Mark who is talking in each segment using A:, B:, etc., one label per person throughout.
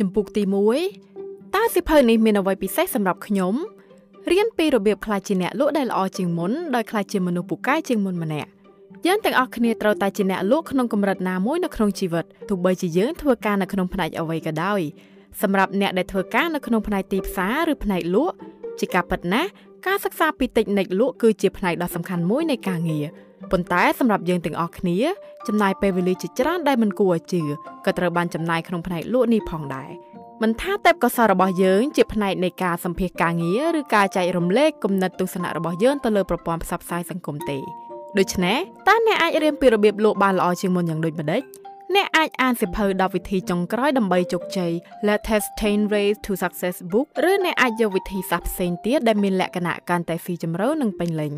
A: ចំពុកទី1តើសិភៅនេះមានអ្វីពិសេសសម្រាប់ខ្ញុំរៀនពីរបៀបខ្លាចជាអ្នកលក់ដែលល្អជាងមុនដោយខ្លាចជាមនុស្សពូកែជាងមុនម្នាក់យើងទាំងអស់គ្នាត្រូវតែជាអ្នកលក់ក្នុងកម្រិតណាមួយនៅក្នុងជីវិតទោះបីជាយើងធ្វើការនៅក្នុងផ្នែកអ្វីក៏ដោយសម្រាប់អ្នកដែលធ្វើការនៅក្នុងផ្នែកទីផ្សារឬផ្នែកលក់ជាការពិតណាស់ការសិក្សាពីតិចនិចលក់គឺជាផ្នែកដ៏សំខាន់មួយនៃការងារ ប៉ុន្តែសម្រាប់យើងទាំងអស់គ្នាចំណាយពេលវេលាជាច្រើនដែលមិនគួរឲ្យជឿក៏ត្រូវបានចំណាយក្នុងផ្នែកលក់នេះផងដែរមិនថាទេពកោសល្យរបស់យើងជាផ្នែកនៃការសម្ភាសការងារឬការចែករំលែកគំនិតទស្សនៈរបស់យើងទៅលើប្រព័ន្ធផ្សព្វផ្សាយសង្គមទេដូច្នេះតើអ្នកអាចរៀនពីរបៀបលក់បានល្អជាងមុនយ៉ាងដូចម្តេចអ្នកអាចអានសៀវភៅ10វិធីចុងក្រោយដើម្បីជោគជ័យ Latest 10 Ways to Success Book ឬអ្នកអាចយកវិធីសាស្ត្រផ្សេងទៀតដែលមានលក្ខណៈកាន់តែស៊ីជម្រៅនិងពេញលេញ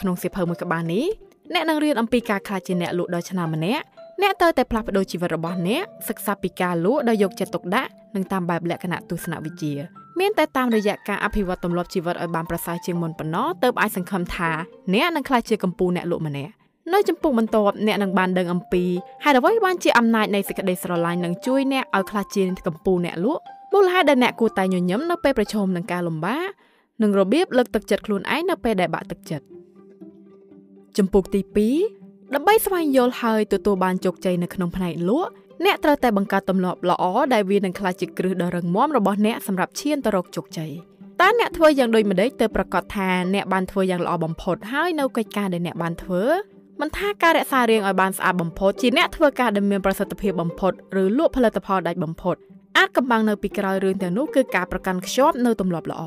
A: ក្នុងសៀវភៅមួយក្បាលនេះ អ្នកនឹងរៀនអំពីការខ្លាចជាអ្នកលក់ដ៏ឆ្នើមម្នាក់អ្នកត្រូវតែផ្លាស់ប្ដូរជីវិតរបស់អ្នកសិក្សាពីការលក់ដោយយកចិត្តទុកដាក់និងតាមបែបលក្ខណៈទស្សនវិជ្ជាមានតែតាមរយៈការអភិវឌ្ឍទម្លាប់ជីវិតឲ្យបានប្រសើរជាងមុនប៉ុណ្ណោះទើបអាចសង្ឃឹមថាអ្នកនឹងក្លាយជាកម្ពុជាអ្នកលក់ម្នាក់នៅចំពុកបន្ទាប់អ្នកនឹងបានដឹងអំពីហេតុអ្វីបានជាអំណាចនៃសេចក្តីស្រឡាញ់នឹងជួយអ្នកឲ្យក្លាយជាកម្ពុជាអ្នកលក់មូលហេតុដែលអ្នកគួរតែញញឹមនៅពេលប្រឈមនឹងការលំបាកនិងរបៀបលើកទឹកចិត្តខ្លួនឯងនៅពេលដែលបាក់ទឹកចិត្ត ចំពុកទី2ដើម្បីស្វែងយល់ហើយទទួលបានជោគជ័យនៅក្នុងផ្នែកលក់អ្នកត្រូវតែបង្កើតទម្លាប់ល្អដែលវានឹងក្លាយជាគ្រឹះដ៏រឹងមាំរបស់អ្នកសម្រាប់ឈានទៅរកជោគជ័យតើអ្នកធ្វើយ៉ាងដូចម្តេចទើបប្រកាសថាអ្នកបានធ្វើយ៉ាងល្អបំផុតហើយនៅកិច្ចការដែលអ្នកបានធ្វើមិនថាការរក្សារាងឲ្យបានស្អាតបំផុតជាអ្នកធ្វើការដែលមានប្រសិទ្ធភាពបំផុតឬលក់ផលិតផលដាច់បំផុតអាចកំបាំងនៅពីក្រោយរឿងទាំងនោះគឺការប្រកាន់ខ្ជាប់នៅទម្លាប់ល្អ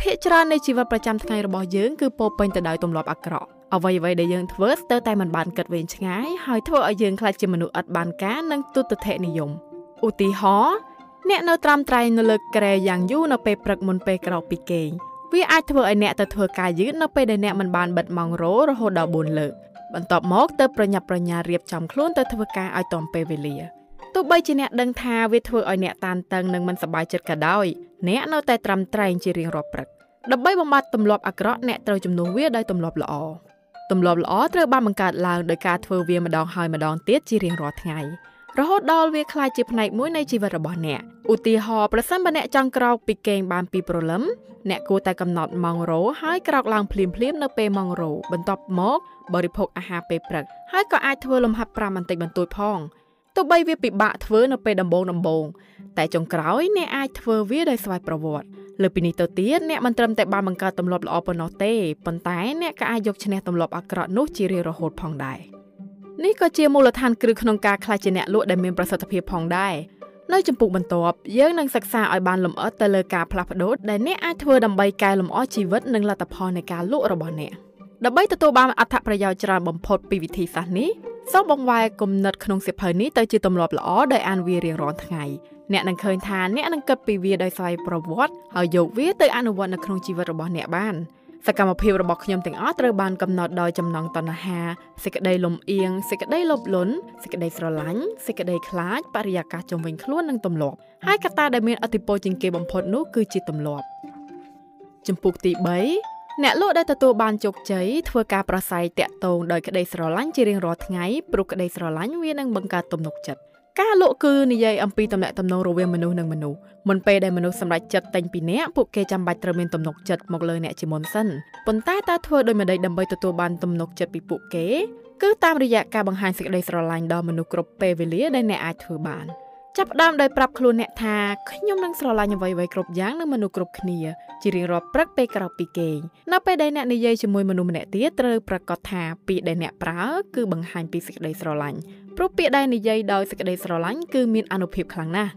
A: ភាគច្រើននៃជីវិតប្រចាំថ្ងៃរបស់យើងគឺពោពេញទៅដោយទម្លាប់អាក្រក់អ្វីអ្វីដែលយើងធ្វើស្ទើរតែមិនបានគិតវែងឆ្ងាយហើយធ្វើឲ្យយើងខ្លាចជាមនុស្សឥតបានការនិងទុតិធិនិយមឧទាហរណ៍អ្នកនៅត្រាំត្រែងនៅលើក្រែយ៉ាងយូរនៅពេលព្រឹកមុនពេលក្រោកពីគេងវាអាចធ្វើឲ្យអ្នកទៅធ្វើការយឺតនៅពេលដែលអ្នកមិនបានបិទម៉ោងរោរហូតដល់4លើកបន្ទាប់មកទៅប្រញាប់ប្រញាល់រៀបចំខ្លួនទៅធ្វើការឲ្យទាន់ពេលវេលា ទោះបីជាអ្នកដឹងថាវាធ្វើឲ្យអ្នកតានតឹងនិងមិនសប្បាយចិត្តក៏ដោយអ្នកនៅតែត្រាំត្រែងជារៀងរាល់ព្រឹកដើម្បីបំបត្តិទម្លាប់អាក្រក់អ្នកត្រូវជំនួសវាដោយទម្លាប់ល្អទម្លាប់ល្អត្រូវបានបង្កើតឡើងដោយការធ្វើវាម្ដងហើយម្ដងទៀតជារៀងរាល់ថ្ងៃរហូតដល់វាក្លាយជាផ្នែកមួយនៃជីវិតរបស់អ្នកឧទាហរណ៍ប្រសិនបើអ្នកចង់ក្រោកពីគេងបានពីព្រលឹមអ្នកគួរតែកំណត់ម៉ោងរោហើយក្រោកឡើងភ្លាមៗនៅពេលម៉ោងរោបន្ទាប់មកបរិភោគអាហារពេលព្រឹកហើយក៏អាចធ្វើលំហាត់ប្រាំបន្តិចបន្តួចផង ទោះបីវាពិបាកធ្វើនៅពេលដំបូងដំបូងតែចុងក្រោយអ្នកអាចធ្វើវាដោយស្វ័យប្រវត្តិលើពីនេះទៅទៀតអ្នកមិនត្រឹមតែបានបង្កើតទម្លាប់ល្អប៉ុណ្ណោះទេប៉ុន្តែអ្នកក៏អាចយកឈ្នះទម្លាប់អាក្រក់នោះជារៀងរហូតផងដែរនេះក៏ជាមូលដ្ឋានគ្រឹះក្នុងការក្លាយជាអ្នកលក់ដែលមានប្រសិទ្ធភាពផងដែរនៅចំពុកបន្ទាប់យើងនឹងសិក្សាឲ្យបានលម្អិតទៅលើការផ្លាស់ប្ដូរដែលអ្នកអាចធ្វើដើម្បីកែលម្អជីវិតនិងលទ្ធផលនៃការលក់របស់អ្នក ដើម្បីទទួលបានអត្ថប្រយោជន៍ច្រើនបំផុតពីវិធីសាស្ត្រនេះសូមបង្វែរគំនិតក្នុងសៀវភៅនេះទៅជាទម្លាប់ល្អដោយអានវារៀងរាល់ថ្ងៃអ្នកនឹងឃើញថាអ្នកនឹងគិតពីវាដោយស្វ័យប្រវត្តិហើយយកវាទៅអនុវត្តនៅក្នុងជីវិតរបស់អ្នកបានសកម្មភាពរបស់ខ្ញុំទាំងអស់ត្រូវបានកំណត់ដោយចំណងតណ្ហាសេចក្តីលំអៀងសេចក្តីលោភលន់សេចក្តីស្រឡាញ់សេចក្តីខ្លាចបរិយាកាសជុំវិញខ្លួននិងទម្លាប់ហើយកត្តាដែលមានអតិពលជាងគេបំផុតនោះគឺជាទម្លាប់ចំពុកទី3 អ្នកលក់ដែលទទួលបានជោគជ័យធ្វើការប្រស័យតាក់ទងដោយក្តីស្រឡាញ់ជារៀងរាល់ថ្ងៃព្រោះក្តីស្រឡាញ់វានឹងបង្កើតទំនុកចិត្តការលក់គឺនិយាយអំពីតំណែងតំណងរវាងមនុស្សនិងមនុស្សមុនពេលដែលមនុស្សសម្រេចចិត្តតែងពីអ្នកពួកគេចាំបាច់ត្រូវមានទំនុកចិត្តមកលើអ្នកជាមុនសិនប៉ុន្តែតើធ្វើដោយម្ដេចដើម្បីទទួលបានទំនុកចិត្តពីពួកគេគឺតាមរយៈការបង្ហាញសេចក្តីស្រឡាញ់ដល់មនុស្សគ្រប់ពេលវេលាដែលអ្នកអាចធ្វើបាន។ ចាប់ផ្ដើមដោយប្រាប់ខ្លួនអ្នកថាខ្ញុំនឹងស្រឡាញ់អ្វីៗគ្រប់យ៉ាងនឹងមនុស្សគ្រប់គ្នាជារៀងរាល់ព្រឹកពេលក្រោកពីគេងនៅពេលដែលអ្នកនិយាយជាមួយមនុស្សម្នាក់ទៀតត្រូវប្រកាសថាពាក្យដែលអ្នកប្រើគឺបង្ហាញពីសេចក្តីស្រឡាញ់ព្រោះពាក្យដែលនិយាយដោយសេចក្តីស្រឡាញ់គឺមានអានុភាពខ្លាំងណាស់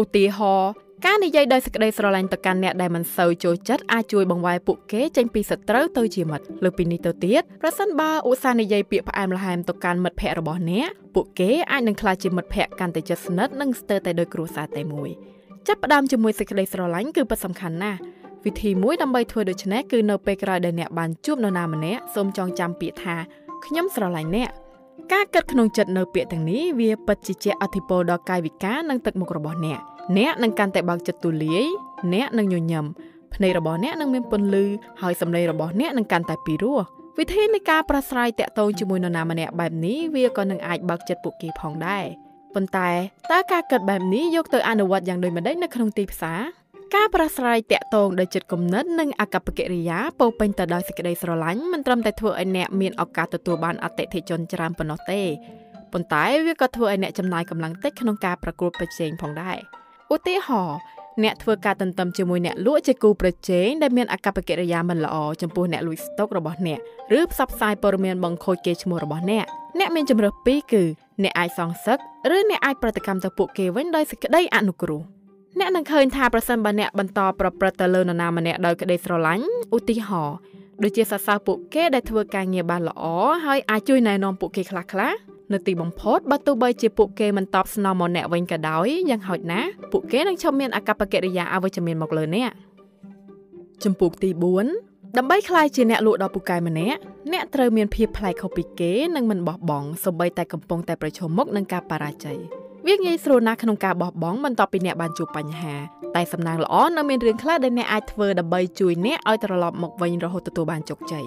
A: ឧទាហរណ៍ការនិយាយដោយសេចក្តីស្រឡាញ់ទៅកាន់អ្នកដែលមិនសូវចូលចិត្តអាចជួយបង្វែរពួកគេចេញពីសត្រូវទៅជាមិត្តលើពីនេះទៅទៀតប្រសិនបើឧស្សាហ៍និយាយពាក្យផ្អែមល្ហែមទៅកាន់មិត្តភ័ក្តិរបស់អ្នកពួកគេអាចនឹងក្លាយជាមិត្តភ័ក្តិកាន់តែជិតស្និទ្ធនិងស្ទើរតែដូចគ្រួសារតែមួយចាប់ផ្ដើមជាមួយសេចក្តីស្រឡាញ់គឺពិតសំខាន់ណាស់វិធីមួយដើម្បីធ្វើដូច្នេះគឺនៅពេលក្រោយដែលអ្នកបានជួបនរណាម្នាក់សូមចងចាំពាក្យថាខ្ញុំស្រឡាញ់អ្នក ការគិតក្នុងចិត្តនៅពាក្យទាំងនេះវាពិតជាជះឥទ្ធិពលដល់កាយវិការនិងទឹកមុខរបស់អ្នកអ្នកនឹងកាន់តែបើកចិត្តទូលាយអ្នកនឹងញញឹមភ្នែករបស់អ្នកនឹងមានពន្លឺហើយសម្លេងរបស់អ្នកនឹងកាន់តែពីរោះវិធីនៃការប្រស្រ័យតាក់ទងជាមួយនរណាម្នាក់បែបនេះវាក៏នឹងអាចបើកចិត្តពួកគេផងដែរប៉ុន្តែតើការគិតបែបនេះយកទៅអនុវត្តយ៉ាងដូចម្តេចនៅក្នុងទីផ្សារ ការប្រាស្រ័យតាក់ទងដោយចិត្តគំនិតនិងអកប្បកិរិយាពោពេញទៅដោយសេចក្តីស្រឡាញ់មិនត្រឹមតែធ្វើឲ្យអ្នកមានឱកាសទទួលបានអតិថិជនច្រើនប៉ុណ្ណោះទេប៉ុន្តែវាក៏ធ្វើឲ្យអ្នកចំណាយកម្លាំងតិចក្នុងការប្រកួតប្រជែងផងដែរឧទាហរណ៍អ្នកធ្វើការទន្ទឹមជាមួយអ្នកលក់ជាគូប្រជែងដែលមានអកប្បកិរិយាមិនល្អចំពោះអ្នកលួចស្តុករបស់អ្នកឬផ្សព្វផ្សាយព័ត៌មានបង្ខូចកេរ្តិ៍ឈ្មោះរបស់អ្នកអ្នកមានជំរើសពីរគឺអ្នកអាចសងសឹកឬអ្នកអាចប្រតិកម្មទៅពួកគេវិញដោយសេចក្តីអនុគ្រោះ អ្នកនឹងឃើញថាប្រសិនបើអ្នកបន្តប្រព្រឹត្តទៅលើនរណាម្នាក់ដោយក្តីស្រឡាញ់ឧទាហរណ៍ដូចជាសរសើរពួកគេដែលធ្វើការងារបានល្អហើយអាចជួយណែនាំពួកគេខ្លះៗនៅទីបំផុតបើទោះបីជាពួកគេមិនតបស្នងមកអ្នកវិញក៏ដោយយ៉ាងហោចណាស់ពួកគេនឹងឈប់មានអកប្បកិរិយាអវិជ្ជមានមកលើអ្នកចំពោះទី4ដើម្បីក្លាយជាអ្នកលក់ដ៏ពូកែម្នាក់អ្នកត្រូវមានភាពប្លែកខុសពីគេនិងមិនបោះបង់សូម្បីតែកំពុងតែប្រឈមមុខនឹងការបរាជ័យ វាងាយស្រួលណាស់ក្នុងការបោះបង់បន្ទាប់ពីអ្នកបានជួបបញ្ហាតែសំណាងល្អនៅមានរឿងខ្លះដែលអ្នកអាចធ្វើដើម្បីជួយអ្នកឲ្យត្រឡប់មកវិញរហូតទទួលបានជោគជ័យ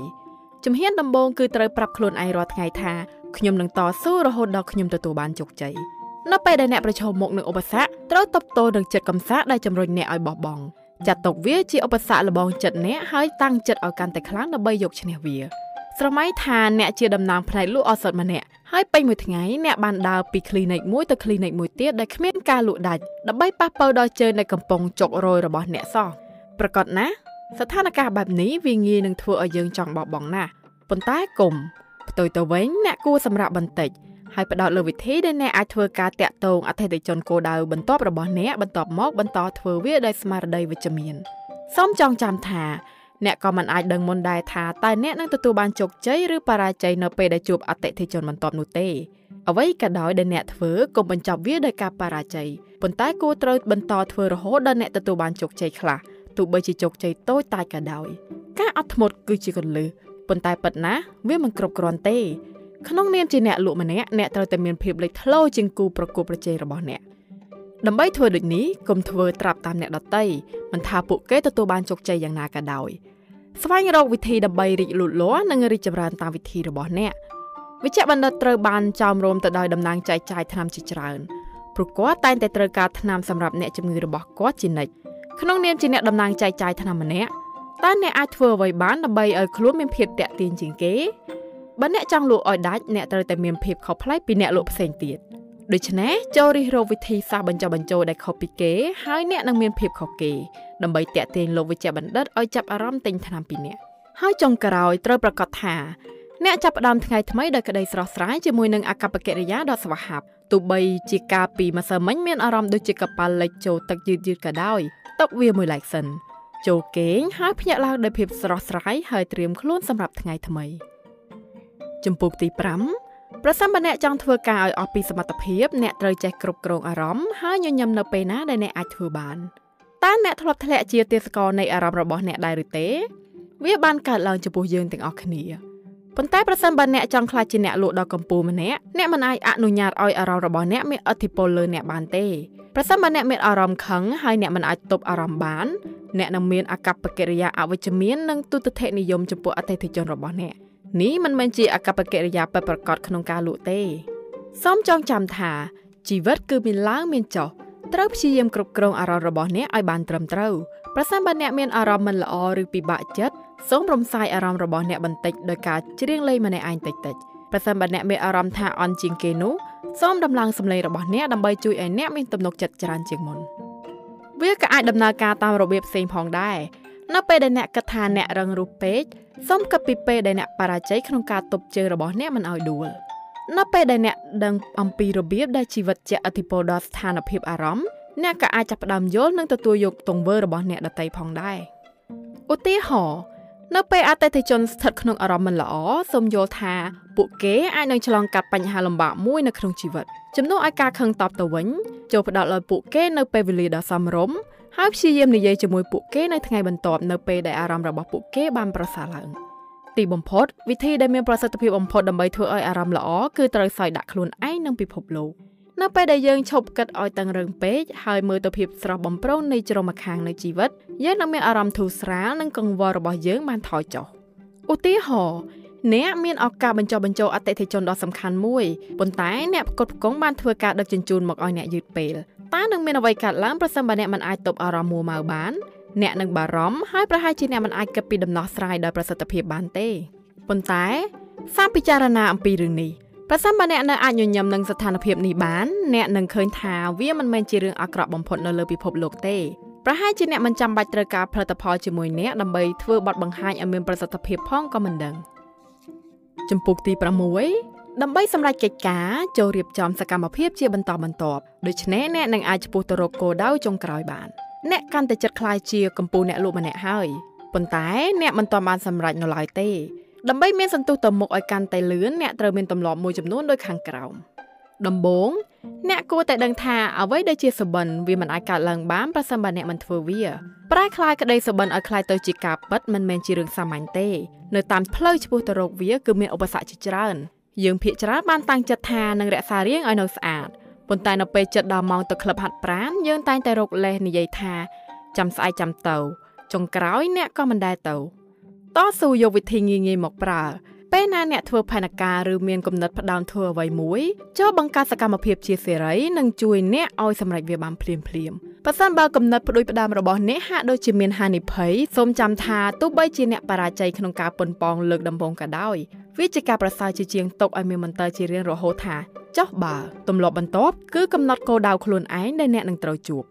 A: ជំហានដំបូងគឺត្រូវប្រាប់ខ្លួនឯងរាល់ថ្ងៃថាខ្ញុំនឹងតស៊ូរហូតដល់ខ្ញុំទទួលបានជោគជ័យនៅពេលដែលអ្នកប្រឈមមុខនឹងឧបសគ្គត្រូវតបតនឹងចិត្តកំសាកដែលជំរុញអ្នកឲ្យបោះបង់ចាត់ទុកវាជាឧបសគ្គលបងចិត្តអ្នកហើយតាំងចិត្តឲ្យកាន់តែខ្លាំងដើម្បីយកឈ្នះវា ស្រមៃថាអ្នកជាតំណាងផ្នែកលក់ឱសថម្នាក់ហើយពេញមួយថ្ងៃអ្នកបានដើរពី clinic មួយទៅ clinic មួយទៀតដែលគ្មានការលក់ដាច់ដើម្បីប៉ះប៉ូវដល់ជើងដែលកំពុងចុករយរបស់អ្នកសោះប្រកាសណាស្ថានភាពបែបនេះវាងាយនឹងធ្វើឲ្យយើងចង់បោះបង់ណាស់ប៉ុន្តែគុំផ្ទុយទៅវិញអ្នកគួរសម្រាប់បន្តិចហើយផ្ដោតលើវិធីដែលអ្នកអាចធ្វើការតាក់ទងអតិថិជនគោលដៅបន្ទាប់របស់អ្នកបន្ទាប់មកបន្តធ្វើវាដោយស្មារតីវិជ្ជមានសូមចងចាំថា អ្នកក៏មិនអាចដឹងមុនដែរថាតើអ្នកនឹងទទួលបានជោគជ័យឬបរាជ័យនៅពេលដែលជួបអតិថិជនបន្ទាប់នោះទេអ្វីក៏ដោយដែលអ្នកធ្វើកុំបញ្ចប់វាដោយការបរាជ័យប៉ុន្តែគួរត្រូវបន្តធ្វើរហូតដល់អ្នកទទួលបានជោគជ័យខ្លះទោះបីជាជោគជ័យតូចតាចក៏ដោយការអត់ធ្មត់គឺជាកលឹះប៉ុន្តែប៉ិតណាវាមិនគ្រប់គ្រាន់ទេក្នុងនាមជាអ្នកលក់ម្នាក់អ្នកត្រូវតែមានភាពលេចធ្លោជាងគូប្រកួតប្រជែងរបស់អ្នកដើម្បីធ្វើដូចនេះកុំធ្វើត្រាប់តាមអ្នកដទៃមិនថាពួកគេទទួលបានជោគជ័យយ៉ាងណាក៏ដោយ ស្វែងរកវិធីដើម្បីរីកលូតលាស់និងរីកចម្រើនតាមវិធីរបស់អ្នកវិជ្ជបណ្ឌិតត្រូវបានចោមរោមទៅដោយតំណាងចែកចាយថ្នាំជាច្រើនព្រោះគាត់តែងតែត្រូវការថ្នាំសម្រាប់អ្នកជំងឺរបស់គាត់ជានិច្ចក្នុងនាមជាអ្នកតំណាងចែកចាយថ្នាំម្នាក់តើអ្នកអាចធ្វើអ្វីបានដើម្បីឲ្យខ្លួនមានភាពតាក់ទាញជាងគេបើអ្នកចង់លក់ឲ្យដាច់អ្នកត្រូវតែមានភាពខុសប្លែកពីអ្នកលក់ផ្សេងទៀត ដូច្នេះចូលរិះរកវិធីសាស្ត្របញ្ចុះបញ្ចូលដែលខុសពីគេហើយអ្នកនឹងមានភាពខុសគេដើម្បីតាក់ទាញលោកវិជ្ជបណ្ឌិតឲ្យចាប់អារម្មណ៍ទិញថ្នាំពីអ្នកហើយចុងក្រោយត្រូវប្រកាសថាអ្នកចាប់ផ្ដើមថ្ងៃថ្មីដោយក្តីស្រស់ស្រាយជាមួយនឹងអកប្បកិរិយាដ៏ស្វាហាប់ទោះបីជាការពីម្សិលមិញមានអារម្មណ៍ដូចជាកប៉ាល់លិចចូលទឹកយឺតយឺតក៏ដោយຕົកវាមួយឡែកសិនចូលគេងហើយភ្ញាក់ឡើងដោយភាពស្រស់ស្រាយហើយត្រៀមខ្លួនសម្រាប់ថ្ងៃថ្មី ចំពោះទី5 ប្រសិនបើអ្នកចង់ធ្វើការឲ្យអស់ពីសមត្ថភាពអ្នកត្រូវចេះគ្រប់គ្រងអារម្មណ៍ហើយញញឹមនៅពេលណាដែលអ្នកអាចធ្វើបានតើអ្នកធ្លាប់ធ្លាក់ជាទេសកលនៃអារម្មណ៍របស់អ្នកដែរឬទេវាបានកើតឡើងចំពោះយើងទាំងអស់គ្នាប៉ុន្តែប្រសិនបើអ្នកចង់ខ្លាចជាអ្នកលក់ដ៏កំពូលម្នាក់អ្នកមិនអាចអនុញ្ញាតឲ្យអារម្មណ៍របស់អ្នកមានឥទ្ធិពលលើអ្នកបានទេប្រសិនបើអ្នកមានអារម្មណ៍ខឹងហើយអ្នកមិនអាចទប់អារម្មណ៍បានអ្នកនឹងមានអកប្បកិរិយាអវិជ្ជមាននិងទុតិធិនិយមចំពោះអតិថិជនរបស់អ្នក នេះមិនមែនជាអកប្បកិរិយាពិតប្រាកដក្នុងការលក់ទេ សូមចងចាំថាជីវិតគឺមានឡើងមានចុះត្រូវព្យាយាមគ្រប់គ្រងអារម្មណ៍របស់អ្នកឲ្យបានត្រឹមត្រូវប្រសិនបើអ្នកមានអារម្មណ៍មិនល្អឬពិបាកចិត្តសូមរំសាយអារម្មណ៍របស់អ្នកបន្តិចដោយការច្រៀងលេងម្នាក់ឯងតិចតិចប្រសិនបើអ្នកមានអារម្មណ៍ថាអន់ជាងគេនោះសូមដំឡើងសម្លេងរបស់អ្នកដើម្បីជួយឲ្យអ្នកមានទំនុកចិត្តច្រើនជាងមុនវាក៏អាចដំណើរការតាមរបៀបផ្សេងផងដែរ នៅពេលដែលអ្នកគិតថាអ្នករឹងរូសពេកសូមគិតពីពេលដែលអ្នកបរាជ័យក្នុងការទប់ជើងរបស់អ្នកមិនឲ្យដួលនៅពេលដែលអ្នកដឹងអំពីរបៀបដែលជីវិតជាអធិពលដល់ស្ថានភាពអារម្មណ៍អ្នកក៏អាចចាប់ផ្ដើមយល់និងទទួលយកទង្វើរបស់អ្នកដទៃផងដែរឧទាហរណ៍នៅពេលអតិថិជនស្ថិតក្នុងអារម្មណ៍មិនល្អសូមយល់ថាពួកគេអាចនឹងឆ្លងកាត់បញ្ហាលំបាកមួយនៅក្នុងជីវិតជំនួសឲ្យការខឹងតបទៅវិញចូលផ្ដោតលើពួកគេនៅពេលវេលាដ៏សមរម្យ ហើយព្យាយាមនិយាយជាមួយពួកគេនៅថ្ងៃបន្ទាប់នៅពេលដែលអារម្មណ៍របស់ពួកគេបានប្រសើរឡើងទីបំផុតវិធីដែលមានប្រសិទ្ធភាពបំផុតដើម្បីធ្វើឲ្យអារម្មណ៍ល្អគឺត្រូវសោយដាក់ខ្លួនឯងនឹងពិភពលោកនៅពេលដែលយើងឈប់គិតឲ្យតឹងរឹងពេកហើយមើលទៅភាពស្រស់បំព្រងនៃជ្រុងម្ខាងនៃជីវិតយើងនឹងមានអារម្មណ៍ធូរស្រាលនិងកង្វល់របស់យើងបានថយចុះឧទាហរណ៍អ្នកមានឱកាសបញ្ចុះបញ្ចូលអតិថិជនដ៏សំខាន់មួយប៉ុន្តែអ្នកផ្គត់ផ្គង់បានធ្វើការដឹកជញ្ជូនមកឲ្យអ្នកយឺតពេល តើនឹងមានអ្វីកើតឡើងប្រសិនបើអ្នកមិនអាចទប់អារម្មណ៍មួម៉ៅបានអ្នកនឹងបារម្ភហើយប្រហែលជាអ្នកមិនអាចគិតពីដំណោះស្រាយដោយប្រសិទ្ធភាពបានទេប៉ុន្តែសាមពិចារណាអំពីរឿងនេះប្រសិនបើអ្នកនៅអាចញញឹមនឹងស្ថានភាពនេះបានអ្នកនឹងឃើញថាវាមិនមែនជារឿងអាក្រក់បំផុតនៅលើពិភពលោកទេប្រហែលជាអ្នកមិនចាំបាច់ត្រូវការផលិតផលជាមួយអ្នកដើម្បីធ្វើបទបង្ហាញឲ្យមានប្រសិទ្ធភាពផងក៏មិនដឹង ចំពុកទី6 ដើម្បីសម្រេចកិច្ចការចូលរៀបចំសកម្មភាពជាបន្តបន្ទាប់ដូច្នេះអ្នកនឹងអាចឆ្ពោះទៅរកគោលដៅចុងក្រោយបានអ្នកកាន់តែចិត្តខ្លាយជាកម្ពុជាអ្នកលក់ម្នាក់ហើយប៉ុន្តែអ្នកមិនទាន់បានសម្រេចនៅឡើយទេដើម្បីមានសន្ទុះទៅមុខឲ្យកាន់តែលឿនអ្នកត្រូវមានទម្លាប់មួយចំនួនដូចខាងក្រោមដំបូងអ្នកគួរតែដឹងថាអ្វីដែលជាសបិនវាមិនអាចកើតឡើងបានប្រសិនបើអ្នកមិនធ្វើវាប្រែคลายក្តីសបិនឲ្យคลายទៅជាការពិតមិនមែនជារឿងសាមញ្ញទេនៅតាមផ្លូវឆ្ពោះទៅរកវាគឺមានឧបសគ្គជាច្រើន យើងភាកច្រើនបានតាំងចិត្តថានឹងរក្សារាងឲ្យនៅស្អាតប៉ុន្តែនៅពេលចិត្តដល់ម៉ោងទៅក្លឹបហាត់ប្រាណយើងតែងតែរកលេសនិយាយថាចាំស្អែកចាំទៅចុងក្រោយអ្នកក៏មិនដែលទៅតស៊ូយកវិធីងាយៗមកប្រើ ពេលណាអ្នកធ្វើផែនការឬមានគំនិតផ្ដើមធ្វើអ្វីមួយចូលបង្កើតសកម្មភាពជាសេរីនិងជួយអ្នកឲ្យសម្រេចវាបានភ្លាមភ្លាមបើសិនបើគំនិតផ្ដួចផ្ដើមរបស់អ្នកហាក់ដូចជាមានហានិភ័យសូមចាំថាទោះបីជាអ្នកបរាជ័យក្នុងការប៉ុនប៉ងលើកដំបូងក៏ដោយវាជាការប្រសើរជាជាងទុកឲ្យមានមន្ទិលជារៀងរហូតថាចុះបើទម្លាប់បន្ទាប់គឺកំណត់គោលដៅខ្លួនឯងដែលអ្នកនឹងត្រូវជួប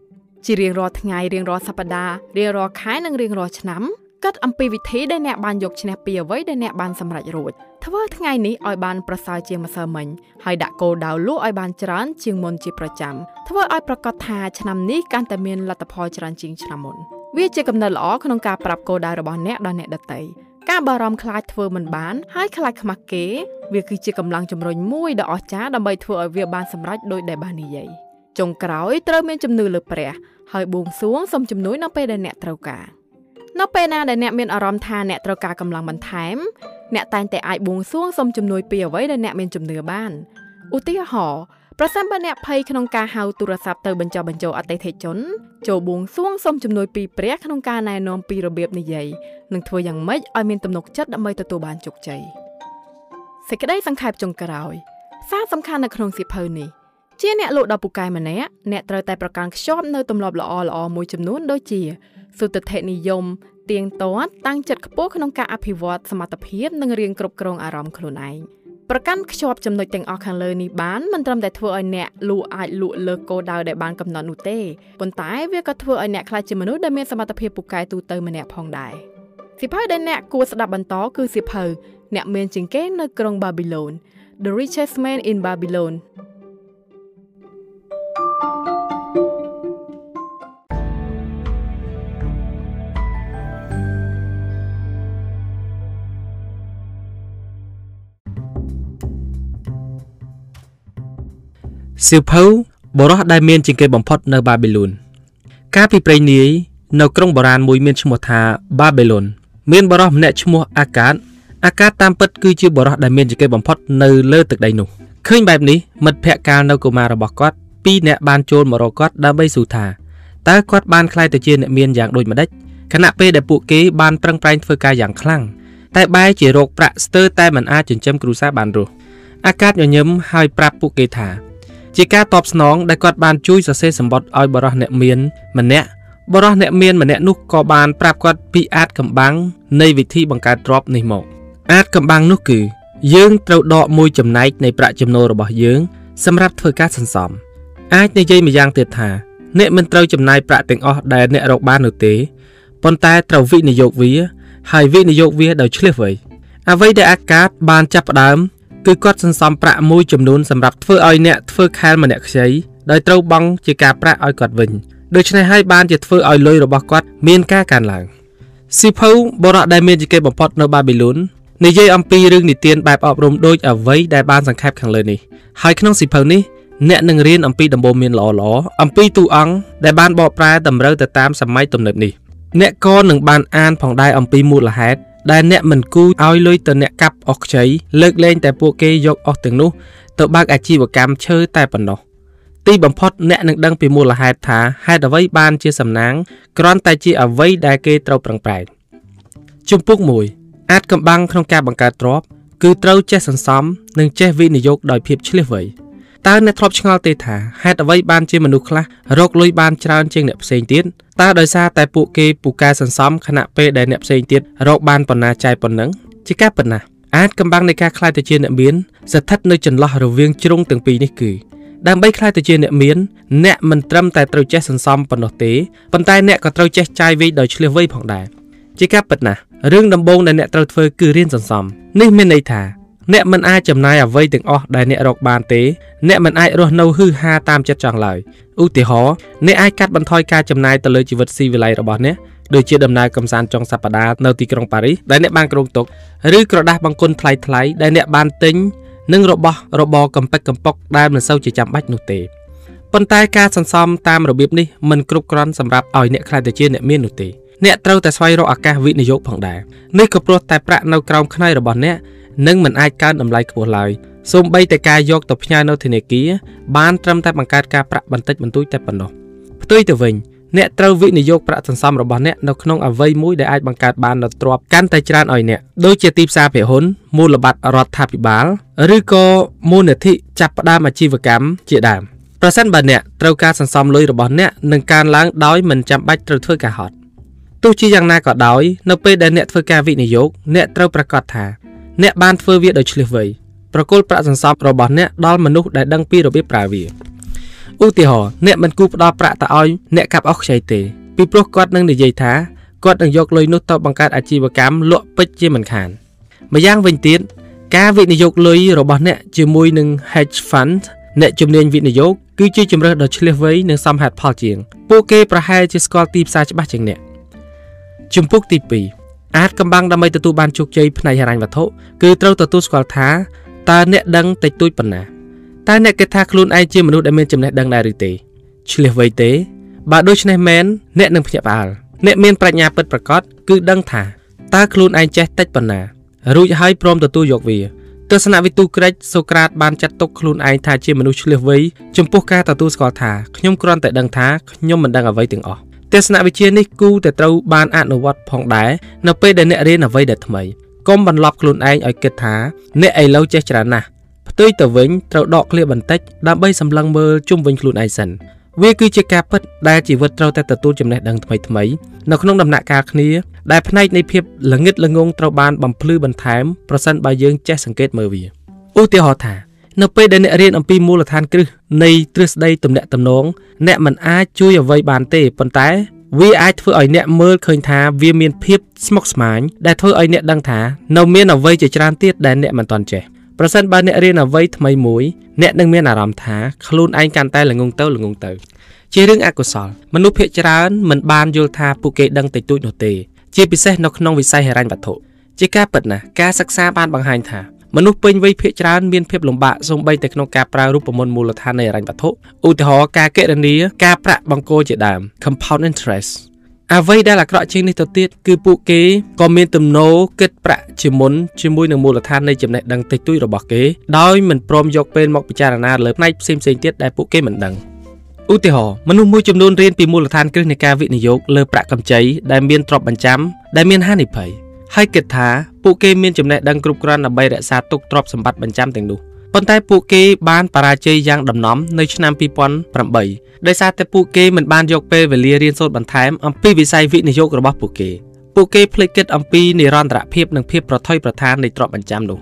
A: ជារៀងរាល់ថ្ងៃរៀងរាល់សប្តាហ៍រៀងរាល់ខែនិងរៀងរាល់ឆ្នាំ គិតអំពីវិធីដែលអ្នកបានយកឈ្នះពីអ្វីដែលអ្នកបានសម្រេចរួចធ្វើថ្ងៃនេះឲ្យបានប្រសើរជាងម្សិលមិញហើយដាក់គោលដៅលក់ឲ្យបានច្រើនជាងមុនជាប្រចាំធ្វើឲ្យប្រកាសថាឆ្នាំនេះកាន់តែមានលទ្ធផលច្រើនជាងឆ្នាំមុនវាជាកំណត់ល្អក្នុងការប្រាប់គោលដៅរបស់អ្នកដល់អ្នកដទៃការបារម្ភខ្លាចធ្វើមិនបានហើយខ្លាចខ្មាស់គេ វាគឺជាកម្លាំងជំរុញមួយដ៏អស្ចារ្យដើម្បីធ្វើឲ្យវាបានសម្រេចដោយដែលបាននិយាយចុងក្រោយត្រូវមានជំនឿលើព្រះហើយបួងសួងសូមជំនួយនៅពេលដែលអ្នកត្រូវការ នៅពេលណាដែលអ្នកមានអារម្មណ៍ថាអ្នកត្រូវការកម្លាំងបន្ថែមអ្នកតែងតែអាចបួងសួងសុំជំនួយពីអ្វីដែលអ្នកមានជំនឿបានឧទាហរណ៍ប្រសិនបើអ្នកភ័យក្នុងការហៅទូរស័ព្ទទៅបញ្ចុះបញ្ចូលអតិថិជន ចូលបួងសួងសុំជំនួយពីព្រះក្នុងការណែនាំពីរបៀបនិយាយនិងធ្វើយ៉ាងម៉េចឲ្យមានទំនុកចិត្តដើម្បីទទួលបានជោគជ័យសេចក្តីសង្ខេបចុងក្រោយសារសំខាន់នៅក្នុងសៀវភៅនេះជាអ្នកលក់ដ៏ពូកែម្នាក់អ្នកត្រូវតែប្រកាន់ខ្ជាប់នៅទម្លាប់ល្អៗមួយចំនួនដូចជា សុទិដ្ឋិនិយមទៀងទាត់តាំងចិត្តខ្ពស់ក្នុងការអភិវឌ្ឍសមត្ថភាពនិងរៀនគ្រប់គ្រងអារម្មណ៍ខ្លួនឯងប្រកាន់ខ្ជាប់ចំណុចទាំងអស់ខាងលើនេះបានមិនត្រឹមតែធ្វើឲ្យអ្នកលក់អាចលក់លើគោលដៅដែលបានកំណត់នោះទេប៉ុន្តែវាក៏ធ្វើឲ្យអ្នកក្លាយជាមនុស្សដែលមានសមត្ថភាពពូកែទូទៅម្នាក់ផងដែរសៀវភៅដែលអ្នកគួរស្ដាប់បន្តគឺសៀវភៅអ្នកមានជាងគេនៅក្រុង Babylon The Richest Man in Babylon
B: សៀវភៅបរោះដែលមានជាងគេបំផុតនៅបាប៊ីលូនកាលពីព្រេងនាយនៅក្រុងបុរាណមួយមានឈ្មោះថាបាប៊ីលូនមានបរោះម្នាក់ឈ្មោះអាកាតអាកាតតាមពិតគឺជាបរោះដែលមានជាងគេបំផុតនៅលើទឹកដីនោះឃើញបែបនេះមិត្តភ័ក្តិកាលនៅកុមាររបស់គាត់ពីរនាក់បានចូលមករកគាត់ដើម្បីសួរថាតើគាត់បានខ្លាយទៅជាអ្នកមានយ៉ាងដូចម្ដេចខណៈពេលដែលពួកគេបានប្រឹងប្រែងធ្វើការយ៉ាងខ្លាំងតែបែរជារោគប្រាក់ស្ទើរតែមិនអាចចិញ្ចឹមគ្រួសារបានរស់អាកាតញញឹមហើយប្រាប់ពួកគេថា ជាការតបស្នងដែលគាត់បានជួយសរសេរសម្បត្តិឲ្យបរិះអ្នកមានម្នាក់បរិះអ្នកមានម្នាក់នោះក៏បានប្រាប់គាត់ពីអាចកំបាំងនៃវិធីបង្កើតទ្រព្យនេះមក អាចកំបាំងនោះគឺ យើងត្រូវដកមួយចំណែកនៃប្រាក់ចំណូលរបស់យើង សម្រាប់ធ្វើការសន្សំអាចនិយាយម្យ៉ាងទៀតថាអ្នកមិនត្រូវចំណាយប្រាក់ទាំងអស់ដែលអ្នករកបាននោះទេប៉ុន្តែត្រូវវិនិយោគវា ហើយវិនិយោគវាដោយឆ្លៀសវៃអ្វីដែលអាកាសបានចាប់ផ្ដើម គឺគាត់សន្សំប្រាក់មួយចំនួនសម្រាប់ធ្វើឲ្យអ្នកធ្វើខែលម្នាក់ខ្ចីដោយត្រូវបង់ជាការប្រាក់ឲ្យគាត់វិញដូច្នេះហើយបានជាធ្វើឲ្យលុយរបស់គាត់មានការកើនឡើងស៊ីភៅបរៈដែលមានជាគេបំផុតនៅបាប៊ីលូននិយាយអំពីរឿងនិទានបែបអប់រំដូចអ្វីដែលបានសង្ខេបខាងលើនេះហើយក្នុងស៊ីភៅនេះអ្នកនឹងរៀនអំពីដំបូន្មានល្អៗអំពីតួអង្គដែលបានបកប្រែតម្រូវទៅតាមសម័យទំនើបនេះអ្នកក៏នឹងបានអានផងដែរអំពីមូលហេតុ ដែលអ្នកមិនគូឲ្យលុយទៅអ្នកកាប់អស់ខ្ចីលើកលែងតែពួកគេយកអស់ទាំងនោះទៅបើកអាជីវកម្មឈើតែប៉ុណ្ណោះទីបំផុតអ្នកនឹងដឹងពីមូលហេតុថាហេតុអ្វីបានជាសំណាងគ្រាន់តែជាអ្វីដែលគេត្រូវប្រឹងប្រែងជំពូក1អាចកំបាំងក្នុងការបង្កើតទ្រព្យគឺត្រូវចេះសន្សំនិងចេះវិនិយោគដោយភាពឆ្លៀសវៃ តើអ្នកធ្លាប់ឆ្ងល់ទេថាហេតុអ្វីបានជាមនុស្សខ្លះរកលុយបានច្រើនជាងអ្នកផ្សេងទៀតតើដោយសារតែពួកគេពូកែសន្សំខណៈពេលដែលអ្នកផ្សេងទៀតរកបានប៉ុណ្ណាចាយប៉ុណ្ណឹងជាការប៉ុណ្ណាអាចកំបាំងនៃការខ្លាយទៅជាអ្នកមានស្ថិតនៅចន្លោះរវាងជ្រុងទាំងពីរនេះគឺដើម្បីខ្លាយទៅជាអ្នកមានអ្នកមិនត្រឹមតែត្រូវចេះសន្សំប៉ុណ្ណោះទេប៉ុន្តែអ្នកក៏ត្រូវចេះចាយវាយដោយឆ្លៀសវៃផងដែរជាការពិតណាស់រឿងដំបូងដែលអ្នកត្រូវធ្វើគឺរៀនសន្សំនេះមានន័យថា អ្នកមិនអាចចំណាយអ្វីទាំងអស់ដែលអ្នករកបានទេ អ្នកមិនអាចរស់នៅហឺហាតាមចិត្តចង់ឡើយឧទាហរណ៍អ្នកអាចកាត់បន្ថយការចំណាយទៅលើជីវិតស៊ីវិល័យរបស់អ្នកដូចជាដំណើរកំសាន្តចុងសប្តាហ៍នៅទីក្រុងប៉ារីសដែលអ្នកបានគ្រោងទុកឬក្រដាស់បង្គន់ថ្លៃថ្លៃដែលអ្នកបានទិញនិងរបស់របរកំពេចកំប៉ុកដែលមិនសូវជាចាំបាច់នោះទេប៉ុន្តែការសន្សំតាមរបៀបនេះមិនគ្រប់គ្រាន់សម្រាប់ឲ្យអ្នកខ្លាចទៅជាអ្នកមាននោះទេអ្នកត្រូវតែស្វែងរកឱកាសវិនិយោគផងដែរនេះក៏ព្រោះតែប្រាក់នៅក្រោមខ្នើយរបស់អ្នក នឹងមិនអាចកើនតម្លៃខ្ពស់ឡើយសូម្បីតែការយកទៅផ្ញើនៅធនាគារបានត្រឹមតែបង្កើតការប្រាក់បន្តិចបន្តួចតែប៉ុណ្ណោះផ្ទុយទៅវិញអ្នកត្រូវវិនិយោគប្រាក់សន្សំរបស់អ្នកនៅក្នុងអ្វីមួយដែលអាចបង្កើតបាននូវទ្រព្យកាន់តែច្រើនឲ្យអ្នកដូចជាទីផ្សារភាគហ៊ុនមូលបត្ររដ្ឋាភិបាលឬក៏មូលនិធិចាប់ផ្ដើមអាជីវកម្មជាដើមប្រសិនបើអ្នកត្រូវការសន្សំលុយរបស់អ្នកនឹងកើនឡើងដោយមិនចាំបាច់ត្រូវធ្វើការហត់ទោះជាយ៉ាងណាក៏ដោយនៅពេលដែលអ្នកធ្វើការវិនិយោគអ្នកត្រូវប្រាកដថា អ្នកបានធ្វើវាដោយឆ្លៀសវៃប្រគល់ប្រាក់សន្សំរបស់អ្នកដល់មនុស្សដែលដឹងពីរបៀបប្រើវាឧទាហរណ៍អ្នកមិនគូផ្ដល់ប្រាក់ទៅឲ្យអ្នកកាប់អុសខ្ចីទេពីព្រោះគាត់នឹងនិយាយថាគាត់នឹងយកលុយនោះទៅបង្កើតអាជីវកម្មលក់ពេជ្រជាមិនខានម្យ៉ាងវិញទៀតការវិនិយោគលុយរបស់អ្នកជាមួយនឹង hedge fund អ្នកជំនាញវិនិយោគគឺជាជំរើសដ៏ឆ្លៀសវៃនិងសមហេតុផលជាង ពួកគេប្រហែលជាស្គាល់ទីផ្សារច្បាស់ជាងអ្នកជំពូកទី2 អាចកំបាំងដើម្បីទទួលបានជោគជ័យផ្នែកហិរញ្ញវត្ថុគឺត្រូវទទួលស្គាល់ថាតើអ្នកដឹងតិចតួចប៉ុណ្ណាតើអ្នកគិតថាខ្លួនឯងជាមនុស្សដែលមានចំណេះដឹងដែរឬទេឆ្លៀសវៃទេ បើដូច្នេះមែនអ្នកនឹងភ្ញាក់ផ្អើលអ្នកមានប្រាជ្ញាពិតប្រាកដគឺដឹងថាតើខ្លួនឯងចេះតិចប៉ុណ្ណារួចហើយព្រមទទួលយកវាទស្សនវិទូក្រិចសូក្រាតបានចាត់ទុកខ្លួនឯងថាជាមនុស្សឆ្លៀសវៃចំពោះការទទួលស្គាល់ថាខ្ញុំគ្រាន់តែដឹងថាខ្ញុំមិនដឹងអ្វីទាំងអស់ ទស្សនវិជ្ជានេះគូតែត្រូវបានអនុវត្តផងដែរនៅពេលដែលអ្នករៀនអ្វីដែលថ្មីកុំបន្លប់ខ្លួនឯងឲ្យគិតថាអ្នកឥឡូវចេះច្រើនណាស់ផ្ទុយទៅវិញត្រូវដកឃ្លាបន្តិចដើម្បីសម្លឹងមើលជុំវិញខ្លួនឯងសិនវាគឺជាការពិតដែលជីវិតត្រូវតែទទួលចំណេះដឹងថ្មីថ្មីនៅក្នុងដំណាក់កាលគ្នាដែលផ្នែកនៃភាពល្ងិតល្ងងត្រូវបានបំភ្លឺបន្ថែមប្រសិនបើយើងចេះសង្កេតមើលវាឧទាហរណ៍ថា នៅពេលដែលអ្នករៀនអំពីមូលដ្ឋានគ្រឹះនៃទ្រឹស្ដីទំនាក់ទំនងអ្នកមិនអាចជួយអ្វីបានទេប៉ុន្តែវាអាចធ្វើឲ្យអ្នកមើលឃើញថាវាមានភាពស្មុគស្មាញដែលធ្វើឲ្យអ្នកដឹងថានៅមានអ្វីជាច្រើនទៀតដែលអ្នកមិនទាន់ចេះប្រសិនបើអ្នករៀនអ្វីថ្មីមួយអ្នកនឹងមានអារម្មណ៍ថាខ្លួនឯងកាន់តែល្ងងទៅល្ងងទៅជារឿងអកុសលមនុស្សភាគច្រើនមិនបានយល់ថាពួកគេដឹងតិចតួចនោះទេ ជាពិសេសនៅក្នុងវិស័យហិរញ្ញវត្ថុជាការពិតណាស់ការសិក្សាបានបង្ហាញថា មនុស្សពេញវ័យភាគច្រើនមានភាពលំបាកសូម្បីតែក្នុងការប្រើរូបមន្តមូលដ្ឋាននៃហិរញ្ញវត្ថុឧទាហរណ៍ការគណនាការប្រាក់បង្គោលជាដើម compound interest អ្វីដែលអាក្រក់ជាងនេះទៅទៀតគឺពួកគេក៏មានទំនោរគិតប្រាក់ជាមុនជាមួយនឹងមូលដ្ឋាននៃចំណេះដឹងតិចតួចរបស់គេដោយមិនព្រមយកពេលមកពិចារណាលើផ្នែកផ្សេងៗទៀតដែលពួកគេមិនដឹងឧទាហរណ៍មនុស្សមួយចំនួនរៀនពីមូលដ្ឋានគ្រឹះនៃការវិនិយោគលើប្រាក់កម្ចីដែលមានទ្រព្យបញ្ចាំដែលមានហានិភ័យ ហើយគិតថាពួកគេមានចំណេះដឹងគ្រប់គ្រាន់ដើម្បីរក្សាទុកទ្រព្យសម្បត្តិបញ្ចាំទាំងនោះប៉ុន្តែពួកគេបានបរាជ័យយ៉ាងដំណំនៅឆ្នាំ2008ដោយសារតែពួកគេមិនបានយកពេលវេលារៀនសូត្របន្ថែមអំពីវិស័យវិនិយោគរបស់ពួកគេពួកគេភ្លេចគិតអំពីនិរន្តរភាពនិងភាពប្រថុយប្រថាននៃទ្រព្យបញ្ចាំនោះ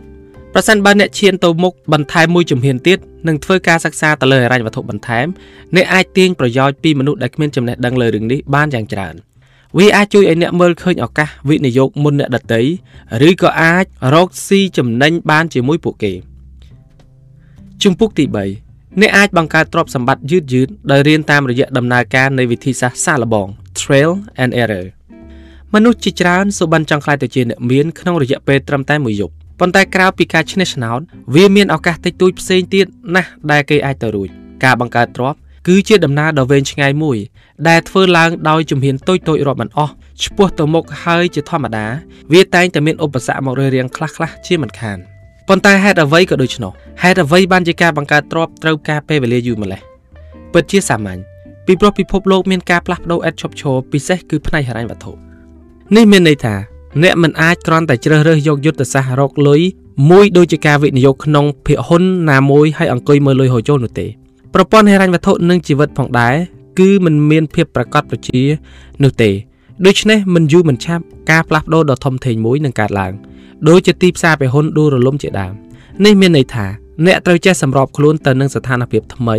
B: ប្រសិនបើអ្នកឈានទៅមុខបន្ថែមមួយជំហានទៀតនិងធ្វើការសិក្សាទៅលើហិរញ្ញវត្ថុបន្ថែមអ្នកអាចទាញប្រយោជន៍ពីមនុស្សដែលគ្មានចំណេះដឹងលើរឿងនេះបានយ៉ាងច្រើន វាអាចជួយឲ្យអ្នកមើលឃើញឱកាសវិនិយោគមុនអ្នកដទៃឬក៏អាចរកស៊ីចំណេញបានជាមួយពួកគេ។ជំពូកទី3អ្នកអាចបង្កើតទ្រព្យសម្បត្តិយឺតយឺតដោយរៀនតាមរយៈដំណើរការនៃវិធីសាស្ត្រសាកល្បង Trial and Error មនុស្សជាច្រើនសុបិនចង់ខ្លាយទៅជាអ្នកមានក្នុងរយៈពេលត្រឹមតែមួយយប់ប៉ុន្តែក្រៅពីការឈ្នះឆ្នោតវាមានឱកាសតិចតួចផ្សេងទៀតណាស់ដែលគេអាចទៅរួចការបង្កើតទ្រព្យ គឺជាដំណើរដ៏វែងឆ្ងាយមួយ ដែលធ្វើឡើងដោយជំហានតូចតូចរាប់មិនអស់ឆ្ពោះទៅមុខហើយជាធម្មតា វាតែងតែមានឧបសគ្គមករៀងៗខ្លះៗជាមិនខាន។ប៉ុន្តែហេតុអ្វីក៏ដូច្នោះហេតុអ្វីបានជាការបង្កើតទ្រព្យត្រូវការពេលវេលាយូរម្ល៉េះពិតជាសាមញ្ញពីព្រោះពិភពលោកមានការផ្លាស់ប្ដូរឥតឈប់ឈរពិសេសគឺផ្នែកហិរញ្ញវត្ថុនេះមានន័យថាអ្នកមិនអាចគ្រាន់តែជ្រើសរើសយកយុទ្ធសាស្ត្ររកលុយមួយដូចជាការវិនិយោគក្នុងភាគហ៊ុនណាមួយហើយអង្គុយមើលលុយហូរចូលនោះទេ ប្រព័ន្ធហិរញ្ញវត្ថុនិងជីវិតផងដែរគឺมันមានភាពប្រកបប្រជានោះទេដូច្នេះមិនយូរមិនឆាប់ការផ្លាស់ប្ដូរដ៏ធំធេងមួយនឹងកើតឡើងដោយជាទីផ្សារពហុនដួលរលំជាដើមនេះមានន័យថាអ្នកត្រូវចេះសម្របខ្លួនទៅនឹងស្ថានភាពថ្មី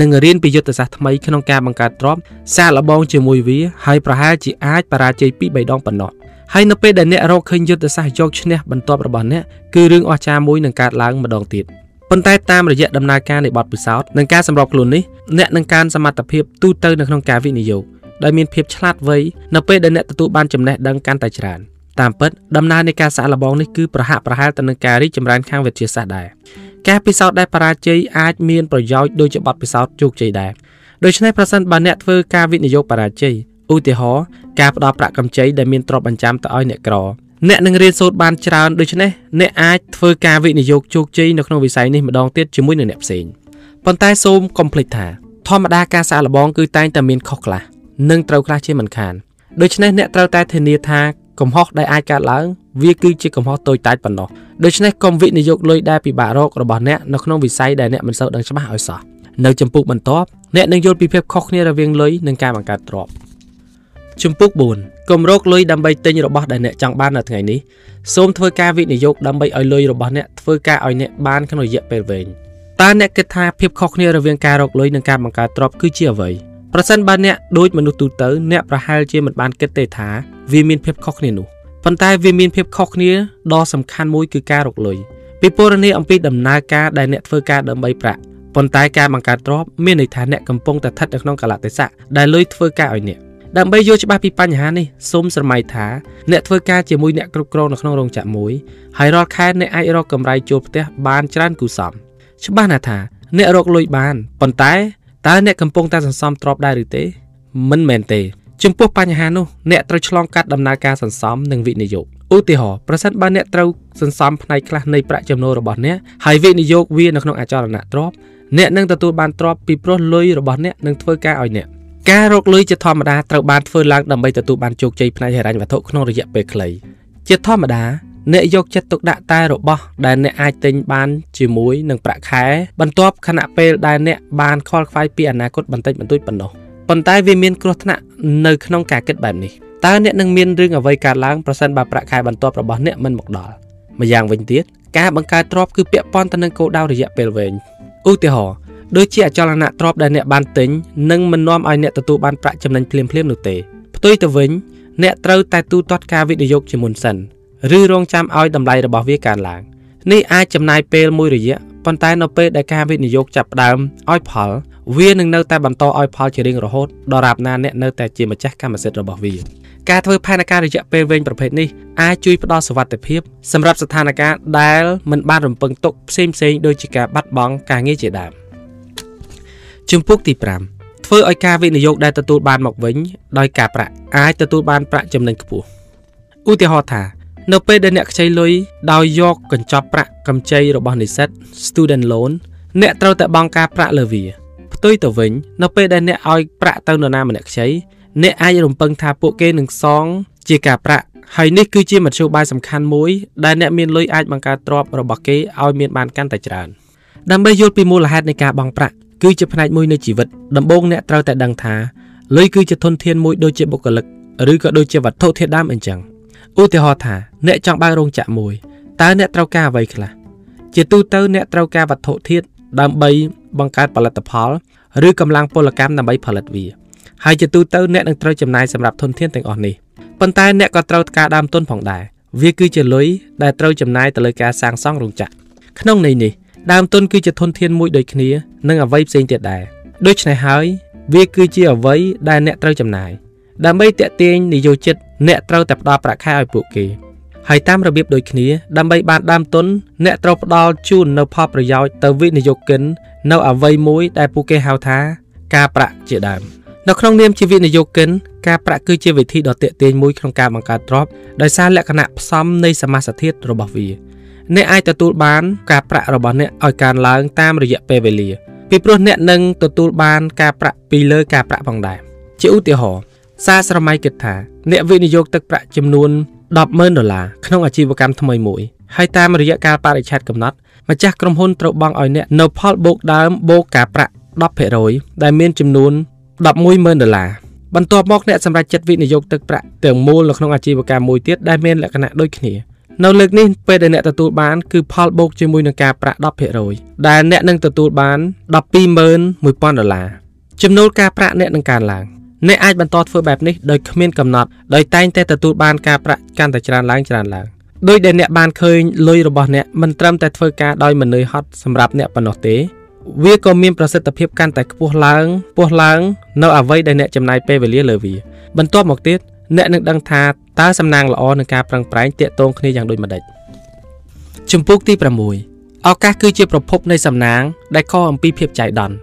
B: និងរៀនពីយុទ្ធសាស្ត្រថ្មីក្នុងការបង្កើតទ្រព្យសាកល្បងជាមួយវាហើយប្រហែលជាអាចបរាជ័យពី3ដងប៉ុណ្ណោះហើយនៅពេលដែលអ្នករកឃើញយុទ្ធសាស្ត្រយកឈ្នះបន្ទាប់របស់អ្នកគឺរឿងអស្ចារ្យមួយនឹងកើតឡើងម្ដងទៀត ប៉ុន្តែតាមរយៈដំណើរការនៃបទពិសោធន៍និងការសម្របខ្លួននេះអ្នកនឹងកើនសមត្ថភាពទូទៅនៅក្នុងការវិនិយោគដោយមានភាពឆ្លាតវៃនៅពេលដែលអ្នកទទួលបានចំណេះដឹងកាន់តែច្រើនតាមពិតដំណើរនៃការសាកល្បងនេះគឺប្រហាក់ប្រហែលទៅនឹងការរីកចម្រើនខាងវិទ្យាសាស្ត្រដែរការពិសោធន៍ដែលបរាជ័យអាចមានប្រយោជន៍ដូចជាបទពិសោធន៍ជោគជ័យដែរដូច្នេះប្រសិនបើអ្នកធ្វើការវិនិយោគបរាជ័យឧទាហរណ៍ការផ្ដល់ប្រាក់កម្ចីដែលមានទ្រព្យបញ្ចាំទៅឲ្យអ្នកក្រ អ្នកនឹងរៀនសូត្របានច្រើនដូច្នេះអ្នកអាចធ្វើការវិនិយោគជោគជ័យនៅក្នុងវិស័យនេះម្ដងទៀតជាមួយនឹងអ្នកផ្សេងប៉ុន្តែសូមកុំភ្លេចថាធម្មតាការសាកល្បងគឺតែងតែមានខុសខ្លះនិងត្រូវខ្លះជាមិនខានដូច្នេះអ្នកត្រូវតែធានាថាកំហុសដែលអាចកើតឡើងវាគឺជាកំហុសតូចតាចប៉ុណ្ណោះដូច្នេះកុំវិនិយោគលុយដែលពិបាករករបស់អ្នកនៅក្នុងវិស័យដែលអ្នកមិនសូវដឹងច្បាស់ឲ្យសោះនៅចំពុកបន្ទាប់អ្នកនឹងយល់ពីភាពខុសគ្នារវាងលុយនិងការបង្កើតទ្រព្យ ជំពូក4កុំរកលុយដើម្បីទិញរបស់ដែលអ្នកចង់បាននៅថ្ងៃនេះសូមធ្វើការវិនិយោគដើម្បីឲ្យលុយរបស់អ្នកធ្វើការឲ្យអ្នកបានក្នុងរយៈពេលវែងតើអ្នកគិតថាភាពខុសគ្នារវាងការរកលុយនិងការបង្កើតទ្រព្យគឺជាអ្វីប្រសិនបើអ្នកដូចមនុស្សទូទៅអ្នកប្រហែលជាមិនបានគិតទេថាវាមានភាពខុសគ្នានោះប៉ុន្តែវាមានភាពខុសគ្នាដ៏សំខាន់មួយគឺការរកលុយពីពរនីអំពីដំណើរការដែលអ្នកធ្វើការដើម្បីប្រាក់ប៉ុន្តែការបង្កើតទ្រព្យមានន័យថាអ្នកកំពុងតែស្ថិតនៅក្នុងកលៈទេសៈដែលលុយធ្វើការឲ្យអ្នក ដើម្បីយល់ច្បាស់ពីបញ្ហានេះសូមស្រមៃថាអ្នកធ្វើការជាមួយអ្នកគ្រប់គ្រងនៅក្នុងរោងចក្រមួយហើយរាល់ខែអ្នកអាចរកកម្រៃចូលផ្ទះបានច្រើនគូសំច្បាស់ណាស់ថាអ្នករកលុយបានប៉ុន្តែតើអ្នកកំពុងតែសន្សំទ្រព្យដែរឬទេ មិនមែនទេ ចំពោះបញ្ហានោះអ្នកត្រូវឆ្លងកាត់ដំណើរការសន្សំនិងវិនិយោគឧទាហរណ៍ប្រសិនបើអ្នកត្រូវសន្សំផ្នែកខ្លះនៃប្រាក់ចំណូលរបស់អ្នកហើយវិនិយោគវានៅក្នុងអចលនទ្រព្យអ្នកនឹងទទួលបានទ្រព្យពីព្រោះលុយរបស់អ្នកនឹងធ្វើការឲ្យអ្នក ការរកលុយជាធម្មតាត្រូវបានធ្វើឡើងដើម្បីទទួលបានជោគជ័យផ្នែកហិរញ្ញវត្ថុក្នុងរយៈពេលខ្លីជាធម្មតាអ្នកយកចិត្តទុកដាក់តែរបស់ដែលអ្នកអាចទិញបានជាមួយនឹងប្រាក់ខែបន្ទាប់ខណៈពេលដែលអ្នកបានខ្វល់ខ្វាយពីអនាគតបន្តិចបន្តួចប៉ុណ្ណោះប៉ុន្តែវាមានគ្រោះថ្នាក់នៅក្នុងការគិតបែបនេះតើអ្នកនឹងមានរឿងអ្វីកើតឡើងប្រសិនបើប្រាក់ខែបន្ទាប់របស់អ្នកមិនមកដល់ម្យ៉ាងវិញទៀតការបង្កើតទ្រព្យគឺពាក់ព័ន្ធទៅនឹងគោលដៅរយៈពេលវែងឧទាហរណ៍ ដូចជាអចលនទ្រព្យដែលអ្នកបានទិញនឹងមិននាំឲ្យអ្នកទទួលបានប្រាក់ចំណេញភ្លាមៗនោះទេផ្ទុយទៅវិញអ្នកត្រូវតែទូទាត់ការវិនិយោគជាមុនសិនឬរងចាំឲ្យតម្លៃរបស់វាកើនឡើងនេះអាចចំណាយពេលមួយរយៈប៉ុន្តែនៅពេលដែលការវិនិយោគចាប់ផ្ដើមឲ្យផលវានឹងនៅតែបន្តឲ្យផលជារៀងរហូតដរាបណាអ្នកនៅតែជាម្ចាស់កម្មសិទ្ធិរបស់វាការធ្វើផែនការរយៈពេលវែងប្រភេទនេះអាចជួយផ្ដល់សុវត្ថិភាពសម្រាប់ស្ថានភាពដែលមិនបានរំពឹងទុកផ្សេងៗដូចជាការបាត់បង់ការងារជាដើម ជំពូកទី5ធ្វើឲ្យការវិនិយោគដែលទទួលបានមកវិញដោយការប្រាក់អាចទទួលបានប្រាក់ចំណេញខ្ពស់ឧទាហរណ៍ថានៅពេលដែលអ្នកខ្ចីលុយដោយយកកញ្ចប់ប្រាក់កម្ចីរបស់និស្សិត student loan អ្នកត្រូវតែបង់ការប្រាក់លើវាផ្ទុយទៅវិញនៅពេលដែលអ្នកឲ្យប្រាក់ទៅនរណាម្នាក់ខ្ចីអ្នកអាចរំពឹងថាពួកគេនឹងសងជាការប្រាក់ហើយនេះគឺជាមធ្យោបាយសំខាន់មួយដែលអ្នកមានលុយអាចបង្កើតទ្រព្យរបស់គេឲ្យមានបានកាន់តែច្រើនដើម្បីយល់ពីមូលហេតុនៃការបង់ប្រាក់ គឺជាផ្នែកមួយនៃជីវិតដំបូងអ្នកត្រូវតែដឹងថាលុយគឺជាធនធានមួយដូចជាបុគ្គលិកឬក៏ដូចជាវត្ថុធាតុដើមអញ្ចឹងឧទាហរណ៍ថាអ្នកចង់បើករោងចក្រមួយតើអ្នកត្រូវការអ្វីខ្លះជាទូទៅអ្នកត្រូវការវត្ថុធាតុដើម្បីបង្កើតផលិតផលឬកម្លាំងពលកម្មដើម្បីផលិតវាហើយជាទូទៅអ្នកនឹងត្រូវចំណាយសម្រាប់ធនធានទាំងអស់នេះប៉ុន្តែអ្នកក៏ត្រូវការដើមទុនផងដែរវាគឺជាលុយដែលត្រូវចំណាយទៅលើការសាងសង់រោងចក្រក្នុងន័យនេះ ដើមទុនគឺជាធនធានមួយដូចគ្នានឹងអ្វីផ្សេងទៀតដែរដូច្នេះហើយវាគឺជាអ្វីដែលអ្នកត្រូវចំណាយដើម្បីតេទៀងនិយោជិតអ្នកត្រូវតែផ្ដល់ប្រាក់ខែឲ្យពួកគេហើយតាមរបៀបដូចគ្នាដើម្បីបានដើមទុនអ្នកត្រូវផ្ដល់ជូននៅផលប្រយោជន៍ទៅវិនិយោគិននៅអ្វីមួយដែលពួកគេហៅថាការប្រាក់ជាដើមនៅក្នុងនាមជាវិនិយោគិនការប្រាក់គឺជាវិធីដ៏ទាក់ទាញមួយក្នុងការបង្កើតទ្រព្យដោយសារលក្ខណៈផ្សំនៃសមាសធាតុរបស់វា អ្នកអាចទទួលបានការប្រាក់របស់អ្នកឲ្យកើនឡើងតាមរយៈពេលវេលាពីព្រោះអ្នកនឹងទទួលបានការប្រាក់ពីលើការប្រាក់ផងដែរជាឧទាហរណ៍សារស្រមៃគិតថាអ្នកវិនិយោគទឹកប្រាក់ចំនួន100,000ដុល្លារក្នុងអាជីវកម្មថ្មីមួយហើយតាមរយៈការបរិច្ឆេទកំណត់ម្ចាស់ក្រុមហ៊ុនត្រូវបង់ឲ្យអ្នកនៅផលបូកដើមបូកការប្រាក់10%ដែលមានចំនួន110,000ដុល្លារបន្ទាប់មកអ្នកសម្រេចចិត្តវិនិយោគទឹកប្រាក់ទាំងមូលនៅក្នុងអាជីវកម្មមួយទៀតដែលមានលក្ខណៈដូចគ្នា នៅលើកនេះពេលដែលអ្នកទទួលបានគឺផលបូកជាមួយនឹងការប្រាក់10%ដែលអ្នកនឹងទទួលបាន121,000ដុល្លារចំនួនការប្រាក់អ្នកនឹងកើនឡើងអ្នកអាចបន្តធ្វើបែបនេះដោយគ្មានកំណត់ដោយតែងតែទទួលបានការប្រាក់កាន់តែច្រើនឡើងច្រើនឡើងដោយដែលអ្នកបានឃើញលុយរបស់អ្នកមិនត្រឹមតែធ្វើការដោយមិននឿយហត់សម្រាប់អ្នកប៉ុណ្ណោះទេវាក៏មានប្រសិទ្ធភាពកាន់តែខ្ពស់ឡើងខ្ពស់ឡើង នៅអ្វីដែលអ្នកចំណាយពេលវេលាលើវា បន្ទាប់មកទៀត អ្នកនឹងដឹងថាតើសំណាងល្អនឹងការប្រឹងប្រែងតាក់ទងគ្នាយ៉ាងដូចម្ដេចជំពូកទី6ឱកាសគឺជាប្រភពនៃសំណាងដែលខុសអំពីភាពចៃដន្យ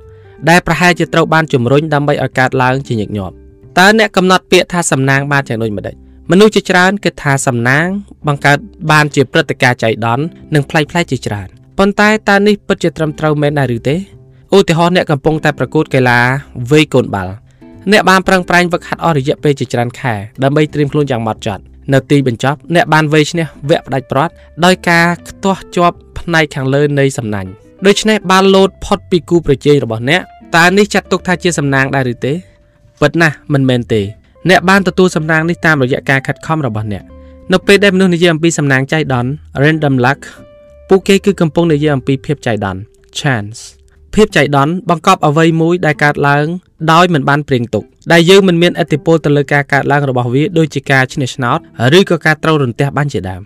B: ដែលប្រហែលជាត្រូវបានជំរុញដើម្បីឲ្យកើតឡើងជាញឹកញាប់តើអ្នកកំណត់ពាក្យថាសំណាងបានយ៉ាងដូចម្ដេចមនុស្សជាច្រើនគិតថាសំណាងបង្កើតបានជាព្រឹត្តិការណ៍ចៃដន្យនិងប្លែកៗជាច្រើនប៉ុន្តែតើនេះពិតជាត្រឹមត្រូវមែនដែរឬទេឧទាហរណ៍អ្នកកំពុងតែប្រកួតកីឡាវាយកូនបាល់ អ្នកបានប្រឹងប្រែងវឹកហាត់អស់រយៈពេលជាច្រើនខែដើម្បីត្រៀមខ្លួនយ៉ាងម៉ត់ចត់នៅទីបញ្ចប់អ្នកបានវេឈ្នះវគ្គផ្ដាច់ព្រាត់ដោយការខ្ទាស់ជាប់ផ្នែកខាងលើនៃសំណាញ់ដូច្នេះបានលោតផុតពីគូប្រជែងរបស់អ្នកតើនេះចាត់ទុកថាជាសំណាងដែរឬទេពិតណាស់មិនមែនទេអ្នកបានទទួលសំណាងនេះតាមរយៈការខិតខំរបស់អ្នកនៅពេលដែលមនុស្សនិយាយអំពីសំណាងចៃដន្យ random luck ពួកគេគឺកំពុងនិយាយអំពីភាពចៃដន្យ chance ភាពចៃដន្យបង្កប់អ្វីមួយដែលកើតឡើងដោយមិនបានព្រៀងទុកដែលយើងមិនមានអធិបុលទៅលើការកើតឡើងរបស់វាដូចជាការឈ្នះឆ្នោតឬក៏ការត្រូវរន្ទះបាញ់ជាដើម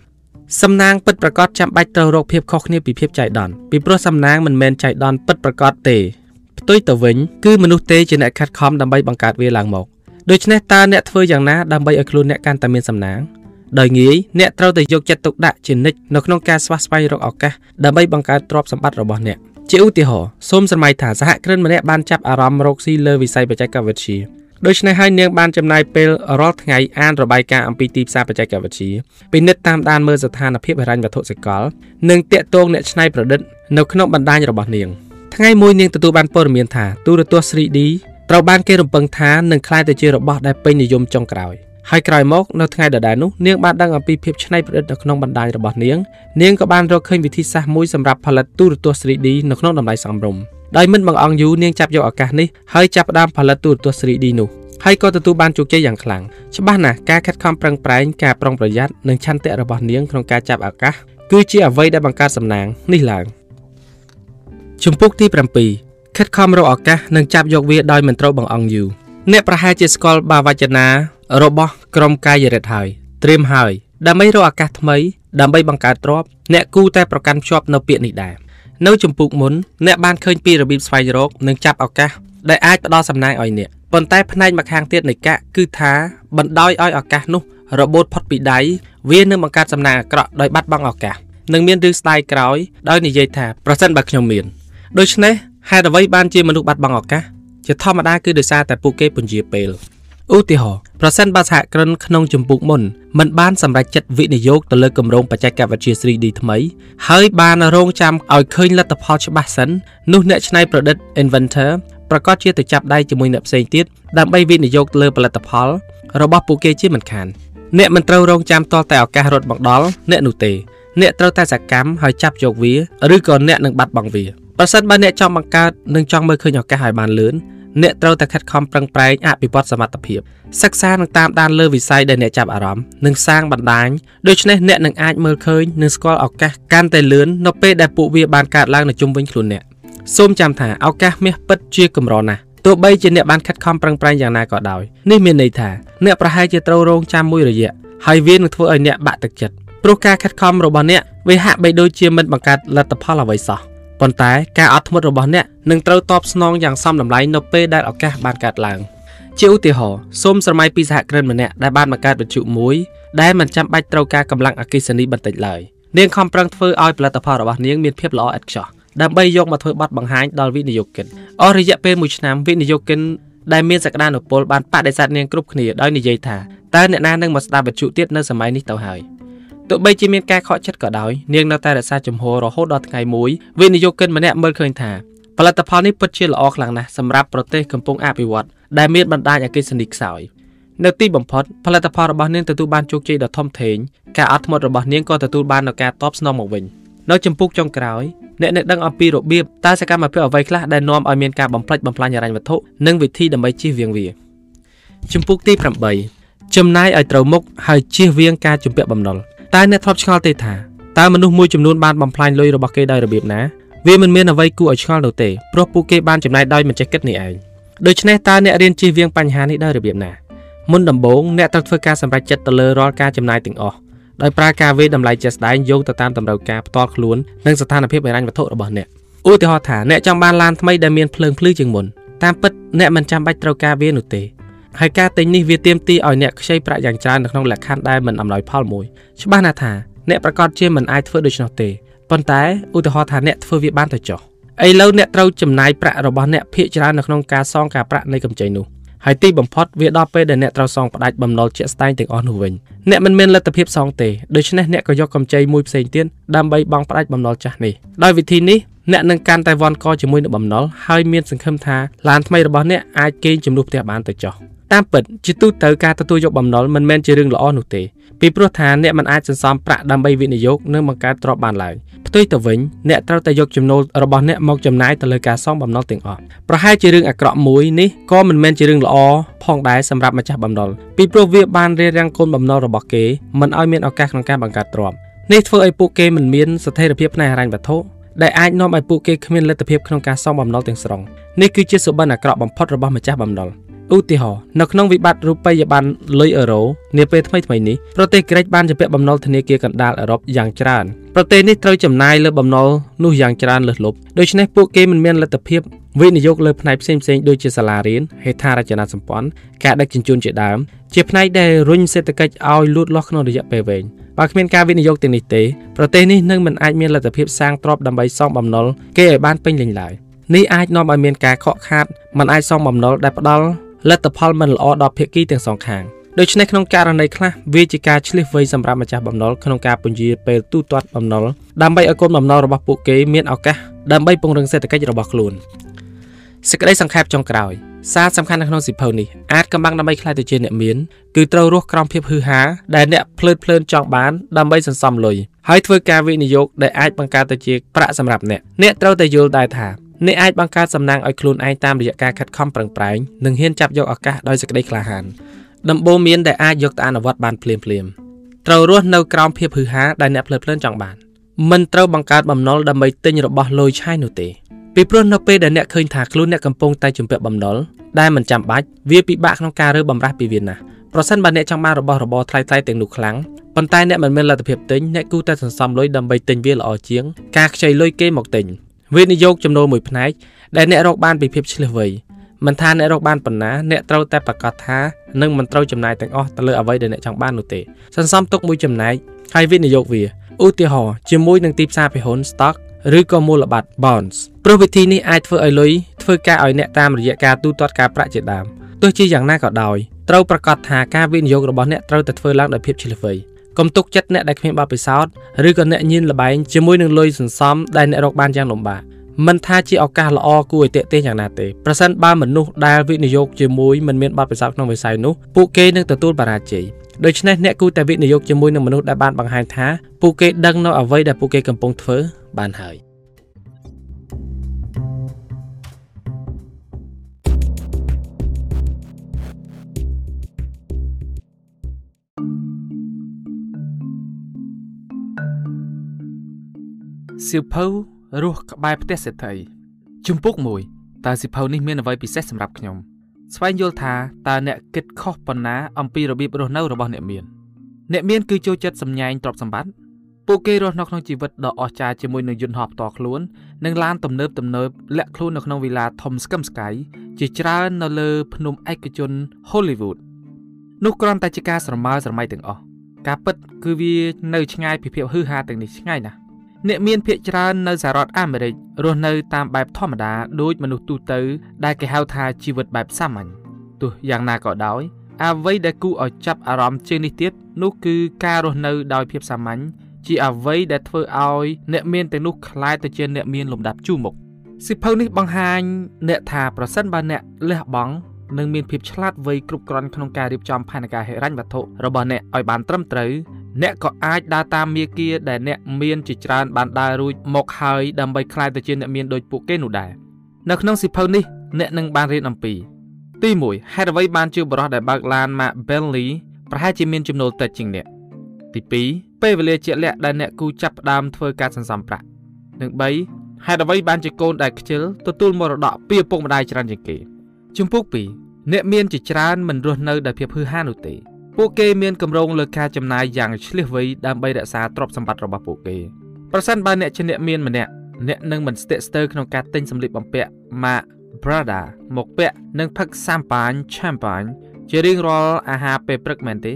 B: សំណាងពិតប្រកបចាំបាច់ត្រូវរកភាពខុសគ្នាពីភាពចៃដន្យពីព្រោះសំណាងមិនមែនចៃដន្យពិតប្រកបទេផ្ទុយទៅវិញគឺមនុស្សទេជាអ្នកខិតខំដើម្បីបង្កើតវាឡើងមកដូច្នេះតើអ្នកធ្វើយ៉ាងណាដើម្បីឲ្យខ្លួនអ្នកកាន់តែមានសំណាងដោយងាយអ្នកត្រូវតែយកចិត្តទុកដាក់ជានិច្ចនៅក្នុងការស្វះស្វែងរកឱកាសដើម្បីបង្កើតទ្រព្យសម្បត្តិរបស់អ្នក ជាឧទាហរណ៍សូមស្រមៃថាសហគ្រិនម្នាក់បានចាប់អារម្មណ៍រកស៊ីលើវិស័យបច្ចេកវិទ្យាដូច្នេះហើយនាងបានចំណាយពេលរាល់ថ្ងៃអានរបាយការណ៍អំពីទីផ្សារបច្ចេកវិទ្យាពិនិត្យតាមដានមើលស្ថានភាពហិរញ្ញវត្ថុសកល និងតាក់ទងអ្នកច្នៃប្រឌិតនៅក្នុងបណ្ដាញរបស់នាងថ្ងៃមួយនាងទទួលបានព័ត៌មានថាទូរទស្សន៍ 3D ត្រូវបានគេរំពឹងថានឹងក្លាយទៅជារបស់ដែលពេញនិយមចុងក្រោយ ហើយក្រោយមកនៅថ្ងៃដដែលនោះនាងបានដឹងអំពីភាពច្នៃប្រឌិតនៅក្នុងបណ្ដាញរបស់នាងនាងក៏បានរកឃើញវិធីសាស្ត្រមួយសម្រាប់ផលិតទូរទស្សន៍ 3D នៅក្នុងតម្លៃសមរម្យដោយមិនបង្អង់យូរនាងចាប់យកឱកាសនេះហើយចាប់ផ្ដើមផលិតទូរទស្សន៍ 3D នោះហើយក៏ទទួលបានជោគជ័យយ៉ាងខ្លាំងច្បាស់ណាស់ការខិតខំប្រឹងប្រែងការប្រុងប្រយ័ត្ននិងឆន្ទៈរបស់នាងក្នុងការចាប់ឱកាសគឺជាអ្វីដែលបង្កើតសំណាងនេះឡើងជំពូកទី7ខិតខំរកឱកាសនិងចាប់យកវាដោយមិនត្រូវបង្អង់យូរអ្នកប្រហែលជាស្គាល់បាវចនា របស់ក្រុមកាយរិទ្ធហើយត្រៀមហើយដើម្បីរកឱកាសថ្មីដើម្បីបង្កើតទ្រព្យអ្នកគូតែប្រកាន់ភ្ជាប់នៅពាក្យនេះដែរនៅចំពុកមុនអ្នកបានឃើញពីរបៀបស្វែងរកនិងចាប់ឱកាសដែលអាចផ្ដល់សំណាងឲ្យអ្នកប៉ុន្តែផ្នែកម្ខាងទៀតនៃកៈគឺថាបណ្ដោយឲ្យឱកាសនោះរបូតផុតពីដៃវានឹងបង្កើតសំណាងអាក្រក់ដោយបាត់បង់ឱកាសនឹងមានរឿងស្ដាយក្រោយដោយនិយាយថាប្រសិនបើខ្ញុំមានដូច្នេះហេតុអ្វីបានជាមនុស្សបាត់បង់ឱកាសជាធម្មតាគឺដោយសារតែពួកគេពន្យាពេល ឧទាហរណ៍ប្រសិនបើសហគ្រិនក្នុងជំពូកមុនមិនបានសម្រេចចិត្តវិនិយោគទៅលើគម្រោងបច្ចេកវិទ្យា 3D ថ្មីហើយបានរងចាំឲ្យឃើញលទ្ធផលច្បាស់សិននោះអ្នកច្នៃប្រឌិត inventor ប្រកាសជាទៅចាប់ដៃជាមួយអ្នកផ្សេងទៀតដើម្បីវិនិយោគលើផលិតផលរបស់ពួកគេជាមិនខានអ្នកមិនត្រូវរងចាំតតែឱកាសរត់មកដល់អ្នកនោះទេអ្នកត្រូវតែសកម្មហើយចាប់យកវាឬក៏អ្នកនឹងបាត់បង់វាប្រសិនបើអ្នកចង់បង្កើតនិងចង់មើលឃើញឱកាសឲ្យបានលឿន អ្នកត្រូវតែខិតខំប្រឹងប្រែងអភិវឌ្ឍសមត្ថភាពសិក្សានិងតាមដានលើវិស័យដែលអ្នកចាប់អារម្មណ៍និងសាងបណ្ដាញដូច្នេះអ្នកនឹងអាចមើលឃើញនិងស្គាល់ឱកាសកាន់តែលឿននៅពេលដែលពួកវាបានកើតឡើងនៅជុំវិញខ្លួនអ្នកសូមចាំថាឱកាសមាសពិតជាកម្រណាស់ទោះបីជាអ្នកបានខិតខំប្រឹងប្រែងយ៉ាងណាក៏ដោយនេះមានន័យថាអ្នកប្រហែលជាត្រូវរងចាំមួយរយៈហើយវានឹងធ្វើឲ្យអ្នកបាក់ទឹកចិត្តព្រោះការខិតខំរបស់អ្នកវាហាក់បីដូចជាមិនបង្កើតលទ្ធផលអ្វីសោះ ប៉ុន្តែការអត់ធ្មត់របស់អ្នកនឹងត្រូវតបស្នងយ៉ាងសមតម្លៃនៅពេលដែលឱកាសបានកើតឡើងជាឧទាហរណ៍សូមស្រមៃពីសហគ្រិនម្នាក់ដែលបានបង្កើតបញ្ជុមួយដែលមិនចាំបាច់ត្រូវការកម្លាំងអគ្គិសនីបន្តិចឡើយនាងខំប្រឹងធ្វើឲ្យផលិតផលរបស់នាងមានភាពល្អឥតខ្ចោះដើម្បីយកមកធ្វើបទបង្ហាញដល់វិនិយោគិនអស់រយៈពេល1ឆ្នាំវិនិយោគិនដែលមានសក្តានុពលបានបដិសេធនាងគ្រប់គ្នាដោយនិយាយថាតើអ្នកណានឹងមកស្ដាប់វិទ្យុទៀតនៅសម័យនេះទៅហើយ ទោះបីជាមានការខកចិត្តក៏ដោយនាងនៅតែរក្សាជំហររហូតដល់ថ្ងៃមួយវិនិយោគិនម្នាក់មើលឃើញថាផលិតផលនេះពិតជាល្អខ្លាំងណាស់សម្រាប់ប្រទេសកំពុងអភិវឌ្ឍដែលមានបណ្ដាញអគ្គិសនីខ្សោយនៅទីបំផុតផលិតផលរបស់នាងទទួលបានជោគជ័យដ៏ធំធេងការអត់ធ្មត់របស់នាងក៏ទទួលបាននូវការតបស្នងមកវិញនៅចំពុកចុងក្រោយអ្នកនឹងដឹងអំពីរបៀបតើសកម្មភាពអ្វីខ្លះដែលនាំឲ្យមានការបំផ្លិចបំផ្លាញហិរញ្ញវត្ថុនិងវិធីដើម្បីជៀសវាងវាចំពុកទី8ចំណាយឲ្យត្រូវមុខហើយជៀសវាងការជំពាក់បំណុល តើអ្នកធ្លាប់ឆ្ងល់ទេថាតើមនុស្សមួយចំនួនបានបំផ្លាញលុយរបស់គេដោយរបៀបណាវាមិនមានអ្វីគួរឲ្យឆ្ងល់នោះទេព្រោះពួកគេបានចំណាយដោយមិនចេះគិតនេះឯងដូច្នេះតើអ្នករៀនជៀសវាងបញ្ហានេះដោយរបៀបណាមុនដំបូងអ្នកត្រូវធ្វើការសម្រេចចិត្តទៅលើរាល់ការចំណាយទាំងអស់ដោយប្រើការវេតម្លៃជាក់ស្ដែងយោងទៅតាមតម្រូវការផ្ទាល់ខ្លួននិងស្ថានភាពហិរញ្ញវត្ថុរបស់អ្នកឧទាហរណ៍ថាអ្នកចង់បានឡានថ្មីដែលមានភ្លើងភ្លឺជាងមុនតាមពិតអ្នកមិនចាំបាច់ត្រូវការវានោះទេ ហើយការទិញនេះវាទាមទារឲ្យអ្នកខ្ចីប្រាក់យ៉ាងច្រើននៅក្នុងលក្ខខណ្ឌដែលមិនអំណោយផលមួយច្បាស់ណាស់ថាអ្នកប្រកាសជាមិនអាចធ្វើដូច្នោះទេប៉ុន្តែឧទាហរណ៍ថាអ្នកធ្វើវាបានទៅចុះឥឡូវអ្នកត្រូវចំណាយប្រាក់របស់អ្នកភាគច្រើននៅក្នុងការសងការប្រាក់នៃកម្ចីនោះហើយទីបំផុតវាដល់ពេលដែលអ្នកត្រូវសងផ្ដាច់បំណុលជាក់ស្ដែងទាំងអស់នោះវិញអ្នកមិនមានលទ្ធភាពសងទេដូច្នេះអ្នកក៏យកកម្ចីមួយផ្សេងទៀតដើម្បីបង់ផ្ដាច់បំណុលចាស់នេះដោយវិធីនេះអ្នកនឹងកាន់តែវាន់កជាមួយនឹងបំណុលហើយមានសង្ឃឹមថាឡានថ្មីរបស់អ្នកអាចកេងជំនួសផ្ទះបានទៅចុះ តាមពិតជាទូទៅការទទួលយកបំណុលមិនមែនជារឿងល្អនោះទេពីព្រោះថាអ្នកមិនអាចសន្សំប្រាក់ដើម្បីវិនិយោគនិងបង្កើតទ្រព្យបានឡើយផ្ទុយទៅវិញអ្នកត្រូវតែយកចំណូលរបស់អ្នកមកចំណាយទៅលើការសងបំណុលទាំងអស់ប្រហែលជារឿងអាក្រក់មួយនេះក៏មិនមែនជារឿងល្អផងដែរសម្រាប់ម្ចាស់បំណុលពីព្រោះវាបានរារាំងកូនបំណុលរបស់គេមិនឲ្យមានឱកាសក្នុងការបង្កើតទ្រព្យនេះធ្វើឲ្យពួកគេមិនមានស្ថិរភាពផ្នែកហិរញ្ញវត្ថុដែលអាចនាំឲ្យពួកគេគ្មានលទ្ធភាពក្នុងការសងបំណុលទាំងស្រុងនេះគឺជាសុបិនអាក្រក់បំផុតរបស់ម្ចាស់បំណុល ឧទាហរណ៍នៅក្នុងវិបត្តិរូបិយប័ណ្ណលុយអឺរ៉ូនាពេលថ្មីៗនេះប្រទេសក្រិចបានជំពាក់បំណុលធនាគារកណ្ដាលអឺរ៉ុបយ៉ាងច្រើនប្រទេសនេះត្រូវចំណាយលើបំណុលនោះយ៉ាងច្រើនលើសលប់ដូច្នេះពួកគេមិនមានលទ្ធភាពវិនិយោគលើផ្នែកផ្សេងៗដូចជាសាលារៀនហេដ្ឋារចនាសម្ព័ន្ធការដឹកជញ្ជូនជាដើមជាផ្នែកដែលរុញសេដ្ឋកិច្ចឲ្យលូតលាស់ក្នុងរយៈពេលវែងបើគ្មានការវិនិយោគទាំងនេះទេប្រទេសនេះនឹងមិនអាចមានលទ្ធភាពសាងទ្រព្យដើម្បីសងបំណុលគេឲ្យបានពេញលេញឡើយនេះអាចនាំឲ្យមានការខកខាតមិនអាចសងបំណុលដែលផ្ដល់ លទ្ធផលមិនល្អដល់ភាគីទាំងសងខាងដូច្នេះក្នុងករណីខ្លះវាជាការឆ្លៀសវៃសម្រាប់ម្ចាស់បំណុលក្នុងការពន្យាពេលទូទាត់បំណុលដើម្បីឲ្យកូនបំណុលរបស់ពួកគេមានឱកាសដើម្បីពង្រឹងសេដ្ឋកិច្ចរបស់ខ្លួនសេចក្តីសង្ខេបចុងក្រោយសារសំខាន់នៅក្នុងសិភៅនេះអាចកំបាំងដើម្បីខ្លាយទៅជាអ្នកមានគឺត្រូវរស់ក្រោមភាពហឺហាដែលអ្នកភ្លើតភ្លើនចង់បានដើម្បីសន្សំលុយហើយធ្វើការវិនិយោគដែលអាចបង្កើតទៅជាប្រាក់សម្រាប់អ្នកអ្នកត្រូវតែយល់ដែរថា អ្នកអាចបង្កើតសំណាងឲ្យខ្លួនឯងតាមរយៈការខិតខំប្រឹងប្រែងនិងហ៊ានចាប់យកឱកាសដោយសេចក្តីក្លាហានដំបូងមានដែលអាចយកទៅអនុវត្តបានភ្លាមភ្លាមត្រូវរស់នៅក្រោមភាពហឺហាដែលអ្នកភ្លើតភ្លើនចង់បានមិនត្រូវបង្កើតបំណុលដើម្បីទិញរបស់លុយឆាយនោះទេពីព្រោះនៅពេលដែលអ្នកឃើញថាខ្លួនអ្នកកំពុងតែជំពាក់បំណុលដែលមិនចាំបាច់វាពិបាកក្នុងការរើបំរាស់ពីវាណាស់ប្រសិនបើអ្នកចង់បានរបស់របរថ្លៃៗទាំងនោះខ្លាំងប៉ុន្តែអ្នកមិនមានលទ្ធភាពទិញអ្នកគូតែសន្សំលុយដើម្បីទិញវាល្អជាង ការខ្ចីលុយគេមកទិញ វិនិយោគចំណូលមួយផ្នែកដែលអ្នករកបានពីភាពឆ្លៀសវៃមិនថាអ្នករកបានប៉ុណ្ណាអ្នកត្រូវតែប្រកាសថានឹងមិនត្រូវចំណាយទាំងអស់ទៅលើអ្វីដែលអ្នកចង់បាននោះទេសន្សំទុកមួយចំណែកហើយវិនិយោគវាឧទាហរណ៍ជាមួយនឹងទីផ្សារពហុន stock ឬក៏មូលបត្រ bonds ព្រោះវិធីនេះអាចធ្វើឲ្យលុយធ្វើការឲ្យអ្នកតាមរយៈការទូទាត់ការប្រាក់ជាដើមទោះជាយ៉ាងណាក៏ដោយត្រូវប្រកាសថាការវិនិយោគរបស់អ្នកត្រូវតែធ្វើឡើងដោយភាពឆ្លៀសវៃ កុំទុកចិត្តអ្នកដែលគ្មានបទពិសោធន៍ឬក៏អ្នកញៀនលបែងជាមួយនឹងលុយសន្សំដែលអ្នករកបានយ៉ាងលំបាកមិនថាជាឱកាសល្អគួរឲ្យទាក់ទាញយ៉ាងណាទេប្រសិនបើមនុស្សដែលវិនិយោគជាមួយមិនមានបទពិសោធន៍ក្នុងវិស័យនោះពួកគេនឹងទទួលបរាជ័យដូច្នេះអ្នកគួរតែវិនិយោគជាមួយនឹងមនុស្សដែលបានបង្ហាញថាពួកគេដឹងនៅអ្វីដែលពួកគេកំពុងធ្វើបានហើយ សៀវភៅរស់ក្បែរផ្ទះសេដ្ឋីជំពូក1តើសៀវភៅនេះមានអ្វីពិសេសសម្រាប់ខ្ញុំស្វែងយល់ថាតើអ្នកគិតខុសប៉ុណ្ណាអំពីរបៀបរស់នៅរបស់អ្នកមានអ្នកមានគឺចូលចិត្តសម្ញែងទ្រព្យសម្បត្តិពួកគេរស់នៅក្នុងជីវិតដ៏អស្ចារ្យជាមួយនឹងយន្តហោះផ្ទាល់ខ្លួននិងឡានទំនើបទំនើបលាក់ខ្លួននៅក្នុងវិឡាធំស្កឹមស្កៃជាច្រើននៅលើភ្នំឯកជន Hollywood នោះគ្រាន់តែជាការស្រមើស្រមៃទាំងអស់ការពិតគឺវានៅឆ្ងាយពីភាពហឺហាទាំងនេះឆ្ងាយណាស់ អ្នកមានភាគច្រើននៅសហរដ្ឋអាមេរិករស់នៅតាមបែបធម្មតាដូចមនុស្សទូទៅដែលគេហៅថាជីវិតបែបសាមញ្ញទោះយ៉ាងណាក៏ដោយអ្វីដែលគួរឲ្យចាប់អារម្មណ៍ជាងនេះទៀតនោះគឺការរស់នៅដោយភាពសាមញ្ញជាអ្វីដែលធ្វើឲ្យអ្នកមានទាំងនោះคล้ายទៅជាអ្នកមានលំដាប់ជួរមុខសិភៅនេះបង្ហាញអ្នកថាប្រសិនបើអ្នកលះបង់ និងមានភាពឆ្លាតវៃគ្រប់គ្រាន់ក្នុងការរៀបចំផែនការហិរញ្ញវត្ថុរបស់អ្នកឲ្យបានត្រឹមត្រូវ អ្នកក៏អាចដើរតាមមាគ៌ាដែលអ្នកមានជាច្រើនបានដើររួចមកហើយដើម្បីក្លាយទៅជាអ្នកមានដូចពួកគេនោះដែរនៅក្នុងសិភៅនេះអ្នកនឹងបានរៀនអំពី ទី1ហេតុអ្វីបានជាបរិះដែលបើកឡានម៉ាក Bentley ប្រហែលជាមានចំណូលតិចជាងអ្នកទី2ពេលវេលាជាក់លាក់ដែលអ្នកគូចាប់ផ្ដើមធ្វើការសន្សំប្រាក់និង3ហេតុអ្វីបានជាកូនដែលខ្ជិលទទួលមរតកពីឪពុកម្ដាយច្រើនជាងគេជំពូក2អ្នកមានជាច្រើនមិនរស់នៅដោយភាពហឺហានោះទេ ពួកគេមានគម្រោងលើការចំណាយយ៉ាងឆ្លៀសវៃដើម្បីរក្សាទ្រព្យសម្បត្តិរបស់ពួកគេប្រសិនបើអ្នកជាអ្នកមានម្នាក់អ្នកនឹងមិនស្ទាក់ស្ទើរក្នុងការទិញសម្លៀកបំពាក់ Mark Prada មកពាក់និងផឹកសាំប៉ាញ Champagne ជារៀងរាល់អាហារពេលព្រឹកមែនទេ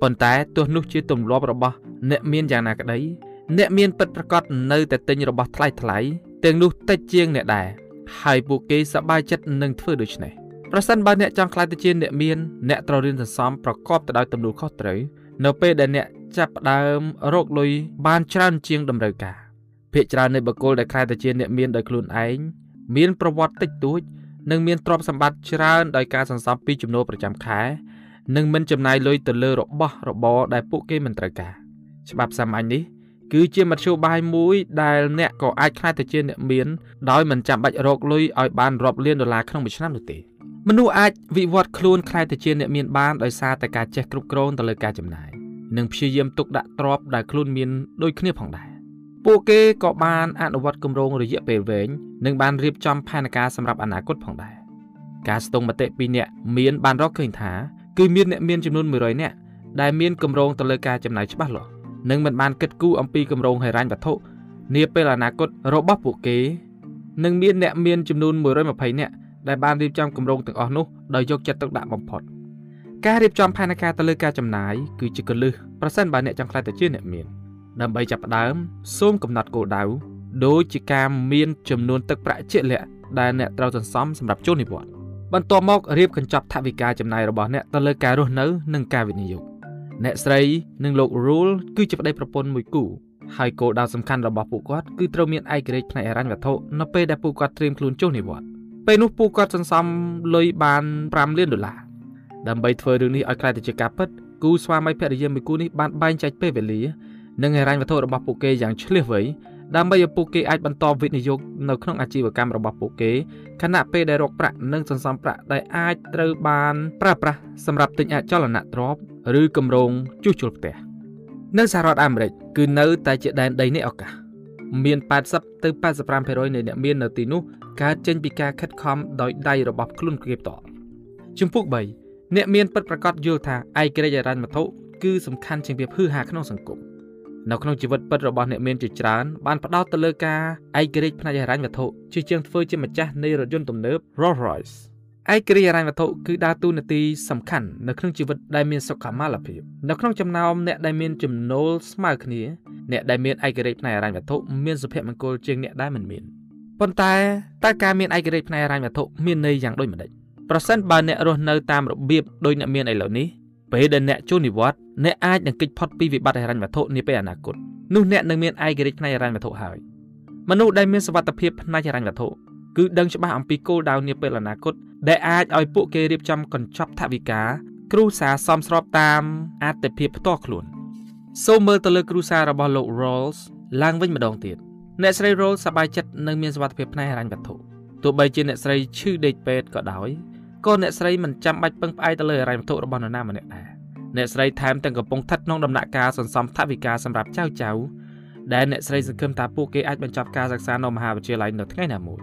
B: ប៉ុន្តែទោះនោះជាទម្លាប់របស់អ្នកមានយ៉ាងណាក្តីអ្នកមានពិតប្រាកដនៅតែទិញរបស់ថ្លៃថ្លៃទាំងនោះតិចជាងអ្នកដែរហើយពួកគេសប្បាយចិត្តនឹងធ្វើដូច្នេះ ប្រសិនបើអ្នកចង់ខ្លាយទៅជាអ្នកមានអ្នកត្រូវរៀនសន្សំប្រកបទៅដោយទំនួលខុសត្រូវនៅពេលដែលអ្នកចាប់ផ្ដើមរកលុយបានច្រើនជាងតម្រូវការភាគច្រើននៃបុគ្គលដែលខ្លាយទៅជាអ្នកមានដោយខ្លួនឯងមានប្រវត្តិតិចតួច និងមានទ្រព្យសម្បត្តិច្រើនដោយការសន្សំពីចំណូលប្រចាំខែនិងមិនចំណាយលុយទៅលើរបស់របរដែលពួកគេមិនត្រូវការច្បាប់សាមញ្ញនេះគឺជាមធ្យោបាយមួយដែលអ្នកក៏អាចខ្លាយទៅជាអ្នកមានដោយមិនចាំបាច់រកលុយឲ្យបានរាប់លានដុល្លារក្នុងមួយឆ្នាំនោះទេ មនុស្សអាចវិវត្តខ្លួនខ្លាយទៅជាអ្នកមានបានដោយសារតែការចេះគ្រប់គ្រងទៅលើការចំណាយនិងព្យាយាមទុកដាក់ទ្រព្យដែលខ្លួនមានដូចគ្នាផងដែរពួកគេក៏បានអនុវត្តគម្រោងរយៈពេលវែងនិងបានរៀបចំផែនការសម្រាប់អនាគតផងដែរការស្ទង់មតិពីអ្នកមានបានរកឃើញថាគឺមានអ្នកមានចំនួន100នាក់ដែលមានគម្រោងទៅលើការចំណាយច្បាស់លាស់និងមិនបានគិតគូរអំពីគម្រោងហិរញ្ញវត្ថុនាពេលអនាគតរបស់ពួកគេនិងមានអ្នកមានចំនួន120នាក់ ដែលបានរៀបចំគម្រោងទាំងអស់នោះដោយយកចិត្តទុកដាក់បំផុតការរៀបចំផែនការទៅលើការចំណាយគឺជាកលឹះប្រសិនបើអ្នកចង់ខ្លាចទៅជាអ្នកមានដើម្បីចាប់ផ្ដើមសូមកំណត់គោលដៅដូចជាការមានចំនួនទឹកប្រាក់ជាក់លាក់ដែលអ្នកត្រូវសន្សំសម្រាប់ចូលនិវត្តន៍បន្ទាប់មករៀបកញ្ចប់ថវិកាចំណាយរបស់អ្នកទៅលើការរស់នៅនិងការវិនិយោគអ្នកស្រីនិងលោក Rule គឺជាប្តីប្រពន្ធមួយគូហើយគោលដៅសំខាន់របស់ពួកគាត់គឺត្រូវមានឯករាជ្យផ្នែកហិរញ្ញវត្ថុនៅពេលដែលពួកគាត់ត្រៀមខ្លួនចូលនិវត្តន៍ ពេលនោះពួកគាត់សន្សំលុយបាន5លានដុល្លារដើម្បីធ្វើរឿងនេះឲ្យក្លាយទៅជាការពិតគូស្វាមីភរិយាមួយគូនេះបានបែងចែកពេលវេលានិងហិរញ្ញវត្ថុរបស់ពួកគេយ៉ាងឆ្លៀសវៃដើម្បីឲ្យពួកគេអាចបន្តវិនិយោគនៅក្នុងអាជីវកម្មរបស់ពួកគេខណៈពេលដែលរកប្រាក់និងសន្សំប្រាក់ដែលអាចត្រូវបានប្រើប្រាស់សម្រាប់ទិញអចលនទ្រព្យឬគម្រោងជួសជុលផ្ទះនៅសហរដ្ឋអាមេរិកគឺនៅតែជាដែនដីនៃឱកាសមាន80ទៅ85%នៃអ្នកមាននៅទីនោះ កើតចេញពីការខិតខំដោយដៃរបស់ខ្លួនគេផ្ទាល់ជំពូក3អ្នកមានពិតប្រាកដយល់ថាឯករាជ្យហិរញ្ញវត្ថុគឺសំខាន់ជាងភាពហឺហាក្នុងសង្គមនៅក្នុងជីវិតពិតរបស់អ្នកមានជាច្រើនបានផ្ដោតទៅលើការឯករាជ្យផ្នែកហិរញ្ញវត្ថុជាជាងធ្វើជាម្ចាស់នៃរថយន្តទំនើប Rolls-Royce ឯករាជ្យហិរញ្ញវត្ថុគឺដើរតួនាទីសំខាន់នៅក្នុងជីវិតដែលមានសុខុមាលភាពនៅក្នុងចំណោមអ្នកដែលមានចំណូលស្មើគ្នាអ្នកដែលមានឯករាជ្យផ្នែកហិរញ្ញវត្ថុមានសុភមង្គលជាងអ្នកដែលមិនមាន ប៉ុន្តែតើការមានឯករាជ្យផ្នែកហិរញ្ញវត្ថុមានន័យយ៉ាងដូចម្តេចប្រសិនបើអ្នករស់នៅតាមរបៀបដូចអ្នកមានឥឡូវនេះពេលដែលអ្នកចូលនិវត្តន៍អ្នកអាចនឹងគេចផុតពីវិបត្តិហិរញ្ញវត្ថុនាពេលអនាគតនោះអ្នកនឹងមានឯករាជ្យផ្នែកហិរញ្ញវត្ថុហើយមនុស្សដែលមានសវត្ថភាពផ្នែកហិរញ្ញវត្ថុគឺដឹងច្បាស់អំពីគោលដៅនាពេលអនាគតដែលអាចឲ្យពួកគេរៀបចំកញ្ចប់ថវិកាគ្រួសារសមស្របតាមអត្ថិភាពផ្ទាល់ខ្លួនសូមមើលទៅលើគ្រួសាររបស់លោក Rolls ឡើងវិញម្ដងទៀត អ្នកស្រី Rolls សប្បាយចិត្តនឹងមានសវត្ថភាពផ្នែកហិរញ្ញវត្ថុទោះបីជាអ្នកស្រីឈឺដេកពេទ្យក៏ដោយក៏អ្នកស្រីមិនចាំបាច់ពឹងផ្អែកទៅលើហិរញ្ញវត្ថុរបស់នរណាម្នាក់ដែរអ្នកស្រីថែមទាំងកំពុងស្ថិតក្នុងដំណាក់កាលសន្សំថវិកាសម្រាប់ចៅចៅដែលអ្នកស្រីសង្ឃឹមថាពួកគេអាចបញ្ចប់ការសិក្សានៅមហាវិទ្យាល័យនៅថ្ងៃណាមួយ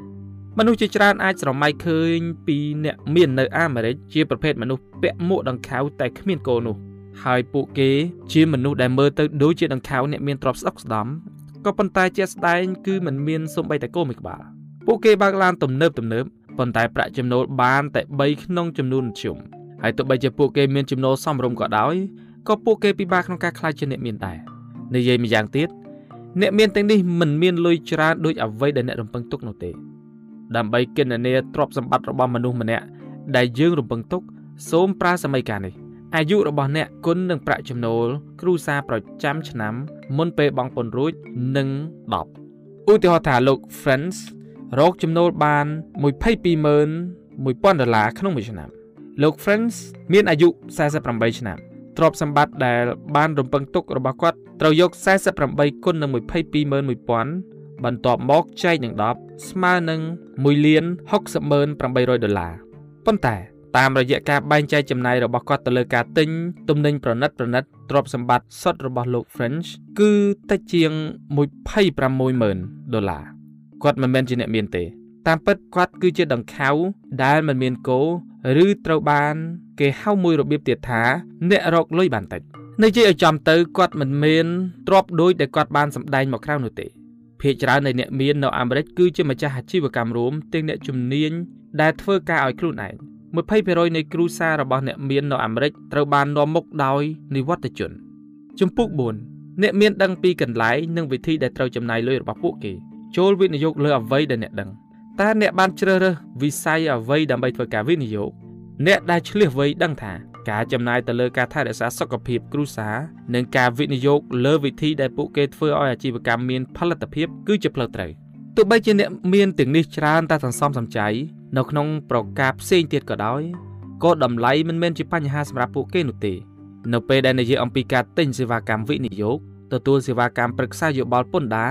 B: មនុស្សជាច្រើនអាចស្រមៃឃើញពីអ្នកមាននៅអាមេរិកជាប្រភេទមនុស្សពាក់មួកដង្ខៅតែគ្មានគោនោះហើយពួកគេជាមនុស្សដែលមើលទៅដូចជាដង្ខៅអ្នកមានទ្រព្យស្ដុកស្ដំ ក៏ប៉ុន្តែជាស្ដែងគឺមិនមានសូម្បីតែគោមួយក្បាលពួកគេបើកឡានទំនើបទំនើបប៉ុន្តែប្រាក់ចំណូលបានតែ3ក្នុងចំនួនមធ្យមហើយទោះបីជាពួកគេមានចំណូលសមរម្យក៏ដោយក៏ពួកគេពិបាកក្នុងការខ្លាចជាអ្នកមានដែរនិយាយម្យ៉ាងទៀតអ្នកមានទាំងនេះមិនមានលុយច្រើនដូចអ្វីដែលអ្នករំពឹងទុកនោះទេ ដើម្បីគណនាទ្រព្យសម្បត្តិរបស់មនុស្សម្នាក់ដែលយើងរំពឹងទុក សូមប្រើសម័យកាលនេះ អាយុរបស់អ្នកគុណនឹងប្រាក់ចំណូលគ្រួសារប្រចាំឆ្នាំ មុនពេលបង់ពន្ធរួចនឹង10ឧទាហរណ៍ថាលោក Friends រកចំណូលបាន220,000 1000ដុល្លារក្នុងមួយឆ្នាំលោក Friends មានអាយុ48ឆ្នាំទ្រព្យសម្បត្តិដែលបានរំពឹងទុករបស់គាត់ត្រូវយក48គុណនឹង221,000បន្ទាប់មកចែកនឹង10ស្មើនឹង1លាន60800ដុល្លារប៉ុន្តែ តាមរយៈការបែងចែកចំណាយរបស់គាត់ទៅលើការទិញទំនិញប្រណិតប្រណិតទ្រព្យសម្បត្តិសុទ្ធរបស់លោក French គឺតិចជាង260,000ដុល្លារគាត់មិនមែនជាអ្នកមានទេតាមពិតគាត់គឺជាដង្ខៅដែលមិនមានគោឬត្រូវបាន គេហៅមួយរបៀបទៀតថា អ្នករកលុយបានតិចនិយាយឲ្យចំទៅគាត់មិនមានទ្រព្យដូចដែលគាត់បានសម្ដែងមកក្រៅនោះទេភាគច្រើននៃអ្នកមាននៅអាមេរិកគឺជាម្ចាស់អាជីវកម្មរួមទាំងអ្នកជំនាញដែលធ្វើការឲ្យខ្លួនឯង 20%នៃគ្រួសាររបស់អ្នកមាននៅអាមេរិកត្រូវបាននាំមុខដោយនិវត្តជនជំពូក4អ្នកមានដឹងពីកន្លែងនិងវិធីដែលត្រូវចំណាយលុយរបស់ពួកគេចូលវិនិយោគលើអ្វីដែលអ្នកដឹងតើអ្នកបានជ្រើសរើសវិស័យអ្វីដើម្បីធ្វើការវិនិយោគអ្នកដែលឆ្លៀសវៃដឹងថាការចំណាយទៅលើការថែរក្សាសុខភាពគ្រួសារនិងការវិនិយោគលើវិធីដែលពួកគេធ្វើឲ្យអាជីវកម្មមានផលិតភាពគឺជាផ្លូវត្រូវទោះបីជាអ្នកមានទាំងនេះច្រើនតែសន្សំសំចៃ នៅក្នុងប្រការផ្សេងទៀតក៏ដោយក៏តម្លៃមិនមែនជាបញ្ហាសម្រាប់ពួកគេនោះទេ នៅពេលដែលនិយាយអំពីការទិញសេវាកម្មវិនិយោគទទួលសេវាកម្មប្រឹក្សាយោបល់ពន្ធដា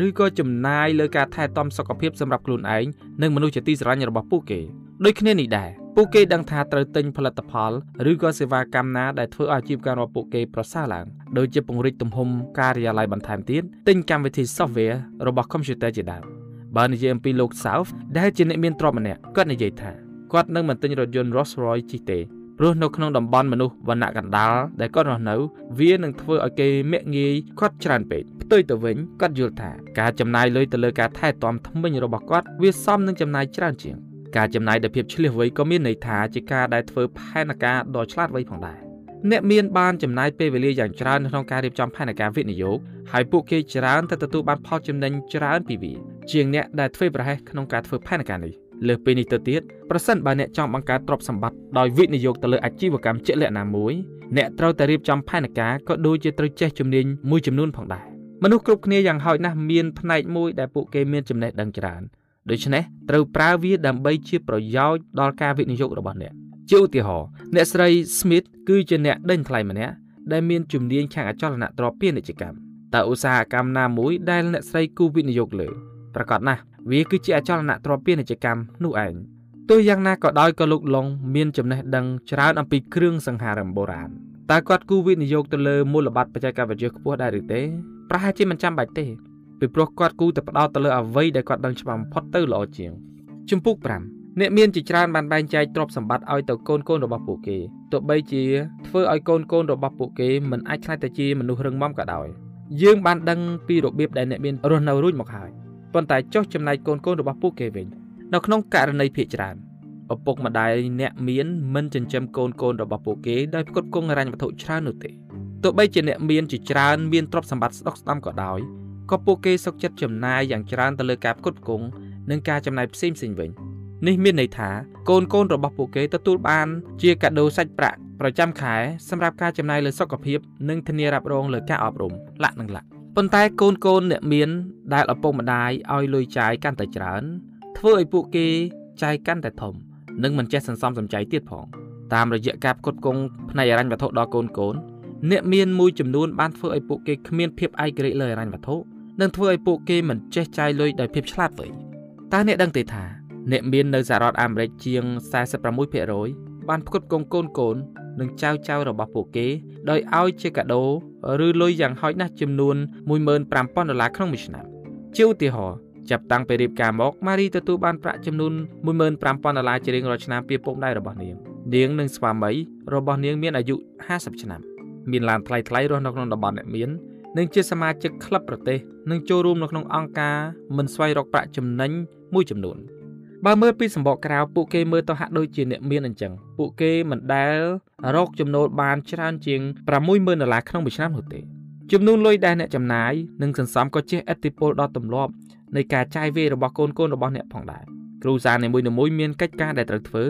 B: រឬក៏ចំណាយលើការថែទាំសុខភាពសម្រាប់ខ្លួនឯងនិងមនុស្សជាទីស្រឡាញ់របស់ពួកគេដូចគ្នានេះដែរពួកគេដឹងថាត្រូវទិញផលិតផលឬក៏សេវាកម្មណាដែលធ្វើឲ្យអាជីវកម្មរបស់ពួកគេប្រសើរឡើងដូចជាពង្រីកទំហំការិយាល័យបន្ថែមទៀតទិញកម្មវិធី software របស់ computer ជាដើម បើនិយាយអំពីលោក South ដែលជាអ្នកមានទ្រព្យម្នាក់គាត់និយាយថាគាត់នឹងមិនទិញរថយន្ត Rolls-Royce ជិះទេព្រោះនៅក្នុងតំបន់មនុស្សវណ្ណៈកណ្ដាលដែលគាត់រស់នៅ វានឹងធ្វើឲ្យគេមាក់ងាយគាត់ច្រើនពេកផ្ទុយទៅវិញគាត់យល់ថាការចំណាយលុយទៅលើការថែទាំថ្មិញរបស់គាត់វាសមនឹងចំណាយច្រើនជាងការចំណាយដោយភាពឆ្លៀសវៃក៏មានន័យថាជាការដែលធ្វើផែនការដ៏ឆ្លាតវៃផងដែរ អ្នកមានបានចំណាយពេលវេលាយ៉ាងច្រើនក្នុងការរៀបចំផែនការវិនិយោគហើយពួកគេច្រើនតែទទួលបានផលចំណេញច្រើនពីវាជាងអ្នកដែលធ្វើប្រហែសក្នុងការធ្វើផែនការនេះលើសពីនេះទៅទៀតប្រសិនបើអ្នកចង់បង្កើតទ្រព្យសម្បត្តិដោយវិនិយោគទៅលើអាជីវកម្មជាក់លាក់ណាមួយអ្នកត្រូវតែរៀបចំផែនការក៏ដូចជាត្រូវចេះជំនាញមួយចំនួនផងដែរមនុស្សគ្រប់គ្នាយ៉ាងហោចណាស់មានផ្នែកមួយដែលពួកគេមានចំណេះដឹងច្រើនដូច្នេះត្រូវប្រើវាដើម្បីជាប្រយោជន៍ដល់ការវិនិយោគរបស់អ្នក ជាឧទាហរណ៍អ្នកស្រី Smith គឺជាអ្នកដេញថ្លៃម្នាក់ដែលមានជំនាញខាងអចលនទ្រព្យពាណិជ្ជកម្មតើឧស្សាហកម្មណាមួយដែលអ្នកស្រីគូវិនិយោគលើប្រកាសណាស់វាគឺជាអចលនទ្រព្យពាណិជ្ជកម្មនោះឯងទោះយ៉ាងណាក៏ដោយក៏លោកឡុងមានចំណេះដឹងច្រើនអំពីគ្រឿងសង្ហារិមបុរាណតើគាត់គូវិនិយោគទៅលើមូលបត្របច្ចេកវិទ្យាខ្ពស់ដែរឬទេប្រហែលជាមិនចាំបាច់ទេពីព្រោះគាត់គូតែផ្ដោតទៅលើអ្វីដែលគាត់ដឹងច្បាស់បំផុតទៅល្អជាង ជំពូក5 អ្នកមានជាច្រើនបានបែងចែកទ្រព្យសម្បត្តិឲ្យទៅកូនកូនរបស់ពួកគេទោះបីជាធ្វើឲ្យកូនកូនរបស់ពួកគេមិនអាចខ្លាចទៅជាមនុស្សរឹងមាំក៏ដោយយើងបានដឹងពីរបៀបដែលអ្នកមានរស់នៅរួចមកហើយប៉ុន្តែចុះចំណែកកូនកូនរបស់ពួកគេវិញនៅក្នុងករណីភាគច្រើនឪពុកម្ដាយអ្នកមានមិនចិញ្ចឹមកូនកូនរបស់ពួកគេដោយផ្គត់ផ្គង់ហិរញ្ញវត្ថុច្រើននោះទេទោះបីជាអ្នកមានជាច្រើនមានទ្រព្យសម្បត្តិស្ដុកស្ដាំក៏ដោយក៏ពួកគេសុខចិត្តចំណាយយ៉ាងច្រើនទៅលើការផ្គត់ផ្គង់និងការចំណាយផ្សេងផ្សេងវិញ នេះមានន័យថាកូនកូនរបស់ពួកគេទទួលបាន ជាកាដូសាច់ប្រាក់ប្រចាំខែសម្រាប់ការចំណាយលើសុខភាពនិងធានារ៉ាប់រងលើការអប់រំលក្ខនឹងលក្ខប៉ុន្តែកូនកូនអ្នកមានដែលឪពុកម្ដាយឲ្យលុយចាយកាន់តែច្រើន ធ្វើឲ្យពួកគេចាយកាន់តែធំ និងមិនចេះសន្សំសំចៃទៀតផងតាមរយៈការផ្គត់ផ្គង់ផ្នែកហិរញ្ញវត្ថុដល់កូនកូនអ្នកមានមួយចំនួនបានធ្វើឲ្យពួកគេគ្មានភាពឯករាជ្យលើហិរញ្ញវត្ថុនិងធ្វើឲ្យពួកគេមិនចេះចាយលុយដោយភាពឆ្លាតវៃតើអ្នកដឹងទេថា អ្នកមាននៅសហរដ្ឋអាមេរិកជាង46%បានផ្គត់ផ្គង់កូនកូននិងចៅចៅរបស់ពួកគេ ដោយឲ្យជាកាដូឬលុយយ៉ាងហោចណាស់ចំនួន15000ដុល្លារក្នុងមួយឆ្នាំជាឧទាហរណ៍ចាប់តាំងពីរៀបការមកម៉ារីទទួលបានប្រាក់ចំនួន15000ដុល្លារជារៀងរាល់ឆ្នាំពីពុកម្ដាយរបស់នាងនាងនិងស្វាមីរបស់នាងមានអាយុ50ឆ្នាំមានឡានថ្លៃថ្លៃរស់នៅក្នុងតំបន់អ្នកមាននិងជាសមាជិកក្លឹបប្រទេសនិងចូលរួមនៅក្នុងអង្គការមិនស្វែងរកប្រាក់ចំណេញមួយចំនួន បើមើលពីសម្បកក្រៅពួកគេមើលទៅហាក់ដូចជាអ្នកមានអញ្ចឹងពួកគេមិនដែលរកចំណូលបានច្រើនជាង60000ដុល្លារក្នុងមួយឆ្នាំនោះទេចំនួនលុយដែលអ្នកចំណាយនិងសន្សំក៏ជះឥទ្ធិពលដល់ទម្លាប់នៃការចាយវាយរបស់កូនកូនរបស់អ្នកផងដែរគ្រូសានីមួយៗមានកិច្ចការដែលត្រូវធ្វើ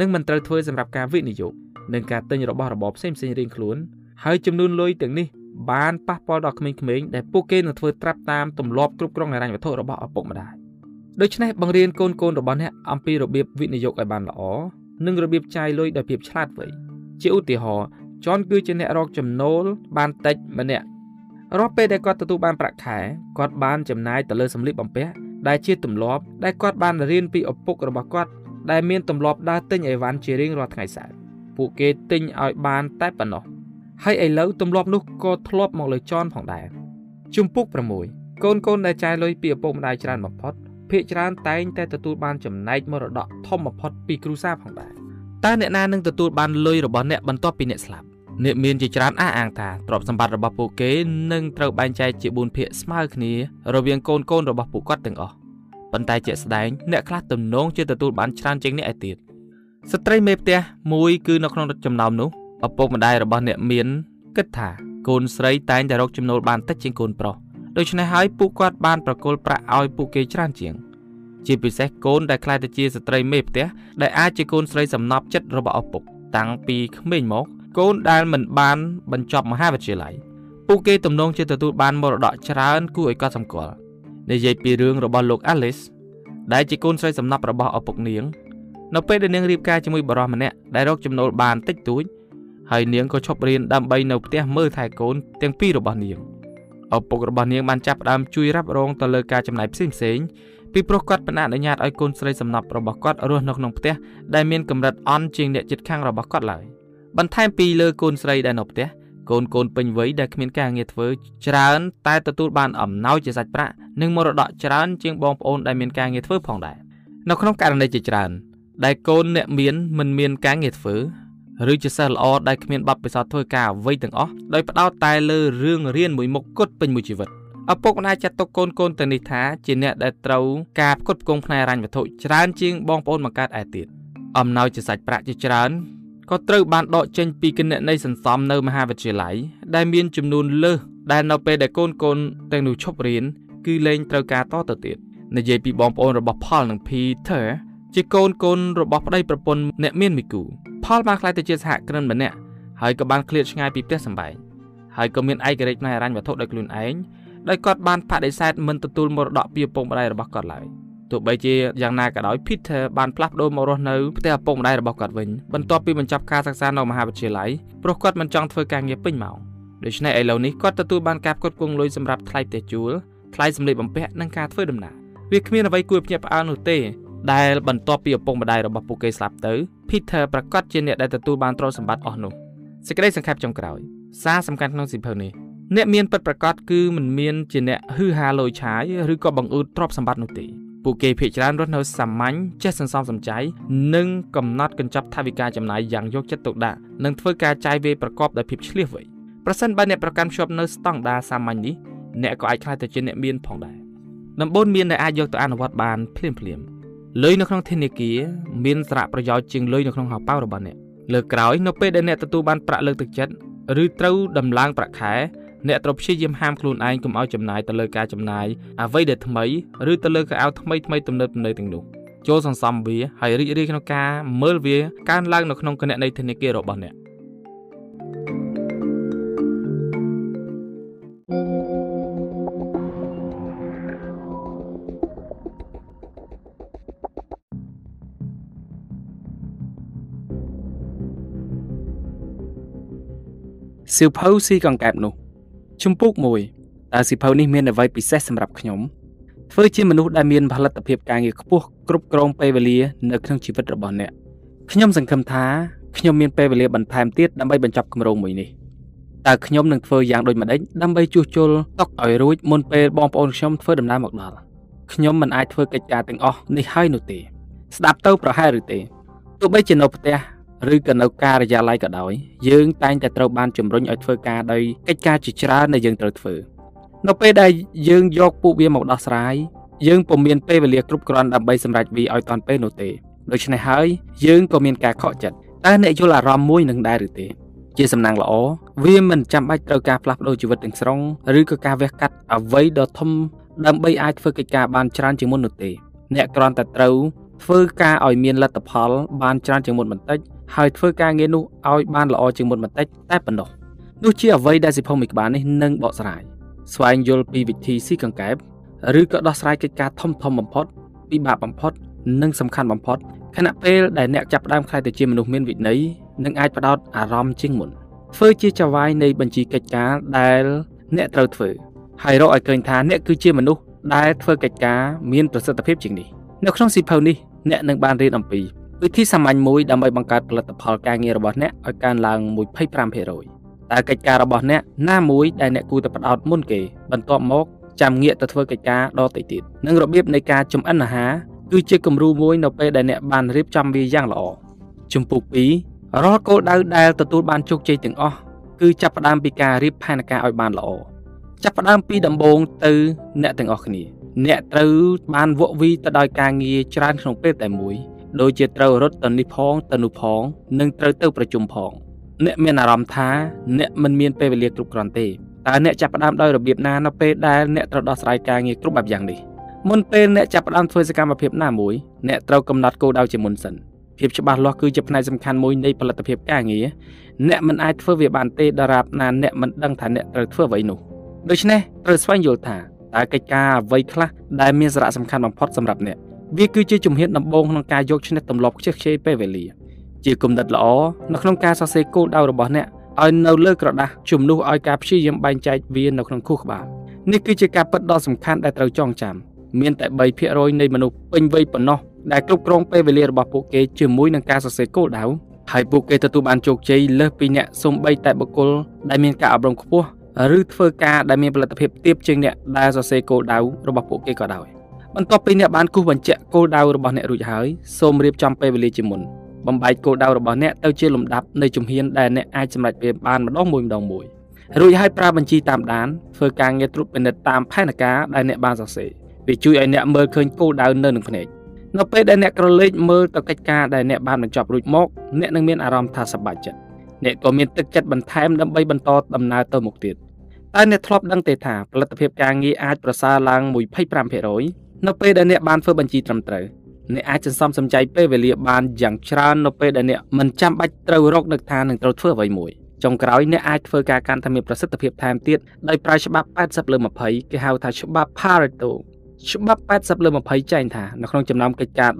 B: និងមិនត្រូវធ្វើសម្រាប់ការវិនិយោគនិងការទិញរបស់របរផ្សេងៗរៀងខ្លួនហើយចំនួនលុយទាំងនេះបានប៉ះពាល់ដល់ក្មេងៗដែលពួកគេនឹងធ្វើត្រាប់តាមទម្លាប់គ្រប់គ្រងហិរញ្ញវត្ថុរបស់ឪពុកម្ដាយ ដូច្នេះបង្រៀនកូនកូនរបស់អ្នកអំពីរបៀបវិនិយោគឲ្យបានល្អនិងរបៀបចាយលុយដោយភាពឆ្លាតវៃជាឧទាហរណ៍ចនគឺជាអ្នករកចំណូលបានតិចម្នាក់រាល់ពេលដែលគាត់ទទួលបានប្រាក់ខែគាត់បានចំណាយទៅលើសម្លៀកបំពាក់ដែលជាទម្លាប់ដែលគាត់បានរៀនពីឪពុករបស់គាត់ដែលមានទម្លាប់ដើរទិញអីវ៉ាន់ជារៀងរាល់ថ្ងៃសៅរ៍ពួកគេទិញឲ្យបានតែប៉ុណ្ណោះហើយឥឡូវទម្លាប់នោះក៏ធ្លាប់មកលើចនផងដែរជំពូក6កូនកូនដែលចាយលុយពីឪពុកម្ដាយច្រើនបំផុត ភាគច្រើនតែងតែទទួលបានចំណែកមរតកធំបំផុតពីគ្រួសារផងដែរតើអ្នកណានឹងទទួលបានលុយរបស់អ្នកបន្ទាប់ពីអ្នកស្លាប់អ្នកមានជាច្រើនអះអាងថាទ្រព្យសម្បត្តិរបស់ពួកគេនឹងត្រូវបែងចែកជា4ភាគស្មើគ្នារវាងកូនកូនរបស់ពួកគាត់ទាំងអស់ប៉ុន្តែជាក់ស្ដែងអ្នកខ្លះទំនងជាទទួលបានច្រើនជាងអ្នកឯទៀតស្ត្រីមេផ្ទះមួយគឺនៅក្នុងចំណោមនោះឪពុកម្ដាយរបស់អ្នកមានគិតថាកូនស្រីតែងតែរកចំណូលបានតិចជាងកូនប្រុស ដូច្នេះហើយពួកគាត់បានប្រគល់ប្រាក់ឲ្យពួកគេច្រើនជាង ជាពិសេសកូនដែលក្លាយទៅជាស្ត្រីមេផ្ទះដែលអាចជាកូនស្រីសំណប់ចិត្តរបស់ឪពុក តាំងពីក្មេងមក កូនដែលមិនបានបញ្ចប់មហាវិទ្យាល័យពួកគេទំនងជាទទួលបានមរតកច្រើនគួរឲ្យកត់សម្គាល់និយាយពីរឿងរបស់លោក Alice ដែលជាកូនស្រីសំណប់របស់ឪពុកនាងនៅពេលដែលនាងរៀបការជាមួយបរិសម្នាក់ដែលរកចំណូលបានតិចតួចហើយនាងក៏ឈប់រៀនដើម្បីនៅផ្ទះមើលថែកូនទាំងពីររបស់នាង ឪពុករបស់នាងបានចាប់ផ្ដើមជួយរ៉ាប់រងទៅលើការចំណាយផ្សេងផ្សេងពីព្រោះគាត់បានអនុញ្ញាតឲ្យកូនស្រីសំណប់របស់គាត់រស់នៅក្នុងផ្ទះដែលមានកម្រិតអន់ជាងអ្នកជិតខាងរបស់គាត់ឡើយបន្ថែមពីលើកូនស្រីដែលនៅផ្ទះកូនកូនពេញវ័យដែលគ្មានការងារធ្វើច្រើនតែទទួលបានអំណោយជាសាច់ប្រាក់និងមរតកច្រើនជាងបងប្អូនដែលមានការងារធ្វើផងដែរនៅក្នុងករណីជាច្រើនដែលកូនអ្នកមានមិនមានការងារធ្វើ ឬជាសិស្សល្អដែលគ្មានបទពិសោធន៍ធ្វើការអ្វីទាំងអស់ដោយផ្ដោតតែលើរឿងរៀនមួយមុខគត់ពេញមួយជីវិតឪពុកម្ដាយចាត់ទុកកូនកូនទៅនេះថាជាអ្នកដែលត្រូវការផ្គត់ផ្គង់ផ្នែករញ្ញវត្ថុច្រើនជាងបងប្អូនបង្កើតឯទៀតអំណោយជាសាច់ប្រាក់ជាច្រើនក៏ត្រូវបានដកចេញពីគណនេយ្យសន្សំនៅមហាវិទ្យាល័យដែលមានចំនួនលើសដែលនៅពេលដែលកូនកូនទាំងនោះឈប់រៀនគឺលែងត្រូវការតទៅទៀតនិយាយពីបងប្អូនរបស់ Paul និង Peter ជាកូនកូនរបស់ប្តីប្រពន្ធអ្នកមានមីគូផលបានខ្លាយទៅជាសហគ្រិនម្នាក់ហើយក៏បានឃ្លាតឆ្ងាយពីផ្ទះសម្បែងហើយក៏មានឯករាជ្យផ្នែកហិរញ្ញវត្ថុដោយខ្លួនឯងដោយគាត់បានបដិសេធមិនទទួលមរតកពីឪពុកម្ដាយរបស់គាត់ឡើយទោះបីជាយ៉ាងណាក៏ដោយ Peter បានផ្លាស់ប្ដូរមករស់នៅផ្ទះឪពុកម្ដាយរបស់គាត់វិញបន្ទាប់ពីបញ្ចប់ការសិក្សានៅមហាវិទ្យាល័យព្រោះគាត់មិនចង់ធ្វើការងារពេញម៉ោងដូច្នេះឥឡូវនេះគាត់ទទួលបានការផ្គត់ផ្គង់លុយសម្រាប់ថ្លៃផ្ទះជួលថ្លៃសម្លៀកបំពាក់និងការធ្វើដំណើរវាគ្មានអ្វីគួរភ្ញាក់ផ្អើលនោះទេ ដែលបន្ទាប់ពីឪពុកម្ដាយរបស់ពួកគេស្លាប់ទៅ Peter ប្រកាសជាអ្នកដែលទទួលបានទ្រព្យសម្បត្តិអស់នោះសេចក្តីសង្ខេបចុងក្រោយសារសំខាន់ក្នុងសៀវភៅនេះអ្នកមានពិតប្រាកដគឺមិនមានជាអ្នកហឺហាលយឆាយឬក៏បង្អួតទ្រព្យសម្បត្តិនោះទេពួកគេភាគច្រើនរស់នៅសាមញ្ញចេះសន្សំសំចៃនិងកំណត់កញ្ចប់ថវិកាចំណាយយ៉ាងយកចិត្តទុកដាក់និងធ្វើការចាយវាយប្រកបដោយភាពឆ្លៀសវៃប្រសិនបើអ្នកប្រកាន់ខ្ជាប់នៅស្តង់ដារសាមញ្ញនេះអ្នកក៏អាចក្លាយទៅជាអ្នកមានផងដែរដំបូន្មានដែលអាចយកទៅអនុវត្តបានភ្លាមភ្លាមលុយនៅក្នុងធនាគារមានសារៈប្រយោជន៍ជាងលុយនៅក្នុងហោប៉ៅរបស់អ្នកលើក្រោយនៅពេលដែលអ្នកទទួលបានប្រាក់លើកទឹកចិត្តឬត្រូវដំឡើងប្រាក់ខែអ្នកត្រូវព្យាយាមហាមខ្លួនឯងកុំឲ្យចំណាយទៅលើការចំណាយអ្វីដែលថ្មីឬទៅលើកៅអៅថ្មីថ្មីទំនើបទំនើបទាំងនោះចូលសន្សំវាហើយរីករាយក្នុងការមើលវាកើនឡើងនៅក្នុងគណនីធនាគាររបស់អ្នក សៀវភៅស៊ីកង្កែបនោះជំពូក1តើសៀវភៅនេះមានអ្វីពិសេសសម្រាប់ខ្ញុំធ្វើជាមនុស្សដែលមានផលិតភាពការងារខ្ពស់គ្រប់គ្រងពេលវេលានៅក្នុងជីវិតរបស់អ្នកខ្ញុំសង្ឃឹមថាខ្ញុំមានពេលវេលាបន្ថែមទៀតដើម្បីបញ្ចប់គម្រោងមួយនេះតើខ្ញុំនឹងធ្វើយ៉ាងដូចម្តេចដើម្បីជួសជុលតុកឲ្យរួចមុនពេលបងប្អូនខ្ញុំធ្វើដំណើរមកដល់ខ្ញុំមិនអាចធ្វើកិច្ចការទាំងអស់នេះហើយនោះទេ ស្ដាប់ទៅប្រហែលឬទេទោះបីជានៅផ្ទះ ឬក៏នៅការិយាល័យក៏ដោយយើងតែងតែត្រូវបានជំរុញឲ្យធ្វើការដោយកិច្ចការជាច្រើនដែលយើងត្រូវធ្វើនៅពេលដែលយើងយកពួកវាមកដោះស្រាយយើងពុំមានពេលវេលាគ្រប់គ្រាន់ដើម្បីសម្រេចវាឲ្យតាន់ពេលនោះទេដូច្នេះហើយយើងក៏មានការខកចិត្តតើអ្នកយល់អារម្មណ៍មួយនឹងដែរឬទេ ជាសំណាងល្អវាមិនចាំបាច់ត្រូវការផ្លាស់ប្ដូរជីវិតទាំងស្រុងឬក៏ការវះកាត់អ្វីដ៏ធំដើម្បីអាចធ្វើកិច្ចការបានច្រើនជាងមុននោះទេ អ្នកគ្រាន់តែត្រូវធ្វើការឲ្យមានលទ្ធផលបានច្រើនជាងមុនបន្តិច ហើយធ្វើការងារនោះឲ្យបានល្អជាងមុនបន្តិចតែប៉ុណ្ណោះនោះជាអ្វីដែលសិភៅមួយក្បាលនេះនឹងបកស្រាយស្វែងយល់ពីវិធីស៊ីកង្កែបឬក៏ដោះស្រាយកិច្ចការធំធំបំផុតពិបាកបំផុត និងសំខាន់បំផុតខណៈពេលដែលអ្នកចាប់ផ្ដើមខ្លាយទៅជាមនុស្សមានវិន័យនិងអាចផ្ដោតអារម្មណ៍ជាងមុនធ្វើជាចៅហ្វាយនៃបញ្ជីកិច្ចការដែលអ្នកត្រូវធ្វើហើយរកឲ្យឃើញថាអ្នកគឺជាមនុស្សដែលធ្វើកិច្ចការមានប្រសិទ្ធភាពជាងនេះនៅក្នុងសៀវភៅនេះអ្នកនឹងបានរៀនអំពី វិធីសាមញ្ញមួយដើម្បីបង្កើតផលិតផលការងាររបស់អ្នកឲ្យកើនឡើង25%តើកិច្ចការរបស់អ្នកណាមួយដែលអ្នកគួរតែផ្ដោតមុនគេបន្ទាប់មកចាំងាកទៅធ្វើកិច្ចការដទៃទៀតនិងរបៀបនៃការចម្អិនអាហារគឺជាគំរូមួយនៅពេលដែលអ្នកបានរៀបចំវាយ៉ាងល្អជំពូក2រាល់គោលដៅដែលទទួលបានជោគជ័យទាំងអស់គឺចាប់ផ្ដើមពីការរៀបផែនការឲ្យបានល្អចាប់ផ្ដើមពីដំបូងទៅអ្នកទាំងអស់គ្នា អ្នកត្រូវបានវក់វីទៅដោយការងារច្រើនក្នុងពេលតែមួយ ដូចជាត្រូវរត់ទៅនេះផងទៅនោះផង និងត្រូវទៅប្រជុំផង អ្នកមានអារម្មណ៍ថាអ្នកមិនមានពេលវេលាគ្រប់គ្រាន់ទេតើអ្នកចាប់ផ្ដើមដោយរបៀបណានៅពេលដែលអ្នកត្រូវដោះស្រាយការងារគ្រប់បែបយ៉ាងនេះមុនពេលអ្នកចាប់ផ្ដើមធ្វើសកម្មភាពណាមួយអ្នកត្រូវកំណត់គោលដៅជាមុនសិនភាពច្បាស់លាស់គឺជាផ្នែកសំខាន់មួយនៃផលិតភាពការងារអ្នកមិនអាចធ្វើវាបានទេដរាបណាអ្នកមិនដឹងថាអ្នកត្រូវធ្វើអ្វីនោះដូច្នេះត្រូវស្វែងយល់ថាតើកិច្ចការអ្វីខ្លះដែលមានសារៈសំខាន់បំផុតសម្រាប់អ្នក វាគឺជាជំហានដំបូងក្នុងការយកឈ្នះទម្លាប់ខ្ជិះខ្ជាយពេលវេលា ជាគំនិតល្អនៅក្នុងការសរសេរគោលដៅរបស់អ្នកឲ្យនៅលើក្រដាស់ជំនួសឲ្យការព្យាយាមបែងចែកវានៅក្នុងខួរក្បាលនេះគឺជាការពិតដ៏សំខាន់ដែលត្រូវចងចាំមានតែ3%នៃមនុស្សពេញវ័យប៉ុណ្ណោះដែលគ្រប់គ្រងពេលវេលារបស់ពួកគេជាមួយនឹងការសរសេរគោលដៅហើយពួកគេទទួលបានជោគជ័យលើសពីអ្នកសូម្បីតែបុគ្គលដែលមានការអប់រំខ្ពស់ឬធ្វើការដែលមានផលិតភាពទាបជាងអ្នកដែលសរសេរគោលដៅរបស់ពួកគេក៏ដោយ បន្ទាប់ពីអ្នកបានគូសបញ្ជាក់គោលដៅរបស់អ្នករួចហើយសូមរៀបចំពេលវេលាជាមុនបំបែកគោលដៅរបស់អ្នកទៅជាលំដាប់នៃជំហានដែលអ្នកអាចសម្រេចវាបានម្ដងមួយម្ដងមួយរួចហើយប្រើបញ្ជីតាមដានធ្វើការងារត្រួតពិនិត្យតាមផែនការដែលអ្នកបានសរសេរវាជួយឲ្យអ្នកមើលឃើញគោលដៅនៅនឹងភ្នែកនៅពេលដែលអ្នកក្រឡេកមើលទៅកិច្ចការដែលអ្នកបានបញ្ចប់រួចមកអ្នកនឹងមានអារម្មណ៍ថាសប្បាយចិត្តអ្នកក៏មានទឹកចិត្តបន្ថែមដើម្បីបន្តដំណើរទៅមុខទៀតតែអ្នកធ្លាប់ដឹងទេថាផលិតភាពការងារអាចប្រសើរឡើង25% នៅពេលដែលអ្នកបានធ្វើបញ្ជីត្រឹមត្រូវអ្នកអាចសន្សំសំចៃពេលវេលាបានយ៉ាងច្រើននៅពេលដែលអ្នកមិនចាំបាច់ត្រូវរកនឹកថានឹងត្រូវធ្វើអ្វីមួយចុងក្រោយអ្នកអាចធ្វើការកាន់តែមានប្រសិទ្ធភាពថែមទៀតដោយប្រើច្បាប់80លើ20គេហៅថាច្បាប់ Pareto ច្បាប់80លើ20ចែងថានៅក្នុងចំណោមកិច្ចការ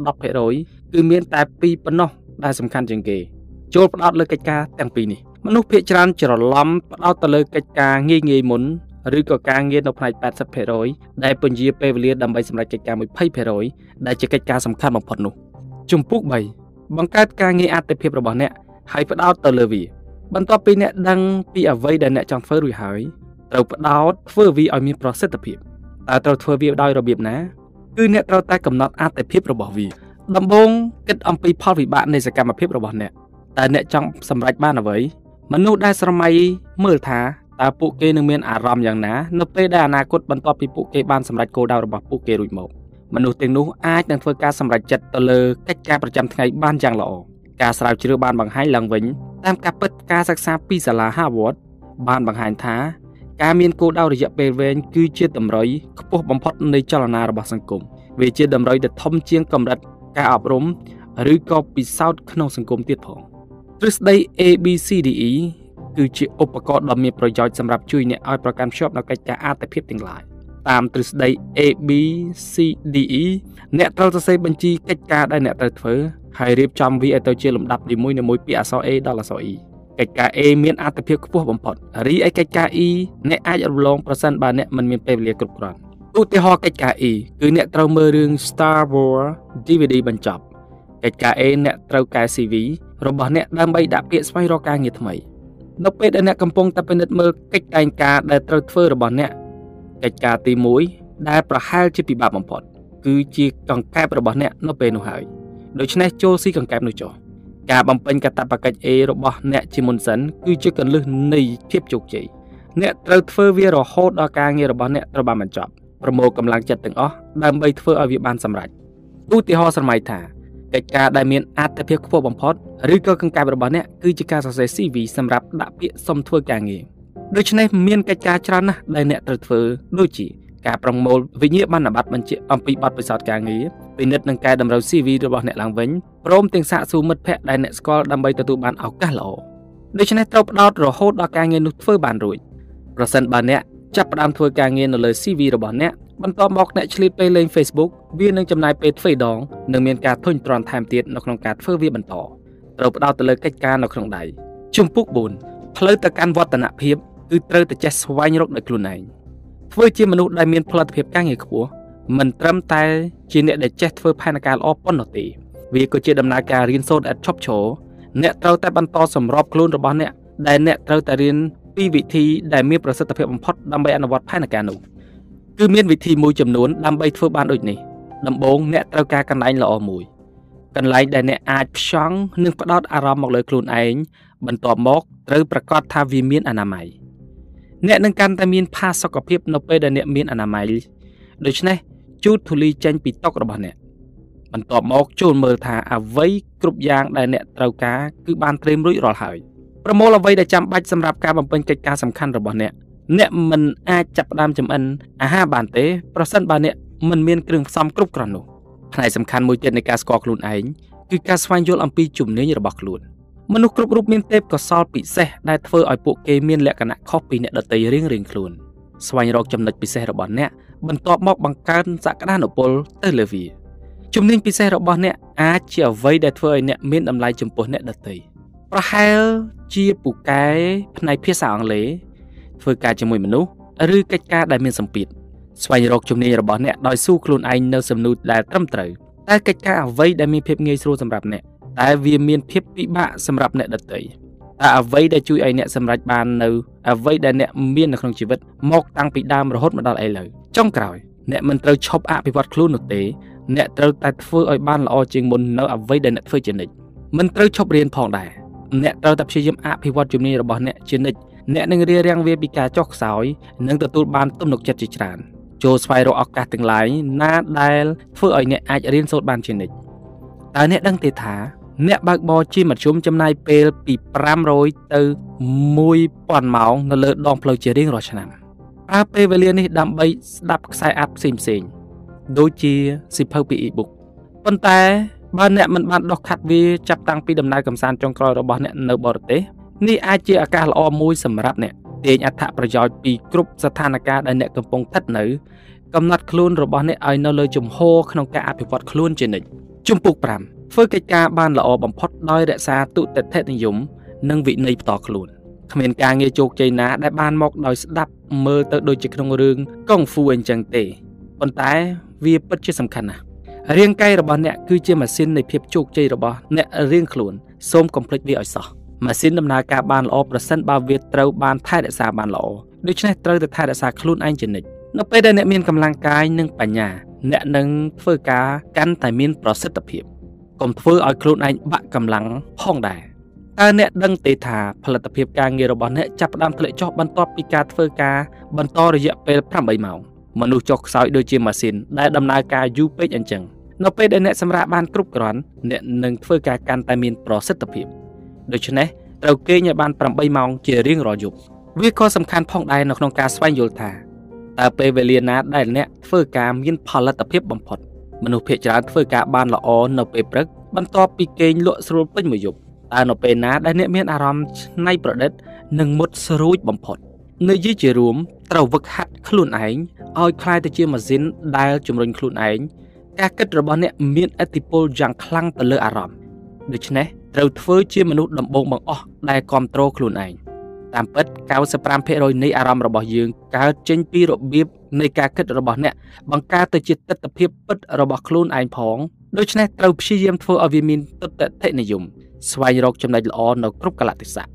B: 10%គឺមានតែ2ប៉ុណ្ណោះដែលសំខាន់ជាងគេចូលផ្ដោតលើកិច្ចការទាំងពីរនេះមនុស្សភាគច្រើនច្រឡំផ្ដោតទៅលើកិច្ចការងាយងាយមុន ឬក៏ការងារនៅផ្នែក80%ដែលពន្យាពេលវេលាដើម្បីសម្រេចកិច្ចការ20%ដែលជាកិច្ចការសំខាន់បំផុតនោះជំពូក3បង្កើតការងារអតិភិបរបស់អ្នកហើយផ្ដោតទៅលើវា បន្ទាប់ពីអ្នកដឹងពីអ្វីដែលអ្នកចង់ធ្វើរួចហើយត្រូវផ្ដោតធ្វើវាឲ្យមានប្រសិទ្ធភាពតើត្រូវធ្វើវាដោយរបៀបណាគឺអ្នកត្រូវតែកំណត់អតិភិបរបស់វាដំបូងគិតអំពីផលវិបាកនៃសកម្មភាពរបស់អ្នកតើអ្នកចង់សម្រេចបានអ្វីមនុស្សដែលស្រមៃមើលថា តើពួកគេនឹងមានអារម្មណ៍យ៉ាងណានៅពេលដែលអនាគតបន្ទាប់ពីពួកគេបានសម្រេចគោលដៅរបស់ពួកគេរួចមកមនុស្សទាំងនោះអាចនឹងធ្វើការសម្រេចចិត្តទៅលើកិច្ចការប្រចាំថ្ងៃបានយ៉ាងល្អការស្រាវជ្រាវបានបង្ហាញឡើងវិញតាមការពិតការសិក្សាពីសាលា Harvard បានបង្ហាញថាការមានគោលដៅរយៈពេលវែងគឺជាតម្រុយខ្ពស់បំផុតនៃចលនារបស់សង្គមវាជាតម្រុយដែលធំជាងកម្រិតការអប់រំឬក៏ពិសោធន៍ក្នុងសង្គមទៀតផងទ្រឹស្ដី ABCDE គឺជាឧបករណ៍ដ៏មានប្រយោជន៍សម្រាប់ជួយអ្នកឲ្យប្រកាន់ខ្ជាប់នូវកិច្ចការអត្ថភាពទាំងឡាយតាមទ្រឹស្ដី ABCDE អ្នកត្រូវសរសេរបញ្ជីកិច្ចការដែលអ្នកត្រូវធ្វើហើយរៀបចំវាឲ្យទៅជាលំដាប់នីមួយៗពីអក្សរ A ដល់អក្សរ E កិច្ចការ A មានអត្ថភាពខ្ពស់បំផុតរីឯកិច្ចការ E អ្នកអាចរំលងប្រសិនបើអ្នកមិនមានពេលវេលាគ្រប់គ្រាន់ឧទាហរណ៍កិច្ចការ E គឺអ្នកត្រូវមើលរឿង Star Wars DVD បញ្ចប់កិច្ចការ A អ្នកត្រូវកែ CV របស់អ្នកដើម្បីដាក់ពាក្យស្វែងរកការងារថ្មី នៅពេលដែលអ្នកកំពុងតែពិនិត្យមើលកិច្ចតែងការដែលត្រូវធ្វើរបស់អ្នកកិច្ចការទី1ដែលប្រហែលជាពិបាកបំផុត គឺជាកង្កែបរបស់អ្នកនៅពេលនោះហើយដូច្នេះចូលស៊ីកង្កែបនោះចុះការបំពេញកាតព្វកិច្ច A របស់អ្នកជាមុនសិនគឺជាកលឹះនៃភាពជោគជ័យអ្នកត្រូវធ្វើវារហូតដល់ការងាររបស់អ្នកត្រូវបានបញ្ចប់ប្រមូលកម្លាំងចិត្តទាំងអស់ដើម្បីធ្វើឲ្យវាបានសម្រេចឧទាហរណ៍ស្រមៃថា កិច្ចការដែលមានអត្ថប្រយោជន៍ខ្ពស់បំផុតឬក៏កង្កែបរបស់អ្នកគឺជាការសរសេរ CV សម្រាប់ដាក់ពាក្យសុំធ្វើការងារដូច្នេះមានកិច្ចការច្រើនណាស់ដែលអ្នកត្រូវធ្វើដូចជាការប្រមូលវិញ្ញាបនបត្របញ្ជាក់អំពីបទពិសោធន៍ការងារពិនិត្យនឹងកែតម្រូវ CV របស់អ្នកឡើងវិញព្រមទាំងសាកសួរមិត្តភ័ក្តិដែលអ្នកស្គាល់ដើម្បីទទួលបានឱកាសល្អដូច្នេះត្រូវផ្ដោតរហូតដល់ការងារនោះធ្វើបានរួចប្រសិនបើអ្នកចាប់ផ្ដើមធ្វើការងារនៅលើ CV របស់អ្នក បន្ទាប់មកអ្នកឆ្លៀតពេលលេង Facebook វានឹងចំណាយពេលទ្វេដងនិងមានការធុញទ្រាន់ថែមទៀតនៅក្នុងការធ្វើវាបន្តត្រូវផ្ដោតទៅលើកិច្ចការនៅក្នុងដៃជំពូក4ផ្លូវទៅកាន់វឌ្ឍនភាពគឺត្រូវតែចេះស្វែងរកដោយខ្លួនឯងធ្វើជាមនុស្សដែលមានផលិតភាពការងារខ្ពស់មិនត្រឹមតែជាអ្នកដែលចេះធ្វើផែនការល្អប៉ុណ្ណោះទេវាក៏ជាដំណើរការរៀនសូត្រឥតឈប់ឈរអ្នកត្រូវតែបន្តសម្របខ្លួនរបស់អ្នកដែលអ្នកត្រូវតែរៀនពីវិធីដែលមានប្រសិទ្ធភាពបំផុតដើម្បីអនុវត្តផែនការនោះ គឺមានវិធីមួយចំនួនដើម្បីធ្វើបានដូចនេះដំបូងអ្នកត្រូវការកន្លែងល្អមួយកន្លែងដែលអ្នកអាចផ្ចង់និងផ្ដោតអារម្មណ៍មកលើខ្លួនឯងបន្ទាប់មកត្រូវប្រកាសថាវាមានអនាម័យអ្នកនឹងកាន់តែមានផាសុកភាពនៅពេលដែលអ្នកមានអនាម័យដូច្នេះជូតធូលីចេញពីតុរបស់អ្នកបន្ទាប់មកចូលមើលថាអ្វីគ្រប់យ៉ាងដែលអ្នកត្រូវការគឺបានត្រៀមរួចរាល់ហើយប្រមូលអ្វីដែលចាំបាច់សម្រាប់ការបំពេញកិច្ចការសំខាន់របស់អ្នក អ្នកមិនអាចចាប់ផ្ដើមចម្អិនអាហារបានទេប្រសិនបើអ្នកមិនមានគ្រឿងផ្សំគ្រប់គ្រាន់នោះផ្នែកសំខាន់មួយទៀតនៃការស្គាល់ខ្លួនឯងគឺការស្វែងយល់អំពីជំនាញរបស់ខ្លួនមនុស្សគ្រប់រូបមានទេពកោសល្យពិសេសដែលធ្វើឲ្យពួកគេមានលក្ខណៈខុសពីអ្នកដទៃរៀងៗខ្លួនស្វែងរកចំណុចពិសេសរបស់អ្នកបន្ទាប់មកបង្កើនសក្តានុពលទៅលើវាជំនាញពិសេសរបស់អ្នកអាចជាអ្វីដែលធ្វើឲ្យអ្នកមានតម្លៃចំពោះអ្នកដទៃប្រហែលជាពូកែផ្នែកភាសាអង់គ្លេស ធ្វើការជាមួយមនុស្សឬកិច្ចការដែលមានសម្ពាធស្វែងរកជំនាញរបស់អ្នកដោយស៊ូខ្លួនឯងនៅសំណួរដែលត្រឹមត្រូវតែកិច្ចការអ្វីដែលមានភាពងាយស្រួលសម្រាប់អ្នកតែវាមានភាពពិបាកសម្រាប់អ្នកដទៃតើអ្វីដែលជួយឲ្យអ្នកសម្រេចបាននៅអ្វីដែលអ្នកមាននៅក្នុងជីវិតមកតាំងពីដើមរហូតមកដល់ឥឡូវចុងក្រោយអ្នកមិនត្រូវឈប់អភិវឌ្ឍខ្លួននោះទេអ្នកត្រូវតែធ្វើឲ្យបានល្អជាងមុននៅអ្វីដែលអ្នកធ្វើជានិច្ចមិនត្រូវឈប់រៀនផងដែរអ្នកត្រូវតែព្យាយាមអភិវឌ្ឍជំនាញរបស់អ្នកជានិច្ច អ្នកនឹងរៀបរៀងវាពីការចុះខ្សោយនិងទទួលបានទំនុកចិត្តជាច្រើនចូលស្វែងរកឱកាសទាំងឡាយណាដែលធ្វើឲ្យអ្នកអាចរៀនសូត្របានជានិច្ចតើអ្នកដឹងទេថា អ្នកបើកបរជាមធ្យមចំណាយពេលពី500ទៅ1000ម៉ោងនៅលើដងផ្លូវជារៀងរាល់ឆ្នាំប្រើពេលវេលានេះដើម្បីស្ដាប់ខ្សែអាត់ផ្សេងៗដូចជាសិភៅពី e-book ប៉ុន្តែបើអ្នកមិនបានដោះខាត់វាចាប់តាំងពីដំណើរកំសាន្តចុងក្រោយរបស់អ្នកនៅបរទេស នេះអាចជាឱកាសល្អមួយសម្រាប់អ្នកទាញអត្ថប្រយោជន៍ពីគ្រប់ស្ថានភាពដែលអ្នកកំពុងស្ថិតនៅកំណត់ខ្លួនរបស់អ្នកឲ្យនៅលើជំហរក្នុងការអភិវឌ្ឍខ្លួនជានិច្ចជំពូក5ធ្វើកិច្ចការបានល្អបំផុតដោយរក្សាទុតិធិនិយម និងវិន័យផ្ទាល់ខ្លួនគ្មានការងារជោគជ័យណាដែលបានមកដោយស្ដាប់មើលទៅដូចជាក្នុងរឿងកុងហ្វូអញ្ចឹងទេប៉ុន្តែវាពិតជាសំខាន់ណាស់រាងកាយរបស់អ្នកគឺជាម៉ាស៊ីននៃភាពជោគជ័យរបស់អ្នករៀងខ្លួនសូមកុំភ្លេចវាឲ្យសោះ ម៉ាស៊ីនដំណើរការបានល្អប្រសិនបើវាត្រូវបានថែរក្សាបានល្អដូច្នេះត្រូវតែថែរក្សាខ្លួនឯងជានិច្ចនៅពេលដែលអ្នកមានកម្លាំងកាយនិងបញ្ញា អ្នកនឹងធ្វើការកាន់តែមានប្រសិទ្ធភាពកុំធ្វើឲ្យខ្លួនឯងបាក់កម្លាំងផងដែរតើអ្នកដឹងទេថាផលិតភាពការងាររបស់អ្នកចាប់ផ្ដើមធ្លាក់ចុះបន្ទាប់ពីការធ្វើការបន្តរយៈពេល8ម៉ោងមនុស្សចុះខ្សោយដូចជាម៉ាស៊ីនដែលដំណើរការយូរពេកអញ្ចឹងនៅពេលដែលអ្នកសម្រាកបានគ្រប់គ្រាន់អ្នកនឹងធ្វើការកាន់តែមានប្រសិទ្ធភាព ដូច្នេះត្រូវគេងឲ្យបាន8ម៉ោងជារៀងរាល់យប់វាក៏សំខាន់ផងដែរនៅក្នុងការស្វែងយល់ថាតើពេលវេលាណាដែលអ្នកធ្វើការមានផលិតភាពបំផុតមនុស្សភាគច្រើនធ្វើការបានល្អនៅពេលព្រឹកបន្ទាប់ពីគេងលក់ស្រួលពេញមួយយប់តើនៅពេលណាដែលអ្នកមានអារម្មណ៍ច្នៃប្រឌិតនិងមុតស្រួចបំផុតនិយាយជារួមត្រូវវឹកហាត់ខ្លួនឯងឲ្យคล้ายទៅជាម៉ាស៊ីនដែលជំរុញខ្លួនឯងការគិតរបស់អ្នកមានឥទ្ធិពលយ៉ាងខ្លាំងទៅលើអារម្មណ៍ដូច្នេះ ត្រូវធ្វើជាមនុស្សដំបូងបង្អស់ដែលគ្រប់គ្រងខ្លួនឯងតាមពិត95%នៃអារម្មណ៍របស់យើងកើតចេញពីរបៀបនៃការគិតរបស់អ្នកបង្កើតទៅជាទស្សនវិជ្ជាពិតរបស់ខ្លួនឯងផងដូច្នេះត្រូវព្យាយាមធ្វើឲ្យវាមានទស្សនវិជ្ជានិយមស្វែងរកចំណុចល្អនៅគ្រប់កលៈទេសៈ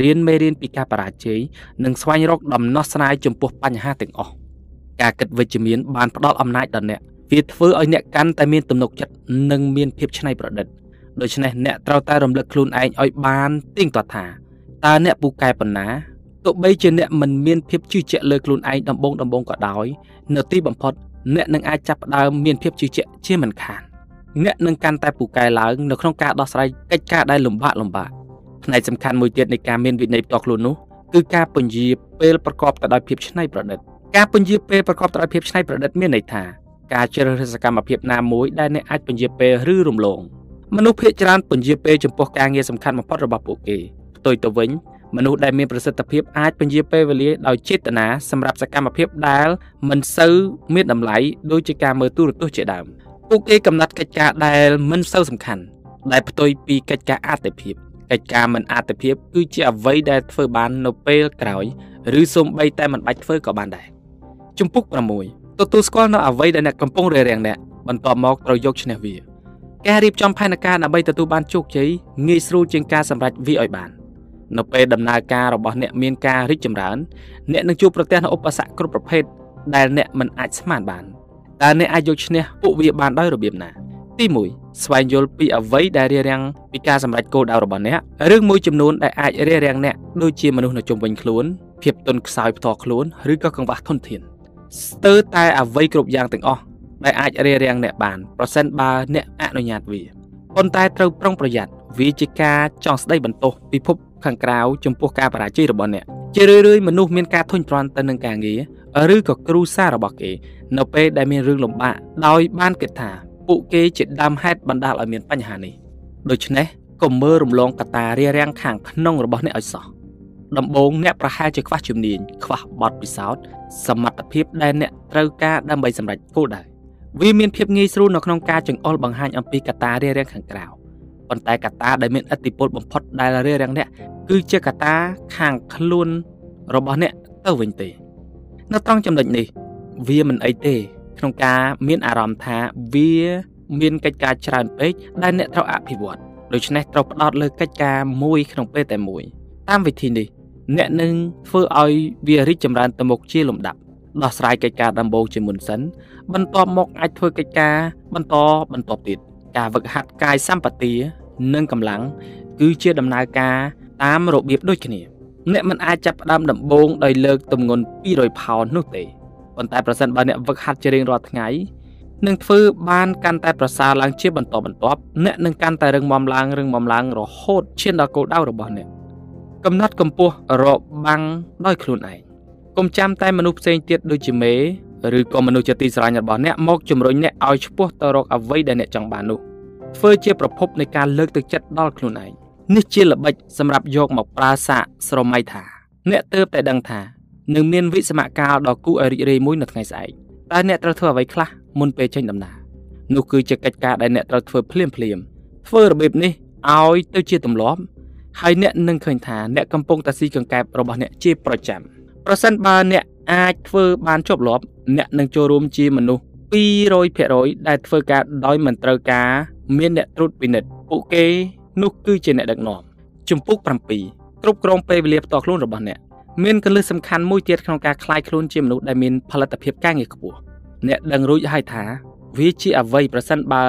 B: រៀនមេរៀនពីការបរាជ័យនិងស្វែងរកដំណោះស្រាយចំពោះបញ្ហាទាំងអស់ការគិតវិជ្ជមានបានផ្ដល់អំណាចដល់អ្នកវាធ្វើឲ្យអ្នកកាន់តែមានទំនុកចិត្តនិងមានភាពច្នៃប្រឌិត ដូច្នេះអ្នកត្រូវតែរំលឹកខ្លួនឯងឲ្យបានទៀងទាត់ថាតើអ្នកពូកែប៉ុណ្ណាទោះបីជាអ្នកមិនមានភាពជឿជាក់លើខ្លួនឯងដំបូងដំបូងក៏ដោយនៅទីបំផុតអ្នកនឹងអាចចាប់ផ្ដើមមានភាពជឿជាក់ជាមិនខានអ្នកនឹងកាន់តែពូកែឡើងនៅក្នុងការដោះស្រាយកិច្ចការដែលលំបាកលំបាកផ្នែកសំខាន់មួយទៀតនៃការមានវិន័យផ្ទាល់ខ្លួននោះគឺការពន្យាពេលប្រកបទៅដោយភាពច្នៃប្រឌិតការពន្យាពេលប្រកបទៅដោយភាពច្នៃប្រឌិតមានន័យថាការជ្រើសរើសសកម្មភាពណាមួយដែលអ្នកអាចពន្យាពេលឬរំលង មនុស្សភាគច្រើនពន្យាពេលចំពោះការងារសំខាន់បំផុតរបស់ពួកគេផ្ទុយទៅវិញមនុស្សដែលមានប្រសិទ្ធភាពអាចពន្យាពេលវេលាដោយចេតនាសម្រាប់សកម្មភាពដែលមិនសូវមានតម្លៃដូចជាការមើលទូរទស្សន៍ជាដើមពួកគេកំណត់កិច្ចការដែលមិនសូវសំខាន់ដែលផ្ទុយពីកិច្ចការអតិភិបកិច្ចការមិនអតិភិបគឺជាអ្វីដែលធ្វើបាននៅពេលក្រោយឬសូម្បីតែមិនបាច់ធ្វើក៏បានដែរជំពូក6ទទួលស្គាល់នៅអ្វីដែលអ្នកកំពុងរារាំងអ្នកបន្ទាប់មកត្រូវយកឈ្នះវា ការរៀបចំផែនការដើម្បីទទួលបានជោគជ័យងាយស្រួលជាងការសម្រេចវាឲ្យបាននៅពេលដំណើរការរបស់អ្នកមានការរីកចម្រើនអ្នកនឹងជួបប្រទះនូវឧបសគ្គគ្រប់ប្រភេទដែលអ្នកមិនអាចស្មានបានតើអ្នកអាចយកឈ្នះពួកវាបានដោយរបៀបណាទី1ស្វែងយល់ពីអ្វីដែលរារាំងពីការសម្រេចគោលដៅរបស់អ្នករឿងមួយចំនួនដែលអាចរារាំងអ្នកដូចជាមនុស្សនៅជុំវិញខ្លួនភាពទន់ខ្សោយផ្ទាល់ខ្លួនឬក៏កង្វះធនធានស្ទើរតែអ្វីគ្រប់យ៉ាងទាំងអស់ ដែលអាចរារាំងអ្នកបានប្រសិនបើអ្នកអនុញ្ញាតវាប៉ុន្តែត្រូវប្រុងប្រយ័ត្នវាជាការចង់ស្ដីបន្ទោសពិភពខាងក្រៅចំពោះការបរាជ័យរបស់អ្នកជារឿយៗមនុស្សមានការធុញទ្រាន់ទៅនឹងការងារឬក៏គ្រួសាររបស់គេ នៅពេលដែលមានរឿងលំបាកដោយបានគិតថាពួកគេជាដើមហេតុបណ្ដាលឲ្យមានបញ្ហានេះដូច្នេះកុំមើលរំលងកត្តារារាំងខាងក្នុងរបស់អ្នកឲ្យសោះដំបូងអ្នកប្រហែលជាខ្វះជំនាញខ្វះបទពិសោធន៍សមត្ថភាពដែលអ្នកត្រូវការដើម្បីសម្រេចគោលដៅ វាមានភាពងាយស្រួលនៅក្នុងការចង្អុលបង្ហាញអំពីកត្តារារាំងខាងក្រៅប៉ុន្តែកត្តាដែលមានឥទ្ធិពលបំផុតដែលរារាំងអ្នកគឺជាកត្តាខាងខ្លួនរបស់អ្នកទៅវិញទេ នៅត្រង់ចំណុចនេះ វាមិនអីទេ ក្នុងការមានអារម្មណ៍ថាវាមានកិច្ចការច្រើនពេកដែលអ្នកត្រូវអភិវឌ្ឍដូច្នេះត្រូវផ្ដោតលើកិច្ចការមួយក្នុងពេលតែមួយតាមវិធីនេះ អ្នកនឹងធ្វើឲ្យវារីកចម្រើនទៅមុខជាលំដាប់ ដោះស្រាយកិច្ចការដំបូងជាមុនសិន បន្ទាប់មកអាចធ្វើកិច្ចការបន្តបន្ទាប់ទៀតការវឹកហាត់កាយសម្បទានិងកម្លាំងគឺជាដំណើរការតាមរបៀបដូចគ្នា អ្នកមិនអាចចាប់ផ្ដើមដំបូងដោយលើកទម្ងន់200ផោននោះទេប៉ុន្តែប្រសិនបើអ្នកវឹកហាត់ជារៀងរាល់ថ្ងៃនឹងធ្វើបានកាន់តែប្រសើរឡើងជាបន្តបន្ទាប់អ្នកនឹងកាន់តែរឹងមាំឡើងរឹងមាំឡើងរហូតឈានដល់គោលដៅរបស់អ្នកកំណត់កម្ពស់របាំងដោយខ្លួនឯង កុំចាំតែមនុស្សផ្សេងទៀតដូចជាមេឬក៏មនុស្សជាទីស្រឡាញ់របស់អ្នកមកជំរុញអ្នកឲ្យឆ្ពោះទៅរកអ្វីដែលអ្នកចង់បាននោះធ្វើជាប្រភពនៃការលើកទឹកចិត្តដល់ខ្លួនឯងនេះជាល្បិចសម្រាប់យកមកប្រើសាកស្រមៃថាអ្នកទើបតែដឹងថានឹងមានវិសមកាលដ៏គួរឲ្យរីករាយមួយនៅថ្ងៃស្អែកតើអ្នកត្រូវធ្វើអ្វីខ្លះមុនពេលចេញដំណើរនោះគឺជាកិច្ចការដែលអ្នកត្រូវធ្វើភ្លាមភ្លាមធ្វើរបៀបនេះឲ្យទៅជាទម្លាប់ហើយអ្នកនឹងឃើញថាអ្នកកំពុងតែស៊ីកង្កែបរបស់អ្នកជាប្រចាំ ប្រសិនបើអ្នកអាចធ្វើបានជាប់លាប់អ្នកនឹងចូលរួមជាមនុស្ស200%ដែលធ្វើការដោយមិនត្រូវការមានអ្នកត្រួតពិនិត្យពួកគេនោះគឺជាអ្នកដឹកនាំជំពូក7គ្រប់គ្រងពេលវេលាផ្ទាល់ខ្លួនរបស់អ្នកមានកលឹះសំខាន់មួយទៀតក្នុងការคลายខ្លួនជាមនុស្សដែលមានផលិតភាពការងារខ្ពស់អ្នកដឹងរួចហើយថាវាជាអ្វីប្រសិនបើ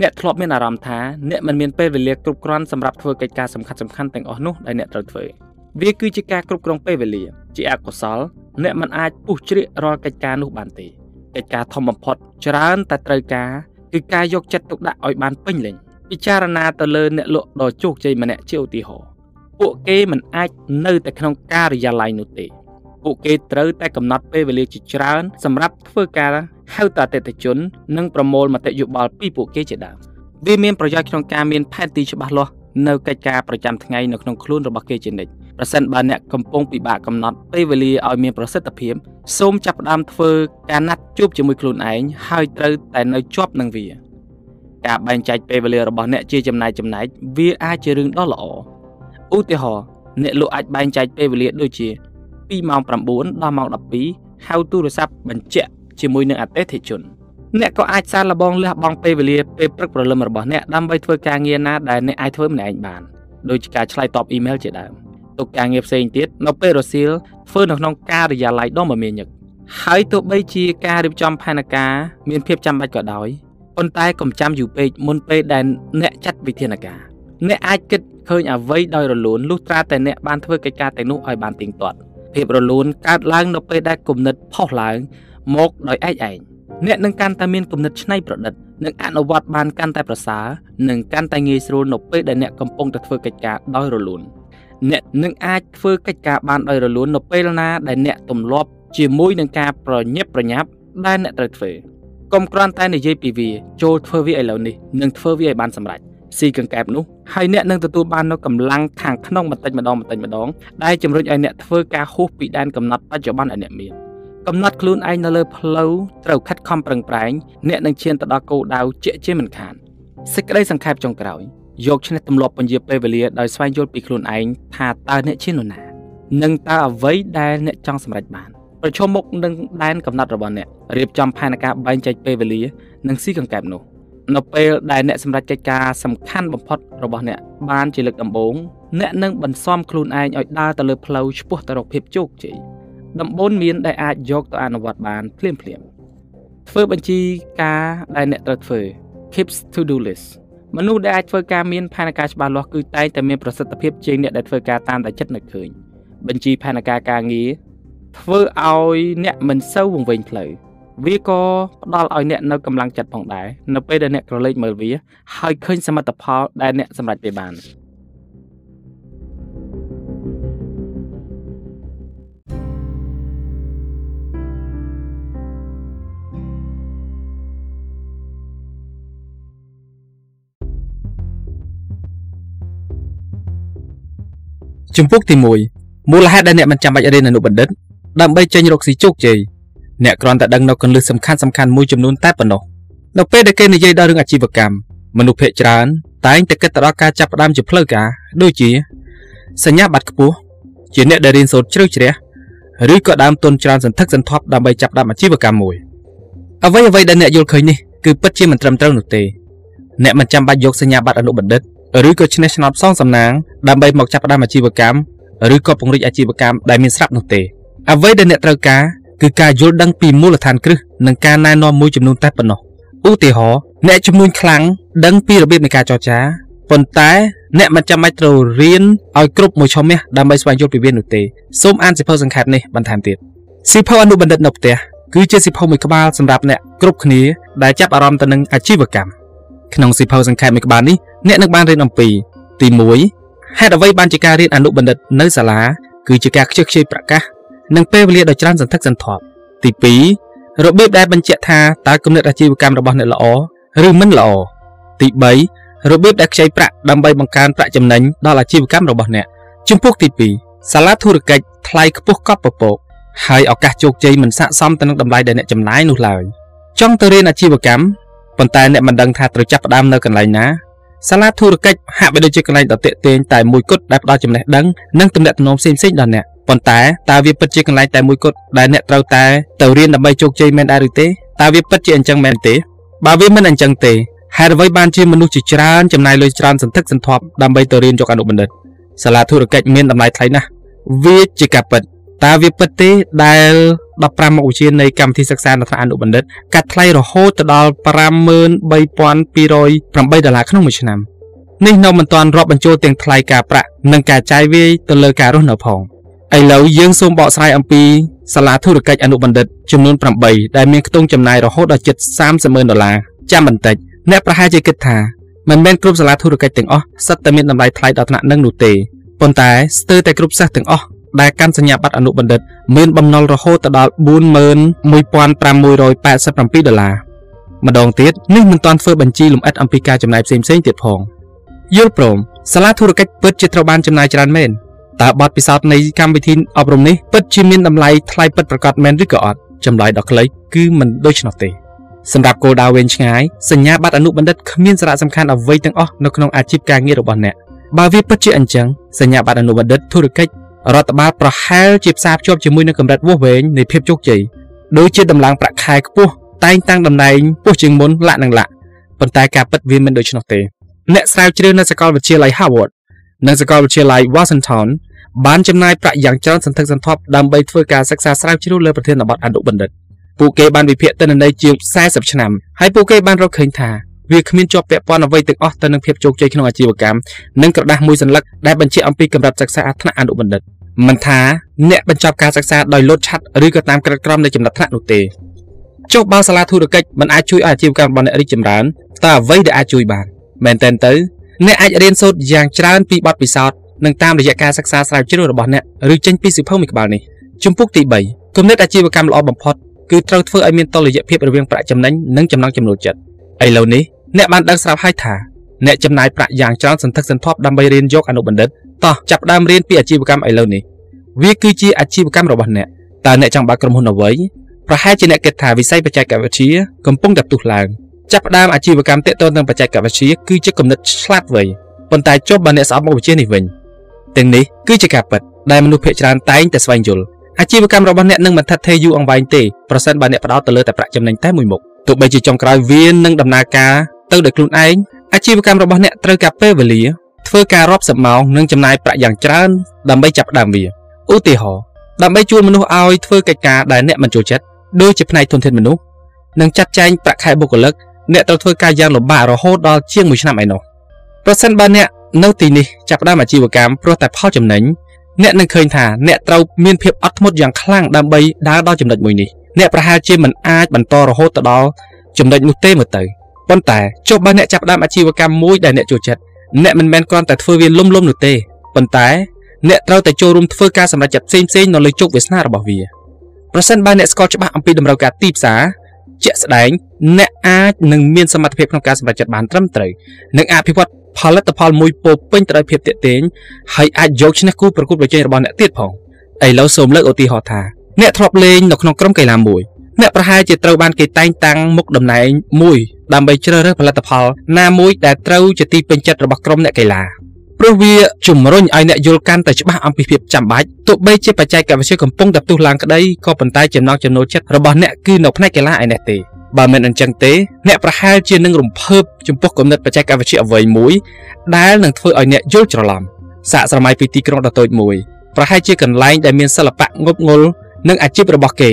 B: អ្នកធ្លាប់មានអារម្មណ៍ថាអ្នកមិនមានពេលវេលាគ្រប់គ្រាន់សម្រាប់ធ្វើកិច្ចការសំខាន់សំខាន់ទាំងអស់នោះដែលអ្នកត្រូវធ្វើវាគឺជាការគ្រប់គ្រងពេលវេលា ជាអកុសល អ្នកមិនអាចពុះជ្រៀករាល់កិច្ចការនោះបានទេកិច្ចការធំបំផុតច្រើនតែត្រូវការគឺការយកចិត្តទុកដាក់ឲ្យបានពេញលេញពិចារណាទៅលើអ្នកលក់ដ៏ជោគជ័យម្នាក់ជាឧទាហរណ៍ពួកគេមិនអាចនៅតែក្នុងការិយាល័យនោះទេពួកគេត្រូវតែកំណត់ពេលវេលាជាច្រើន សម្រាប់ធ្វើការហៅតាអតិថិជន និងប្រមូលមតិយោបល់ពីពួកគេជាដើមវាមានប្រយោជន៍ក្នុងការមានផែនទីច្បាស់លាស់នៅកិច្ចការប្រចាំថ្ងៃនៅក្នុងខ្លួនរបស់គេជានិច្ច ប្រសិនបើអ្នកកំពុងពិបាកកំណត់ពេលវេលាឲ្យមានប្រសិទ្ធភាពសូមចាប់ផ្ដើមធ្វើការណាត់ជួបជាមួយខ្លួនឯងហើយត្រូវតែនៅជាប់នឹងវា ការបែងចែកពេលវេលារបស់អ្នកជាចំណែកចំណែកវាអាចជារឿងដ៏ល្អឧទាហរណ៍អ្នកលក់អាចបែងចែកពេលវេលាដូចជាពីម៉ោង9ដល់ម៉ោង12ហៅទូរស័ព្ទបញ្ជាក់ជាមួយនឹងអតិថិជនអ្នកក៏អាចសាកល្បងលះបង់ពេលវេលាពេលព្រឹកព្រលឹមរបស់អ្នកដើម្បីធ្វើការងារណាដែលអ្នកអាចធ្វើម្នាក់ឯងបានដូចជាការឆ្លើយតបអ៊ីមែលជាដើម ទុកការងារផ្សេងទៀតនៅពេលរសៀលធ្វើនៅក្នុងការិយាល័យដ៏មមាញឹកហើយទោះបីជាការរៀបចំផែនការមានភាពចាំបាច់ក៏ដោយប៉ុន្តែកុំចាំយូរពេកមុនពេលដែលអ្នកចាត់វិធានការអ្នកអាចគិតឃើញអ្វីដោយរលូនលុះត្រាតែអ្នកបានធ្វើកិច្ចការទាំងនោះឲ្យបានទៀងទាត់ភាពរលូនកើតឡើងនៅពេលដែលគំនិតផុសឡើងមកដោយឯកឯងអ្នកនឹងកាន់តែមានគំនិតច្នៃប្រឌិតនិងអនុវត្តបានកាន់តែប្រសើរនិងកាន់តែងាយស្រួលនៅពេលដែលអ្នកកំពុងតែធ្វើកិច្ចការដោយរលូន អ្នកនឹងអាចធ្វើកិច្ចការបានដោយរលូននៅពេលណាដែលអ្នកទម្លាប់ជាមួយនឹងការប្រញាប់ប្រញាប់ដែលអ្នកត្រូវធ្វើកុំគ្រាន់តែនិយាយពីវាចូលធ្វើវាឥឡូវនេះនិងធ្វើវាឲ្យបានសម្រេចស៊ីកង្កែបនោះហើយអ្នកនឹងទទួលបាននូវកម្លាំងខាងក្នុងបន្តិចម្ដងបន្តិចម្ដងដែលជំរុញឲ្យអ្នកធ្វើការហួសពីដែនកំណត់បច្ចុប្បន្នឲ្យអ្នកមានកំណត់ខ្លួនឯងនៅលើផ្លូវត្រូវខិតខំប្រឹងប្រែងអ្នកនឹងឈានទៅដល់គោលដៅជាក់ជាមិនខានសេចក្តីសង្ខេបចុងក្រោយ យកឈ្នះទម្លាប់ពន្យាពេលវេលាដោយស្វែងយល់ពីខ្លួនឯងថាតើអ្នកជានរណានិងតើអ្វីដែលអ្នកចង់សម្រេចបានប្រឈមមុខនឹងដែនកំណត់របស់អ្នករៀបចំផែនការបែងចែកពេលវេលានិងស៊ីកង្កែបនោះនៅពេលដែលអ្នកសម្រេចកិច្ចការសំខាន់បំផុតរបស់អ្នកបានជាលើកដំបូងអ្នកនឹងបន្សំខ្លួនឯងឲ្យដើរទៅលើផ្លូវឆ្ពោះទៅរកភាពជោគជ័យដំបូន្មានដែលអាចយកទៅអនុវត្តបានភ្លាមភ្លាមធ្វើបញ្ជីការដែលអ្នកត្រូវធ្វើ keeps to do list មនុស្សដែលអាចធ្វើការមានផែនការច្បាស់លាស់គឺតែងតែមានប្រសិទ្ធភាពជាងអ្នកដែលធ្វើការតាមតែចិត្តនឹកឃើញបញ្ជីផែនការការងារធ្វើឲ្យអ្នកមិនសូវវង្វេងផ្លូវវាក៏ផ្ដល់ឲ្យអ្នកនៅកម្លាំងចិត្តផងដែរនៅពេលដែលអ្នកក្រឡេកមើលវាហើយឃើញសមិទ្ធផលដែលអ្នកសម្រេចទៅបាន ជំពូកទី1មូលហេតុដែលអ្នកមិនចាំបាច់រៀនអនុបណ្ឌិតដើម្បីចេញរកស៊ីជោគជ័យអ្នកគ្រាន់តែដឹងនៅគន្លឹះសំខាន់សំខាន់មួយចំនួនតែប៉ុណ្ណោះនៅពេលដែលគេនិយាយដល់រឿងអាជីវកម្មមនុស្សភាគច្រើនតែងតែគិតទៅដល់ការចាប់ផ្ដើមជាផ្លូវការដូចជាសញ្ញាបត្រខ្ពស់ជាអ្នកដែលរៀនសូត្រជ្រៅជ្រះឬក៏ដើមទុនច្រើនសន្ធឹកសន្ធាប់ដើម្បីចាប់ផ្ដើមអាជីវកម្មមួយអ្វីអ្វីដែលអ្នកយល់ឃើញនេះគឺពិតជាមិនត្រឹមត្រូវនោះទេអ្នកមិនចាំបាច់យកសញ្ញាបត្រអនុបណ្ឌិត ឬក៏ឈ្នះឆ្នោតផ្សងសំណាងដើម្បីមកចាប់ផ្ដើមអាជីវកម្មឬក៏ពង្រីកអាជីវកម្មដែលមានស្រាប់នោះទេអ្វីដែលអ្នកត្រូវការគឺការយល់ដឹងពីមូលដ្ឋានគ្រឹះនិងការណែនាំមួយចំនួនតែប៉ុណ្ណោះឧទាហរណ៍អ្នកជំនួញខ្លាំងដឹងពីរបៀបនៃការចរចាប៉ុន្តែអ្នកមិនចាំបាច់ត្រូវរៀនឲ្យគ្រប់មួយឆមាសដើម្បីស្វែងយល់ពីវានោះទេសូមអានសិភៅសង្ខេបនេះបន្ថែមទៀតសិភៅអនុបណ្ឌិតនៅផ្ទះគឺជាសិភៅមួយក្បាលសម្រាប់អ្នកគ្រប់គ្នាដែលចាប់អារម្មណ៍ទៅនឹងអាជីវកម្ម ក្នុងសិភៅសង្ខេបមួយក្បាលនេះអ្នកនឹងបានរៀនអំពីទី1ហេតុអ្វីបានជាការរៀនអនុបណ្ឌិតនៅសាលាគឺជាការខ្ជិះខ្ជាយប្រកាសនិងពេលវេលាដ៏ច្រើនសន្ធឹកសន្ធាប់ទី2របៀបដែលបញ្ជាក់ថាតើគំនិតអាជីវកម្មរបស់អ្នកល្អឬមិនល្អទី3របៀបដែលខ្ចីប្រាក់ដើម្បីបង្កើនប្រាក់ចំណេញដល់អាជីវកម្មរបស់អ្នកជំពូកទី2សាលាធុរកិច្ចថ្លៃខ្ពស់កប់ពពកហើយឱកាសជោគជ័យមិនស័ក្តិសមទៅនឹងតម្លៃដែលអ្នកចំណាយនោះឡើយចង់ទៅរៀនអាជីវកម្ម ប៉ុន្តែអ្នកមិនដឹងថាត្រូវចាប់ផ្ដើមនៅកន្លែងណាសាលាធុរកិច្ចហាក់បីដូចជាកន្លែងដ៏ទាក់ទាញតែមួយគត់ដែលផ្ដល់ចំណេះដឹងនិងទំនាក់ទំនងផ្សេងៗដល់អ្នកប៉ុន្តែតើវាពិតជាកន្លែងតែមួយគត់ដែលអ្នកត្រូវតែទៅរៀនដើម្បីជោគជ័យមែនដែរឬទេតើវាពិតជាអញ្ចឹងមែនទេបើវាមិនអញ្ចឹងទេហេតុអ្វីបានជាមនុស្សជាច្រើនចំណាយលុយច្រើនសន្ធឹកសន្ធាប់ដើម្បីទៅរៀនយកអនុបណ្ឌិតសាលាធុរកិច្ចមានតម្លៃថ្លៃណាស់វាជាការពិតតើវាពិតទេដែល 15មុខវិជ្ជានៃកម្មវិធីសិក្សានៅថ្នាក់អនុបណ្ឌិតកាត់ថ្លៃរហូតទៅដល់53208ដុល្លារក្នុងមួយឆ្នាំនេះនៅមិនទាន់រាប់បញ្ចូលទាំងថ្លៃការប្រាក់និងការចាយវាយទៅលើការរស់នៅផងឥឡូវយើងសូមបកស្រាយអំពីសាលាធុរកិច្ចអនុបណ្ឌិតចំនួន8ដែលមានខ្ទង់ចំណាយរហូតដល់ជិត300,000ដុល្លារចាំបន្តិចអ្នកប្រហែលជាគិតថាមិនមែនគ្រប់សាលាធុរកិច្ចទាំងអស់សិតតែមានតម្លៃថ្លៃដល់ថ្នាក់នឹងនោះទេប៉ុន្តែស្ទើរតែគ្រប់សិស្សទាំងអស់ ដែលកាន់សញ្ញាបត្រអនុបណ្ឌិត មានបំណុលរហូតដល់41587ដុល្លារម្ដងទៀតនេះមិនទាន់ធ្វើបញ្ជីលម្អិតអំពីការចំណាយផ្សេងៗទៀតផងយល់ព្រមសាលាធុរកិច្ចពិតជាត្រូវបានចំណាយច្រើនមែនតើបទពិសោធន៍នៃកម្មវិធីអប់រំនេះពិតជាមានតម្លៃថ្លៃពិតប្រាកដមែនឬក៏អត់ចម្លើយដ៏ខ្លីគឺមិនដូច្នោះទេសម្រាប់គោលដៅវែងឆ្ងាយសញ្ញាបត្រអនុបណ្ឌិតគ្មានសារៈសំខាន់អ្វីទាំងអស់នៅក្នុងអាជីពការងាររបស់អ្នកបើវាពិតជាអញ្ចឹងសញ្ញាបត្រអនុបណ្ឌិតធុរកិច្ច រដ្ឋបាលប្រហែលជាផ្សារភ្ជាប់ជាមួយនឹងកម្រិតវាស់វែងនៃភាពជោគជ័យដូចជាដំឡើងប្រាក់ខែខ្ពស់តែងតាំងតំណែងពោះជាងមុនលាក់នឹងលាក់ប៉ុន្តែការពិតវាមិនដូច្នោះទេអ្នកស្រាវជ្រាវនៅសាកលវិទ្យាល័យ Harvard និងសាកលវិទ្យាល័យ Washington បានចំណាយប្រាក់យ៉ាងច្រើនសន្ធឹកសន្ធាប់ដើម្បីធ្វើការសិក្សាស្រាវជ្រាវលើប្រធានបទអនុបណ្ឌិតពួកគេបានវិភាគទិន្នន័យជាង40ឆ្នាំហើយពួកគេបានរកឃើញថា វាគ្មានជាប់ពាក់ព័ន្ធអ្វីទាំងអស់ទៅនឹងភាពជោគជ័យក្នុងអាជីវកម្មនិងក្រដាស់មួយសន្លឹកដែលបញ្ជាក់អំពីកម្រិតសិក្សាថ្នាក់អនុបណ្ឌិតមិនថាអ្នកបញ្ចប់ការសិក្សាដោយលោតឆាត់ឬក៏តាមក្រិតក្រមនៃចំណាត់ថ្នាក់នោះទេចុះបើសាលាធុរកិច្ចមិនអាចជួយឲ្យអាជីវកម្មរបស់អ្នករីកចម្រើនតើអ្វីដែលអាចជួយបានមែនតើទៅអ្នកអាចរៀនសូត្រយ៉ាងច្រើនពីបទពិសោធន៍និងតាមរយៈការសិក្សាស្រាវជ្រាវរបស់អ្នកឬចេញពីសិភៅមួយក្បាលនេះជំពូកទី3គំនិតអាជីវកម្មល្អបំផុតគឺត្រូវធ្វើឲ្យមានតុល្យភាពរវាងប្រាក់ចំណេញនិងចំណង់ចំណូលចិត្តឥឡូវនេះ អ្នកបានដឹងស្រាប់ហើយថាអ្នកចំណាយប្រាក់យ៉ាងច្រើនសន្ធឹកសន្ធាប់ដើម្បីរៀនយកអនុបណ្ឌិតតោះចាប់ផ្ដើមរៀនពីអាជីវកម្មឥឡូវនេះវាគឺជាអាជីវកម្មរបស់អ្នកតើអ្នកចង់បើកក្រុមហ៊ុនអ្វីប្រហែលជាអ្នកគិតថាវិស័យបច្ចេកវិទ្យាកំពុងតែផ្ទុះឡើងចាប់ផ្ដើមអាជីវកម្មទាក់ទងនឹងបច្ចេកវិទ្យាគឺជាគំនិតឆ្លាតវៃប៉ុន្តែចុះបើអ្នកស្អប់មុខវិជ្ជានេះវិញទាំងនេះគឺជាការពិតដែលមនុស្សភាគច្រើនតែងតែស្វែងយល់អាជីវកម្មរបស់អ្នកនឹងមិនថិតថេរយូរអង្វែងទេប្រសិនបើអ្នកផ្ដោតទៅលើតែប្រាក់ចំណេញតែមួយមុខទោះបីជាចុងក្រោយវានឹងដំណើរការ ទៅដោយខ្លួនឯងអាជីវកម្មរបស់អ្នកត្រូវការពេលវេលាធ្វើការរាប់សិបម៉ោងនិងចំណាយប្រាក់យ៉ាងច្រើនដើម្បីចាប់ផ្ដើមវាឧទាហរណ៍ដើម្បីជួលមនុស្សឲ្យធ្វើកិច្ចការដែលអ្នកមិនចូលចិត្តដូចជាផ្នែកធនធានមនុស្សនិងចាត់ចែងប្រាក់ខែបុគ្គលិកអ្នកត្រូវធ្វើការយ៉ាងលំបាករហូតដល់ជាង1ឆ្នាំឯណោះប្រសិនបើអ្នកនៅទីនេះចាប់ផ្ដើមអាជីវកម្មព្រោះតែផលចំណេញអ្នកនឹងឃើញថាអ្នកត្រូវមានភាពអត់ធ្មត់យ៉ាងខ្លាំងដើម្បីដើរដល់ចំណុចមួយនេះអ្នកប្រហែលជាមិនអាចបន្តរហូតទៅដល់ចំណុចនោះទេមើលទៅ ប៉ុន្តែចុះបើអ្នកចាប់ផ្ដើមអាជីវកម្មមួយដែលអ្នកចូលចិត្តអ្នកមិនមែនគ្រាន់តែធ្វើវាលំលំនោះទេប៉ុន្តែអ្នកត្រូវតែចូលរួមធ្វើការសម្រេចចិត្តផ្សេងផ្សេងនៅលើជោគវាសនារបស់វាប្រសិនបើអ្នកស្គាល់ច្បាស់អំពីតម្រូវការទីផ្សារជាក់ស្ដែងអ្នកអាចនឹងមានសមត្ថភាពក្នុងការសម្រេចចិត្តបានត្រឹមត្រូវនិងអភិវឌ្ឍផលិតផលមួយពោពេញទៅដោយភាពទាក់ទាញហើយអាចយកឈ្នះគូប្រកួតប្រជែងរបស់អ្នកទៀតផងឥឡូវសូមលើកឧទាហរណ៍ថាអ្នកធ្លាប់លេងនៅក្នុងក្រុមកីឡាមួយ អ្នកប្រហែលជាត្រូវបានគេតែងតាំងមុខតំណែងមួយដើម្បីជ្រើសរើសផលិតផលណាមួយដែលត្រូវជាទីពេញចិត្តរបស់ក្រុមអ្នកកីឡាព្រោះវាជំរុញឲ្យអ្នកយល់កាន់តែច្បាស់អំពីភាពចាំបាច់ទោះបីជាបច្ចេកវិទ្យាកំពុងតែផ្ទុះឡើងក្តីក៏ប៉ុន្តែចំណង់ចំណូលចិត្តរបស់អ្នកគឺនៅផ្នែកកីឡាឯនេះទេបើមិនអញ្ចឹងទេអ្នកប្រហែលជានឹងរំភើបចំពោះគំនិតបច្ចេកវិទ្យាអ្វីមួយដែលនឹងធ្វើឲ្យអ្នកយល់ច្រឡំសាកស្រមៃពីទីក្រុងដ៏តូចមួយប្រហែលជាកន្លែងដែលមានសិល្បៈងប់ងល់និងអាជីពរបស់គេ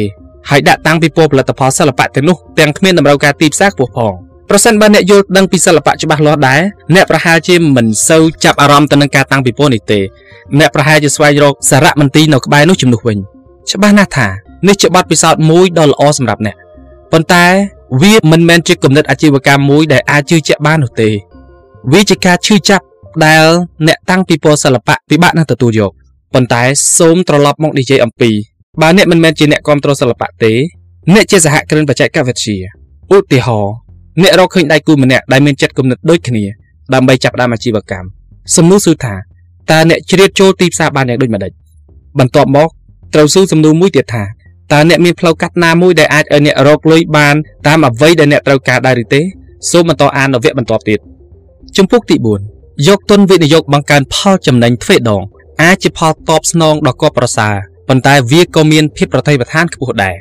B: ហើយដាក់តាំងពីពណ៌ផលិតផលសិល្បៈទាំងនោះទាំងគ្មានតម្រូវការទីផ្សារខ្ពស់ផងប្រសិនបើអ្នកយល់ដឹងពីសិល្បៈច្បាស់លាស់ដែរអ្នកប្រហែលជាមិនសូវចាប់អារម្មណ៍ទៅនឹងការតាំងពីពណ៌នេះទេអ្នកប្រហែលជាស្វែងរកសារៈមន្ទីរនៅក្បែរនោះជំនួសវិញច្បាស់ណាស់ថានេះជាបទពិសោធន៍មួយដ៏ល្អសម្រាប់អ្នកប៉ុន្តែវាមិនមែនជាគំនិតអាជីវកម្មមួយដែលអាចជឿជាក់បាននោះទេវាជាការឈឺចាប់ដែលអ្នកតាំងពីពណ៌សិល្បៈពិបាកនឹងទទួលយកប៉ុន្តែសូមត្រឡប់មកនិយាយអំពី បើអ្នកមិនមែនជាអ្នកគ្រប់គ្រងសិល្បៈទេអ្នកជាសហគ្រិនបច្ចេកវិទ្យាឧទាហរណ៍អ្នករកឃើញដៃគូម្នាក់ដែលមានចិត្តគំនិតដូចគ្នាដើម្បីចាប់ផ្ដើមអាជីវកម្មសំណួរសួរថាតើអ្នកជ្រៀតចូលទីផ្សារបានយ៉ាងដូចម្ដេចបន្ទាប់មកត្រូវសួរសំណួរមួយទៀតថាតើអ្នកមានផ្លូវកាត់ណាមួយដែលអាចឲ្យអ្នករកលុយបានតាមអ្វីដែលអ្នកត្រូវការដែរឬទេសូមបន្តអាននៅវគ្គបន្ទាប់ទៀតជំពូកទី4យកទុនវិនិយោគបង្កើនផលចំណេញទ្វេដងអាចជាផលតបស្នងដ៏គប់ប្រសើរ ប៉ុន្តែវាក៏មានភាពប្រតិបត្តិខ្ពស់ដែរ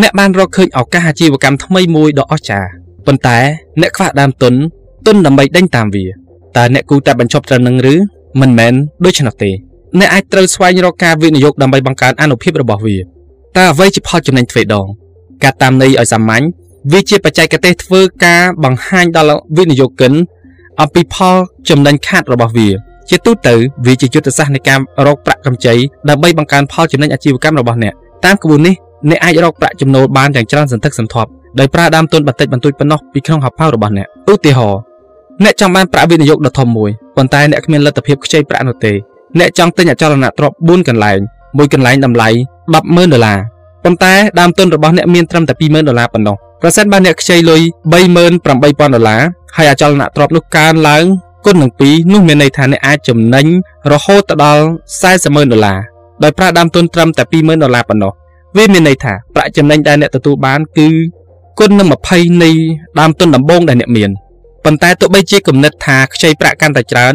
B: អ្នកបានរកឃើញឱកាសអាជីវកម្មថ្មីមួយដ៏អស្ចារ្យប៉ុន្តែអ្នកខ្វះដើមទុនទុនដើម្បីដេញតាមវាតើអ្នកគូតែបញ្ឈប់ត្រឹមនឹងឬមិនមែនដូច្នោះទេអ្នកអាចត្រូវស្វែងរកការវិនិយោគដើម្បីបង្កើនអនុភាពរបស់វាតើអ្វីជាផលចំណេញទ្វេដងការតាមន័យឲ្យសាមញ្ញវាជាបច្ចេកទេសធ្វើការបង្ហាញដល់វិនិយោគិនអំពីផលចំណេញខាតរបស់វា ជាទូទៅវាជាយុទ្ធសាស្ត្រនៃការរកប្រាក់កម្ចីដើម្បីបង្កើនផលចំណេញអាជីវកម្មរបស់អ្នកតាមក្បួននេះអ្នកអាចរកប្រាក់ចំណូលបានយ៉ាងច្រើនសន្ធឹកសន្ធាប់ដោយប្រើដើមទុនបន្តិចបន្តួចប៉ុណ្ណោះពីក្នុងហោប៉ៅរបស់អ្នកឧទាហរណ៍អ្នកចង់បានប្រាក់វិនិយោគដ៏ធំមួយប៉ុន្តែអ្នកគ្មានលទ្ធភាពខ្ចីប្រាក់នោះទេអ្នកចង់ទិញអចលនទ្រព្យ4កន្លែងមួយកន្លែងតម្លៃ100,000ដុល្លារប៉ុន្តែដើមទុនរបស់អ្នកមានត្រឹមតែ20,000ដុល្លារប៉ុណ្ណោះប្រសិនបើអ្នកខ្ចីលុយ38,000ដុល្លារហើយអចលនទ្រព្យនោះកើនឡើង គុណនឹង2នោះមានន័យថាអ្នកអាចចំណេញរហូតដល់40,000ដុល្លារដោយប្រើដើមទុនត្រឹមតែ20,000ដុល្លារប៉ុណ្ណោះវាមានន័យថាប្រាក់ចំណេញដែលអ្នកទទួលបានគឺគុណនឹង20នៃដើមទុនដំបូងដែលអ្នកមានប៉ុន្តែទោះបីជាគំនិតថាខ្ចីប្រាក់កាន់តែច្រើន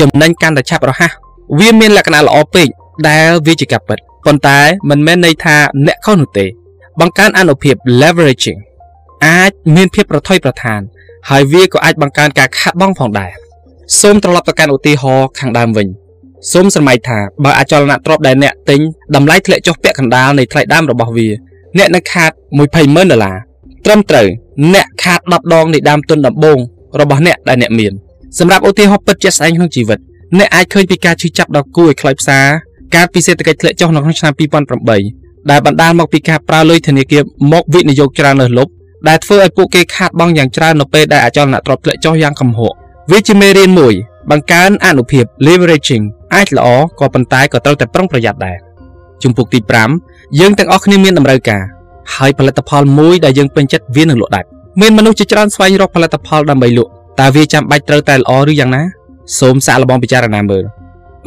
B: ចំណេញកាន់តែឆាប់រហ័សវាមានលក្ខណៈល្អពេកដែលវាជាការពិតប៉ុន្តែមិនមែនន័យថាអ្នកខុសនោះទេ បង្កើនអនុភាព leveraging អាចមានភាពប្រថុយប្រថានហើយវាក៏អាចបង្កើនការខាតបង់ផងដែរ សូមត្រឡប់ទៅកាន់ឧទាហរណ៍ខាងដើមវិញសូមស្រមៃថាបើអចលនទ្រព្យដែលអ្នកទិញតម្លៃធ្លាក់ចុះពាក់កណ្ដាលនៃថ្លៃដើមរបស់វា អ្នកនឹងខាត200,000ដុល្លារត្រឹមត្រូវអ្នកខាត10ដងនៃដើមទុនដំបូងរបស់អ្នកដែលអ្នកមានសម្រាប់ឧទាហរណ៍ពិតជាក់ស្ដែងក្នុងជីវិតអ្នកអាចឃើញពីការឈឺចាប់ដ៏គួរឲ្យខ្លោចផ្សាការពីសេដ្ឋកិច្ចធ្លាក់ចុះនៅក្នុងឆ្នាំ2008ដែលបណ្ដាលមកពីការប្រើលុយធនាគារមកវិនិយោគច្រើនលើសលប់ដែលធ្វើឲ្យពួកគេខាតបង់យ៉ាងច្រើននៅពេលដែលអចលនទ្រព្យធ្លាក់ចុះយ៉ាងគំហុក វាជាមេរៀនមួយ បង្កើនអនុភាព leveraging អាចល្អក៏ប៉ុន្តែក៏ត្រូវតែប្រុងប្រយ័ត្នដែរជំពូកទី5យើងទាំងអស់គ្នាមានតម្រូវការហើយផលិតផលមួយដែលយើងពេញចិត្តវានឹងលក់ដាច់មានមនុស្សជាច្រើនស្វែងរកផលិតផលដើម្បីលក់តើវាចាំបាច់ត្រូវតែល្អឬយ៉ាងណាសូមសាកល្បងពិចារណាមើល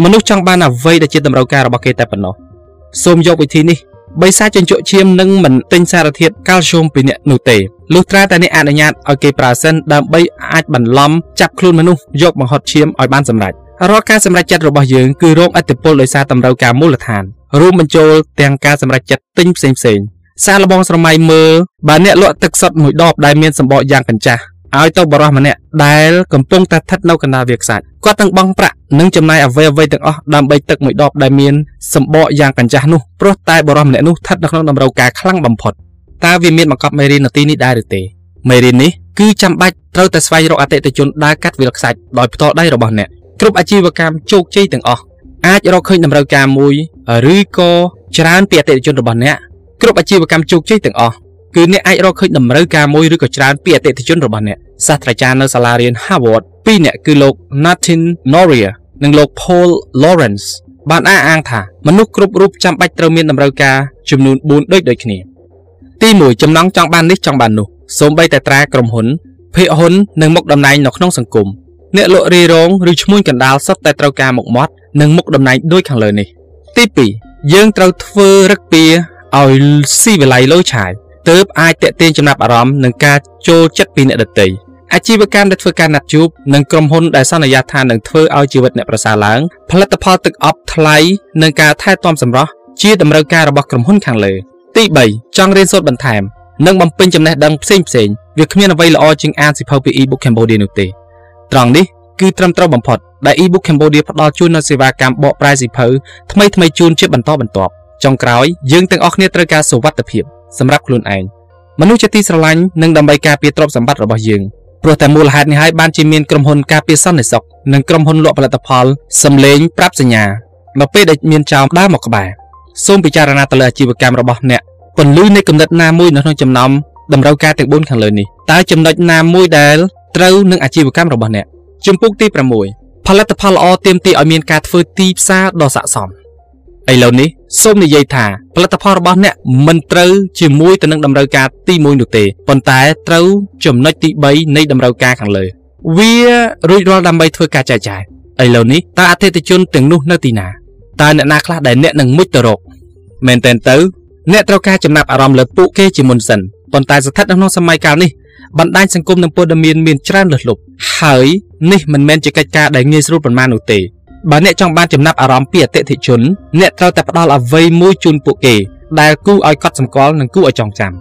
B: មនុស្សចង់បានអ្វីដែលជាតម្រូវការរបស់គេតែប៉ុណ្ណោះសូមយកវិធីនេះ បីសាជញ្ជក់ឈាមនឹងមិនទិញសារធាតុកាល់ស្យូមពីអ្នកនោះទេលុះត្រាតែអ្នកអនុញ្ញាតឲ្យគេប្រើសិនដើម្បីអាចបន្លំចាប់ខ្លួនមនុស្សយកបង្ហត់ឈាមឲ្យបានសម្រេចរាល់ការសម្រេចចិត្តរបស់យើងគឺរងឥទ្ធិពលដោយសារតម្រូវការមូលដ្ឋានរួមបញ្ចូលទាំងការសម្រេចចិត្តទិញផ្សេងផ្សេងសាឡបងស្រមៃមើលបើអ្នកលក់ទឹកសុទ្ធមួយដបដែលមានសម្បកយ៉ាងកញ្ចាស់ ឲ្យទៅបរិះម្នាក់ដែលកំពុងតែស្ថិតនៅកណ្ដាលវាខ្សាច់គាត់ទាំងបង់ប្រាក់និងចំណាយអ្វីអ្វីទាំងអស់ដើម្បីទឹកមួយដបដែលមានសម្បកយ៉ាងកញ្ចាស់នោះព្រោះតែបរិះម្នាក់នោះស្ថិតនៅក្នុងតម្រូវការខ្លាំងបំផុតតើវាមានបង្កប់មេរៀននៅទីនេះដែរឬទេមេរៀននេះគឺចាំបាច់ត្រូវតែស្វែងរកអតិថិជនដែលកាត់វាលខ្សាច់ដោយផ្ទាល់ដៃរបស់អ្នកគ្រប់អាជីវកម្មជោគជ័យទាំងអស់អាចរកឃើញតម្រូវការមួយឬក៏ច្រើនពីអតិថិជនរបស់អ្នកគ្រប់អាជីវកម្មជោគជ័យទាំងអស់គឺអ្នកអាចរកឃើញតម្រូវការមួយឬក៏ច្រើនពីអតិថិជនរបស់អ្នក សាស្ត្រាចារ្យនៅសាលារៀន Harvard ពីរនាក់គឺលោក Nathan Noria និងលោក Paul Lawrence បានអះអាងថាមនុស្សគ្រប់រូបចាំបាច់ត្រូវមានតម្រូវការចំនួន4ដូចដូចគ្នា ទី1ចំណង់ចង់បាននេះចង់បាននោះសូម្បីតែត្រាក្រុមហ៊ុនភាគហ៊ុននិងមុខតំណែងនៅក្នុងសង្គមអ្នកលក់រីរងឬឈ្មួញកណ្ដាលសុទ្ធតែត្រូវការមុខមាត់និងមុខតំណែងដូចខាងលើនេះ ទី2យើងត្រូវធ្វើរឹកពីឲ្យស៊ីវិល័យលោឆាយទើបអាចតេទៀងចំណាប់អារម្មណ៍នឹងការចូលចិត្តពីអ្នកដទៃ អាជីវកម្មដែលធ្វើការណាត់ជួបនិងក្រុមហ៊ុនដែលសន្យាថានឹងធ្វើឲ្យជីវិតអ្នកប្រសើរឡើងផលិតផលទឹកអប់ថ្លៃនិងការថែទាំសម្រស់ជាតម្រូវការរបស់ក្រុមហ៊ុនខាងលើទី3ចង់រៀនសូត្របន្ថែមនិងបំពេញចំណេះដឹងផ្សេងផ្សេងវាគ្មានអ្វីល្អជាងអានសៀវភៅពី ebook Cambodia នោះទេត្រង់នេះគឺត្រឹមត្រូវបំផុតដែល ebook Cambodia ផ្ដល់ជូននូវសេវាកម្មបកប្រែសៀវភៅថ្មីថ្មីជូនជាបន្តបន្ទាប់ចុងក្រោយយើងទាំងអស់គ្នាត្រូវការសុវត្ថិភាពសម្រាប់ខ្លួនឯងមនុស្សជាទីស្រឡាញ់និងដើម្បីការពារទ្រព្យសម្បត្តិរបស់យើង ព្រោះតែមូលហេតុនេះហើយបានជាមានក្រុមហ៊ុនការពារសន្តិសុខនិងក្រុមហ៊ុនលក់ផលិតផលសម្លេងប្រាប់សញ្ញានៅពេលដែលមានចោមដើរមកក្បែរសូមពិចារណាទៅលើអាជីវកម្មរបស់អ្នកពន្លឺនៃគំនិតណាមួយនៅក្នុងចំណោមតម្រូវការទាំង4ខាងលើនេះតើចំណុចណាមួយដែលត្រូវនឹងអាជីវកម្មរបស់អ្នកជំពូកទី6ផលិតផលល្អទាមទារឲ្យមានការធ្វើទីផ្សារដ៏ស័ក្តិសម ឥឡូវនេះសូមនិយាយថាផលិតផលរបស់អ្នកមិនត្រូវជាមួយទៅនឹងតម្រូវការទី1នោះទេប៉ុន្តែត្រូវចំណុចទី3នៃតម្រូវការខាងលើ វារួចរាល់ដើម្បីធ្វើការចែកចាយឥឡូវនេះតើអតិថិជនទាំងនោះនៅទីណាតើអ្នកណាខ្លះដែលអ្នកនឹងមុជទៅរកមែនតើទៅអ្នកត្រូវការចំណាប់អារម្មណ៍លើពួកគេជាមុនសិនប៉ុន្តែស្ថិតនៅក្នុងសម័យកាលនេះបណ្ដាញសង្គមនិងព័ត៌មានមានច្រើនលើសលប់ហើយនេះមិនមែនជាកិច្ចការដែលងាយស្រួលប៉ុន្មាននោះទេ បើអ្នកចង់បានចំណាប់អារម្មណ៍ពីអតិថិជន អ្នកត្រូវតែផ្ដល់អ្វីមួយជូនពួកគេ ដែលគូឲ្យកត់សម្គាល់និងគូឲ្យចងចាំ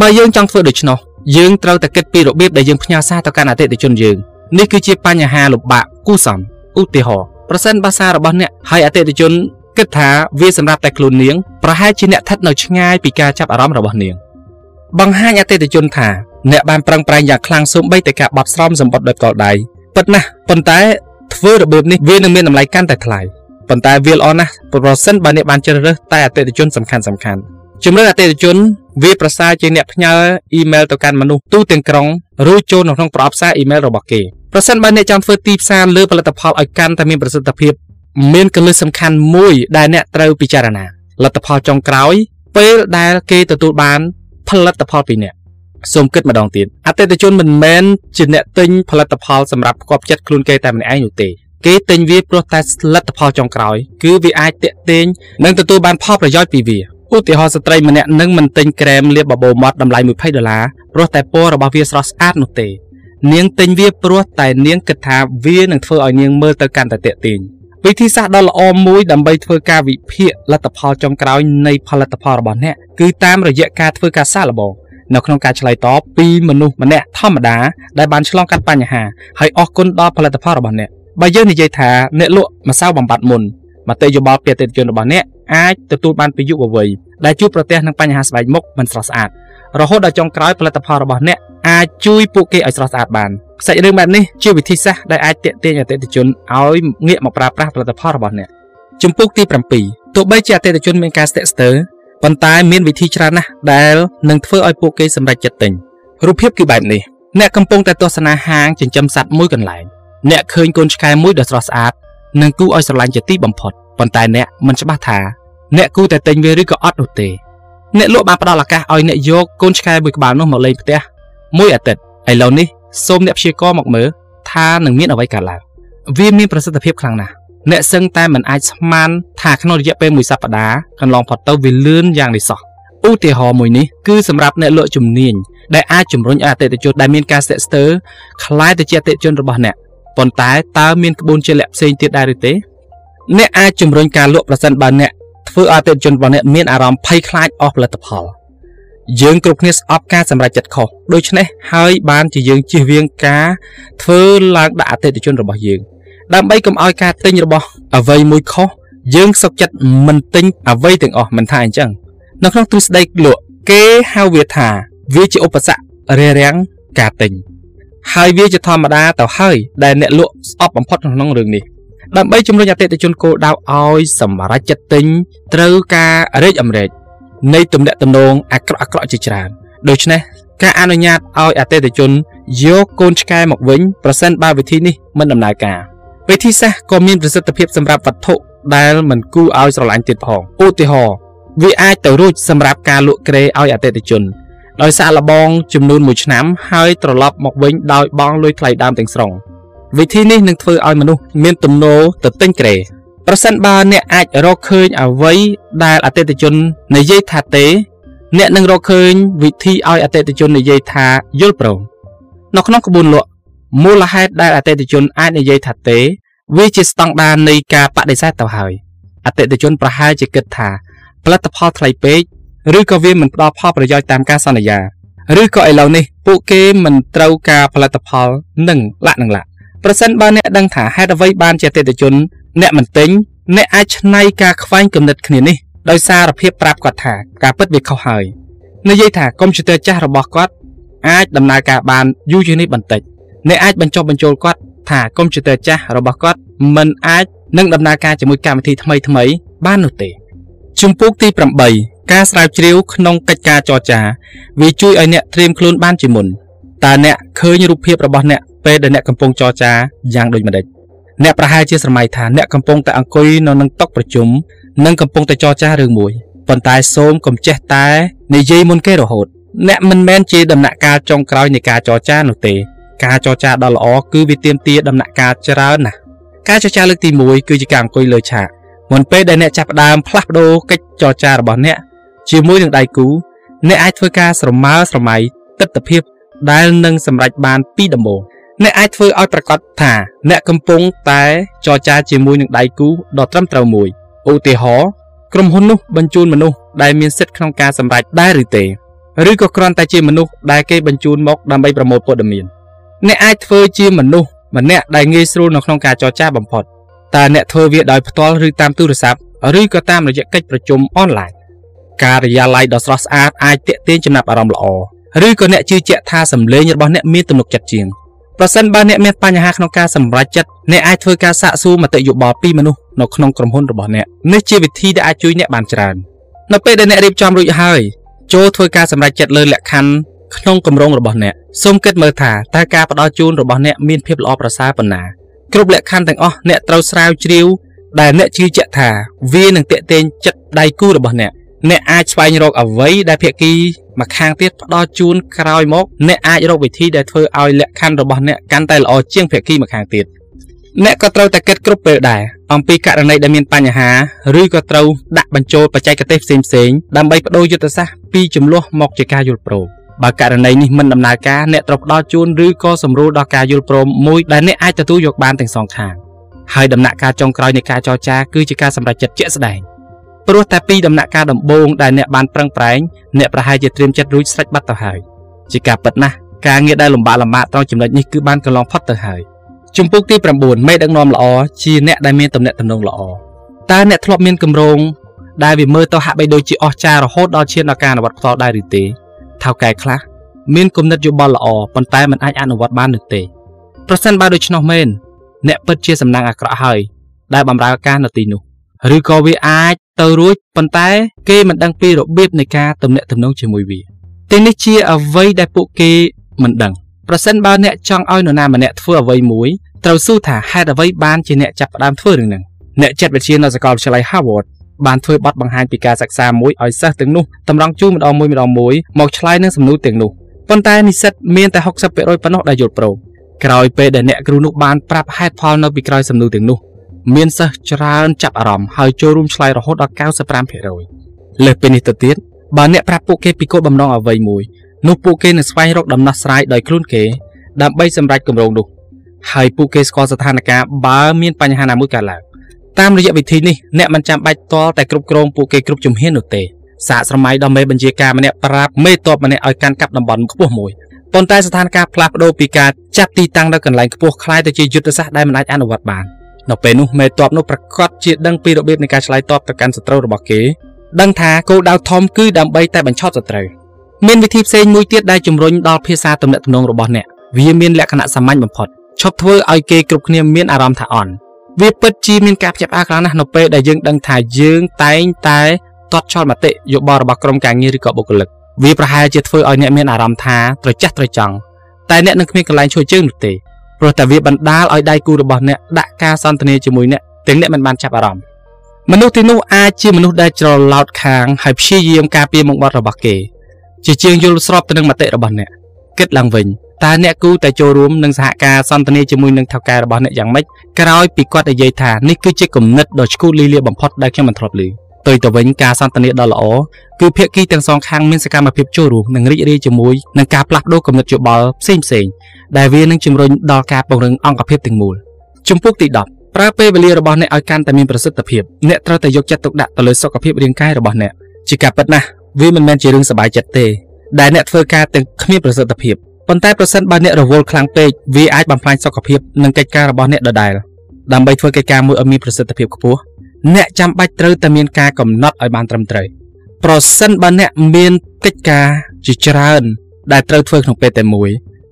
B: បើយើងចង់ធ្វើដូច្នោះយើងត្រូវតែគិតពីរបៀបដែលយើងផ្ញើសារទៅកាន់អតិថិជនយើងនេះគឺជាបញ្ហាលំបាកគូសំឧទាហរណ៍ប្រសិនបើសាររបស់អ្នកហើយអតិថិជនគិតថាវាសម្រាប់តែខ្លួននាងប្រហែលជាអ្នកស្ថិតនៅឆ្ងាយពីការចាប់អារម្មណ៍របស់នាងបង្ហាញអតិថិជនថាអ្នកបានប្រឹងប្រែងយ៉ាងខ្លាំងសូម្បីតែការបត់ស្រោមសម្បត្តិដោយផ្ទាល់ដៃពិតណាស់ប៉ុន្តែ ធ្វើរបៀបនេះវានឹងមានតម្លៃកាន់តែថ្លៃប៉ុន្តែវាល្អណាស់ប្រសិនបើអ្នកបានជ្រើសរើសតែអតិថិជនសំខាន់សំខាន់ជំរឿនអតិថិជនវាប្រសើរជាងអ្នកផ្ញើអ៊ីមែលទៅកាន់មនុស្សទូទាំងក្រុងឬចូលនៅក្នុងប្រអប់សារអ៊ីមែលរបស់គេប្រសិនបើអ្នកចង់ធ្វើទីផ្សារលើផលិតផលឲ្យកាន់តែមានប្រសិទ្ធភាពមានកលឹះសំខាន់មួយដែលអ្នកត្រូវពិចារណាលទ្ធផលចុងក្រោយពេលដែលគេទទួលបានផលិតផលពីអ្នក សូមគិតម្ដងទៀតអតិថិជនមិនមែនជាអ្នកទិញផលិតផលសម្រាប់ផ្គប់ចិត្តខ្លួនគេតែម្នាក់ឯងនោះទេគេទិញវាព្រោះតែលទ្ធផលចុងក្រោយគឺវាអាចតាក់ទាញនិងទទួលបានផលប្រយោជន៍ពីវាឧទាហរណ៍ស្ត្រីម្នាក់នឹងមិនទិញក្រែមលាបបបោមាត់តម្លៃ20ដុល្លារព្រោះតែពណ៌របស់វាស្រស់ស្អាតនោះទេ នាងទិញវាព្រោះតែនាងគិតថាវានឹងធ្វើឲ្យនាងមើលទៅកាន់តែតាក់ទាញវិធីសាស្ត្រដ៏ល្អមួយដើម្បីធ្វើការវិភាគលទ្ធផលចុងក្រោយនៃផលិតផលរបស់អ្នកគឺតាមរយៈការធ្វើការសាកល្បង នៅក្នុងការឆ្លើយតបពីមនុស្សម្នាក់ធម្មតាដែលបានឆ្លងកាត់បញ្ហាហើយអរគុណដល់ផលិតផលរបស់អ្នកបើយើងនិយាយថាអ្នកលក់ម្សៅបំបត្តិមុនមតិយោបល់ពីអតិថិជនរបស់អ្នកអាចទទួលបានពីយុវវ័យដែលជួបប្រទះនឹងបញ្ហាស្បែកមុខមិនស្រស់ស្អាតរហូតដល់ចុងក្រោយផលិតផលរបស់អ្នកអាចជួយពួកគេឲ្យស្រស់ស្អាតបានសាច់រឿងបែបនេះជាវិធីសាស្ត្រដែលអាចទាក់ទាញអតិថិជនឲ្យងាកមកប្រើប្រាស់ផលិតផលរបស់អ្នកជំពូកទី7ទោះបីជាអតិថិជនមានការស្ទាក់ស្ទើរ ប៉ុន្តែមានវិធីច្រើនណាស់ដែលនឹងធ្វើឲ្យពួកគេសម្រេចចិត្តទិញរូបភាពគឺបែបនេះអ្នកកំពុងតែទស្សនាហាងចិញ្ចឹមសត្វមួយកន្លែងអ្នកឃើញកូនឆ្កែមួយដ៏ស្រស់ស្អាតនិងគួរឲ្យស្រឡាញ់ជាទីបំផុតប៉ុន្តែអ្នកមិនច្បាស់ថាអ្នកគួរតែទិញវាឬក៏អត់នោះទេអ្នកលក់បានផ្ដល់ឱកាសឲ្យអ្នកយកកូនឆ្កែមួយក្បាលនោះមកលេងផ្ទះមួយអាទិត្យឥឡូវនេះសូមអ្នកព្យាករមកមើលថានឹងមានអ្វីកើតឡើងវាមានប្រសិទ្ធភាពខ្លាំងណាស់ អ្នកសឹងតែមិនអាចស្មានថាក្នុងរយៈពេលមួយសប្តាហ៍កន្លងផុតទៅវាលឿនយ៉ាងនេះសោះឧទាហរណ៍មួយនេះគឺសម្រាប់អ្នកលក់ជំនាញដែលអាចជំរុញឲ្យអតិថិជនដែលមានការស្ទាក់ស្ទើរคล้ายទៅជាអតិថិជនរបស់អ្នកប៉ុន្តែតើមានក្បួនជាលក្ខផ្សេងទៀតដែរឬទេអ្នកអាចជំរុញការលក់ប្រសិនបើអ្នកធ្វើឲ្យអតិថិជនរបស់អ្នកមានអារម្មណ៍ភ័យខ្លាចអស់ផលិតផលយើងគ្រប់គ្នាស្អប់ការសម្រេចចិត្តខុសដូច្នេះហើយបានជាយើងជៀសវាងការធ្វើឡើងដាក់អតិថិជនរបស់យើង ដើម្បីកុំឲ្យការទិញរបស់អ្វីមួយខុសយើងសុខចិត្តមិនទិញអ្វីទាំងអស់មិនថាអញ្ចឹងនៅក្នុងទ្រឹស្ដីលក់គេហៅវាថាវាជាឧបសគ្គរារាំងការទិញហើយវាជាធម្មតាទៅហើយដែលអ្នកលក់ស្អប់បំផុតក្នុងរឿងនេះដើម្បីជំរុញអតិថិជនគោលដៅឲ្យសម្រេចចិត្តទិញត្រូវការរេចអមរេចនៃទំនាក់ទំនងអាក្រក់អាក្រក់ជាច្រើនដូច្នេះការអនុញ្ញាតឲ្យអតិថិជនយកកូនឆ្កែមកវិញប្រសិនបើវិធីនេះមិនដំណើរការ វិធីសាស្ត្រក៏មានប្រសិទ្ធភាពសម្រាប់វត្ថុដែលមិនគួរឲ្យស្រឡាញ់ទៀតផងឧទាហរណ៍វាអាចទៅរួចសម្រាប់ការលក់ក្រេឲ្យអតិថិជនដោយសាកល្បងចំនួន1ឆ្នាំហើយត្រឡប់មកវិញដោយបង់លុយថ្លៃដើមទាំងស្រុងវិធីនេះនឹងធ្វើឲ្យមនុស្សមានទំនោរទៅទិញក្រេប្រសិនបើអ្នកអាចរកឃើញអ្វីដែលអតិថិជននិយាយថាទេ អ្នកនឹងរកឃើញវិធីឲ្យអតិថិជននិយាយថាយល់ព្រមនៅក្នុងក្បួនលក់ មូលហេតុដែលអតិថិជនអាចនិយាយថាទេ វាជាស្តង់ដារនៃការបដិសេធទៅហើយអតិថិជនប្រហែលជាគិតថាផលិតផលថ្លៃពេកឬក៏វាមិនផ្ដល់ផលប្រយោជន៍តាមការសន្យាឬក៏ឥឡូវនេះពួកគេមិនត្រូវការផលិតផលនឹងលាក់នឹងលាក់ប្រសិនបើអ្នកដឹងថាហេតុអ្វីបានជាអតិថិជន អ្នកមិនទិញអ្នកអាចឆ្នៃការខ្វែងគំនិតគ្នានេះដោយសារភាពប្រាប់គាត់ថាការពិតវាខុសហើយនិយាយថាកុំព្យូទ័រចាស់របស់គាត់អាចដំណើរការបានយូរជាងនេះបន្តិច អ្នកអាចបញ្ចុះបញ្ចូលគាត់ថាកុំព្យូទ័រចាស់របស់គាត់មិនអាចនឹងដំណើរការជាមួយកម្មវិធីថ្មីថ្មីបាននោះទេជំពូកទី8ការស្រាវជ្រាវក្នុងកិច្ចការចរចា វាជួយឲ្យអ្នកត្រៀមខ្លួនបានជាមុនតើអ្នកឃើញរូបភាពរបស់អ្នកពេលដែលអ្នកកំពុងចរចាយ៉ាងដូចម្ដេចអ្នកប្រហែលជាស្រមៃថាអ្នកកំពុងតែអង្គុយនៅនឹងតុប្រជុំនិងកំពុងតែចរចារឿងមួយប៉ុន្តែសូមកុំចេះតែនិយាយមុនគេរហូត អ្នកមិនមែនជាដំណាក់កាលចុងក្រោយនៃការចរចានោះទេ ការចរចាដ៏ល្អគឺវាទាមទារដំណាក់កាលច្រើនណាស់ការចរចាលើកទី1គឺជាការអង្គុយលើឆាកមុនពេលដែលអ្នកចាប់ផ្ដើមផ្លាស់ប្ដូរកិច្ចចរចារបស់អ្នកជាមួយនឹងដៃគូអ្នកអាចធ្វើការស្រមើស្រមៃទស្សនវិជ្ជាដែលនឹងសម្រេចបានពីដំបូងអ្នកអាចធ្វើឲ្យប្រកាសថាអ្នកកំពុងតែចរចាជាមួយនឹងដៃគូដ៏ត្រឹមត្រូវមួយឧទាហរណ៍ក្រុមហ៊ុននោះបញ្ជូនមនុស្សដែលមានសិទ្ធិក្នុងការសម្រេចដែរឬទេឬក៏គ្រាន់តែជាមនុស្សដែលគេបញ្ជូនមកដើម្បីប្រមូលព័ត៌មាន អ្នកអាចធ្វើជាមនុស្សម្នាក់ដែលងាយស្រួលនៅក្នុងការចរចាបំផុតតើអ្នកធ្វើវាដោយផ្ទាល់ឬតាមទូរស័ព្ទឬក៏តាមរយៈកិច្ចប្រជុំអនឡាញការិយាល័យដ៏ស្រស់ស្អាតអាចទាក់ទាញចំណាប់អារម្មណ៍ល្អឬក៏អ្នកជឿជាក់ថាសម្លេងរបស់អ្នកមានទំនុកចិត្តជាងប្រសិនបើអ្នកមានបញ្ហាក្នុងការសម្រេចចិត្តអ្នកអាចធ្វើការសាកសួរមតិយោបល់ពីមនុស្សនៅក្នុងក្រុមហ៊ុនរបស់អ្នកនេះជាវិធីដែលអាចជួយអ្នកបានច្រើននៅពេលដែលអ្នករៀបចំរួចហើយចូលធ្វើការសម្រេចចិត្តលើលក្ខខណ្ឌ ក្នុងគម្រោងរបស់អ្នកសូមគិតមើលថាតើការផ្ដល់ជូនរបស់អ្នកមានភាពល្អប្រសើរប៉ុណ្ណាគ្រប់លក្ខខណ្ឌទាំងអស់អ្នកត្រូវស្រាវជ្រាវដែលអ្នកជឿជាក់ថាវានឹងតេទៀងចិត្តដៃគូរបស់អ្នកអ្នកអាចស្វែងរកអ្វីដែលភាគីម្ខាងទៀតផ្ដល់ជូនក្រោយមកអ្នកអាចរកវិធីដែលធ្វើឲ្យលក្ខខណ្ឌរបស់អ្នកកាន់តែល្អជាងភាគីម្ខាងទៀតអ្នកក៏ត្រូវតែគិតគ្រប់ពេលដែរអំពីករណីដែលមានបញ្ហាឬក៏ត្រូវដាក់បញ្ចូលបច្ចេកទេសផ្សេងៗដើម្បីបដូរយុទ្ធសាស្ត្រពីចំនួនមកជាការយល់ព្រម បើករណីនេះមិនដំណើរការអ្នកត្រូវផ្ដល់ជូនឬក៏សម្រួលដល់ការយល់ព្រមមួយដែលអ្នកអាចទទួលយកបានទាំងសងខាងហើយដំណាក់កាលចុងក្រោយនៃការចរចាគឺជាការសម្រេចចិត្តជាក់ស្ដែងព្រោះតែពីដំណាក់កាលដំបូងដែលអ្នកបានប្រឹងប្រែងអ្នកប្រហែលជាត្រៀមចិត្តរួចស្រេចបាត់ទៅហើយជាការពិតណាស់ការងារដែលលំបាកលំបាកត្រង់ចំណុចនេះគឺបានកន្លងផុតទៅហើយជំពូកទី9មេដឹកនាំល្អជាអ្នកដែលមានទំនាក់ទំនងល្អតើអ្នកធ្លាប់មានកម្រងដែលវាមើលទៅហាក់បីដូចជាអស្ចារ្យរហូតដល់ឈានដល់ការអនុវត្តផ្ទាល់ដែរឬទេ ថៅកែខ្លះមានគំនិតយោបល់ល្អប៉ុន្តែមិនអាចអនុវត្តបាននោះទេប្រសិនបើដូច្នោះមែនអ្នកពិតជាសំណាងអាក្រក់ហើយដែលបម្រើការនៅទីនោះឬក៏វាអាចទៅរួចប៉ុន្តែគេមិនដឹងពីរបៀបនៃការទំនាក់ទំនងជាមួយវាទាំងនេះជាអ្វីដែលពួកគេមិនដឹងប្រសិនបើអ្នកចង់ឲ្យនរណាម្នាក់ធ្វើអ្វីមួយត្រូវសួរថាហេតុអ្វីបានជាអ្នកចាប់ផ្ដើមធ្វើរឿងហ្នឹងអ្នកចិត្តវិទ្យានៅសាកលវិទ្យាល័យ Harvard បានធ្វើបទបង្ហាញពីការសិក្សាមួយឲ្យសិស្សទាំងនោះតម្រង់ជួរម្ដងមួយម្ដងមួយមកឆ្លើយនឹងសំណួរទាំងនោះប៉ុន្តែនិស្សិតមានតែ60%ប៉ុណ្ណោះដែលយល់ព្រមក្រោយពេលដែលអ្នកគ្រូនោះបានប្រាប់ហេតុផលនៅពីក្រោយសំណួរទាំងនោះមានសិស្សច្រើនចាប់អារម្មណ៍ហើយចូលរួមឆ្លើយរហូតដល់95%លើសពីនេះទៅទៀតបើអ្នកប្រាប់ពួកគេពីគោលបំណងអ្វីមួយនោះពួកគេនឹងស្វែងរកដំណោះស្រាយដោយខ្លួនគេដើម្បីសម្រេចគម្រោងនោះហើយពួកគេស្គាល់ស្ថានភាពបើមានបញ្ហាណាមួយកើតឡើង តាមរយៈវិធីនេះអ្នកមិនចាំបាច់តល់តែគ្រប់គ្រងពួកគេគ្រប់ជំហាននោះទេសាកស្រមៃដល់មេបញ្ជាការម្នាក់ប្រាប់មេតបម្នាក់ឲ្យកាន់កាប់តំបន់ខ្ពស់មួយប៉ុន្តែស្ថានភាពផ្លាស់ប្ដូរពីការចាត់ទីតាំងនៅកន្លែងខ្ពស់คล้ายទៅជាយុទ្ធសាស្ត្រដែលមិនអាចអនុវត្តបាននៅពេលនោះមេតបនោះប្រកាសជាដឹងពីរបៀបនៃការឆ្លើយតបទៅកាន់សត្រូវរបស់គេដឹងថាគោលដៅធំគឺដើម្បីតែបញ្ឆោតសត្រូវមានវិធីផ្សេងមួយទៀតដែលជំរុញដល់ភាសាទំនាក់ទំនងរបស់អ្នកវាមានលក្ខណៈសាមញ្ញបំផុតឈប់ធ្វើឲ្យគេគ្រប់គ្នាមានអារម្មណ៍ថាអន់ វាពិតជាមានការភ្ញាក់ផ្អើលខ្លាំងណាស់នៅពេលដែលយើងដឹងថាយើងតែងតែទាត់ចោលមតិយោបល់របស់ក្រុមការងារឬក៏បុគ្គលិកវាប្រហែលជាធ្វើឲ្យអ្នកមានអារម្មណ៍ថាត្រចះត្រចង់តែអ្នកនឹងគ្មានកន្លែងជួយជើងនោះទេព្រោះតែវាបណ្ដាលឲ្យដៃគូរបស់អ្នកដាក់ការសន្ទនាជាមួយអ្នកទាំងអ្នកមិនបានចាប់អារម្មណ៍មនុស្សទីនោះអាចជាមនុស្សដែលច្រឡោតខាងហើយព្យាយាមការពារមុខមាត់របស់គេជាជាងយល់ស្របទៅនឹងមតិរបស់អ្នកគិតឡើងវិញ តើអ្នកគូតែចូលរួមនឹងសហការសន្ទនាជាមួយនឹងថៅកែរបស់អ្នកយ៉ាងម៉េចក្រោយពីគាត់និយាយថានេះគឺជាគំនិតដ៏ឆ្កួតលីលាបំផុតដែលខ្ញុំមិនធ្លាប់ឮទៅទៅវិញការសន្ទនាដ៏ល្អគឺភាគីទាំងសងខាងមានសកម្មភាពចូលរួមនិងរីករាយជាមួយនឹងការផ្លាស់ប្ដូរគំនិតយោបល់ផ្សេងផ្សេងដែលវានឹងជំរុញដល់ការពង្រឹងអង្គភាពទាំងមូលជំពូកទី10ប្រើពេលវេលារបស់អ្នកឲ្យកាន់តែមានប្រសិទ្ធភាពអ្នកត្រូវតែយកចិត្តទុកដាក់ទៅលើសុខភាពរាងកាយរបស់អ្នកជាការពិតណាស់វាមិនមែនជារឿងសប្បាយចិត្តទេដែលអ្នកធ្វើការទាំងគ្មានប្រសិទ្ធភាព ប៉ុន្តែប្រសិនបើអ្នករវល់ខ្លាំងពេកវាអាចបំផ្លាញសុខភាពនិងកិច្ចការរបស់អ្នកដដែលដើម្បីធ្វើកិច្ចការមួយឲ្យមានប្រសិទ្ធភាពខ្ពស់អ្នកចាំបាច់ត្រូវតែមានការកំណត់ឲ្យបានត្រឹមត្រូវប្រសិនបើអ្នកមានកិច្ចការជាច្រើន ដែលត្រូវធ្វើក្នុងពេលតែមួយ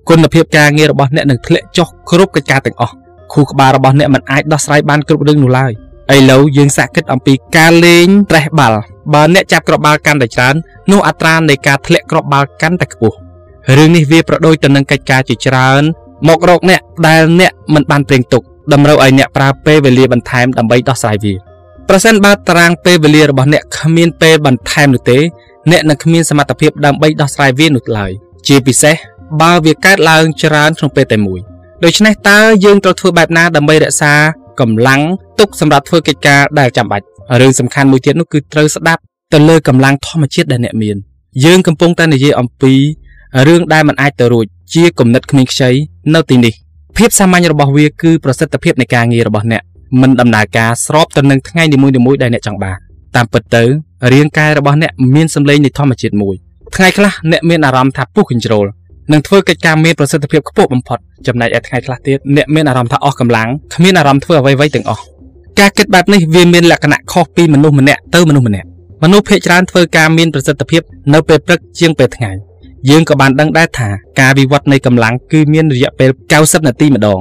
B: គុណភាពការងាររបស់អ្នកនឹងធ្លាក់ចុះគ្រប់កិច្ចការទាំងអស់ខួរក្បាលរបស់អ្នកមិនអាចដោះស្រាយបានគ្រប់រឿងនោះឡើយឥឡូវយើងសាកគិតអំពីការលេងត្រេះបាល់បើអ្នកចាប់គ្រាប់បាល់កាន់តែច្រើននោះអត្រានៃការធ្លាក់គ្រាប់បាល់កាន់តែខ្ពស់ រឿងនេះវាប្រដូចទៅនឹងកិច្ចការជាច្រើន មករកអ្នកដែលអ្នកមិនបានព្រៀងទុកតម្រូវឲ្យអ្នកប្រើពេលវេលាបន្ថែមដើម្បីដោះស្រាយវាប្រសិនបើតារាងពេលវេលារបស់អ្នកគ្មានពេលបន្ថែមនោះទេអ្នកនឹងគ្មានសមត្ថភាពដើម្បីដោះស្រាយវានោះឡើយជាពិសេសបើវាកើតឡើងច្រើនក្នុងពេលតែមួយដូច្នេះតើយើងត្រូវធ្វើបែបណាដើម្បីរក្សាកម្លាំងទុកសម្រាប់ធ្វើកិច្ចការដែលចាំបាច់រឿងសំខាន់មួយទៀតនោះគឺត្រូវស្ដាប់ទៅលើកម្លាំងធម្មជាតិដែលអ្នកមានយើងកំពុងតែនិយាយអំពី រឿងដែលមិនអាចទៅរួចជាគំនិតគ្មានខ្ចីនៅទីនេះភាពសាមញ្ញរបស់វាគឺប្រសិទ្ធភាពនៃការងាររបស់អ្នកមិនដំណើរការស្របទៅនឹងថ្ងៃនីមួយៗដែលអ្នកចង់បានតាមពិតទៅរាងកាយរបស់អ្នកមានសម្លេងនៃធម្មជាតិមួយថ្ងៃខ្លះអ្នកមានអារម្មណ៍ថាពុះកញ្ជ្រោលនឹងធ្វើកិច្ចការមានប្រសិទ្ធភាពខ្ពស់បំផុតចំណែកឯថ្ងៃខ្លះទៀតអ្នកមានអារម្មណ៍ថាអស់កម្លាំងគ្មានអារម្មណ៍ធ្វើអ្វីៗទាំងអស់ការគិតបែបនេះវាមានលក្ខណៈខុសពីមនុស្សម្នាក់ទៅមនុស្សម្នាក់មនុស្សភាគច្រើនធ្វើការមានប្រសិទ្ធភាពនៅពេលព្រឹកជាងពេលថ្ងៃ យើងក៏បានដឹងដែរថាការវិវត្តនៃកម្លាំងគឺមានរយៈពេល90នាទីម្ដង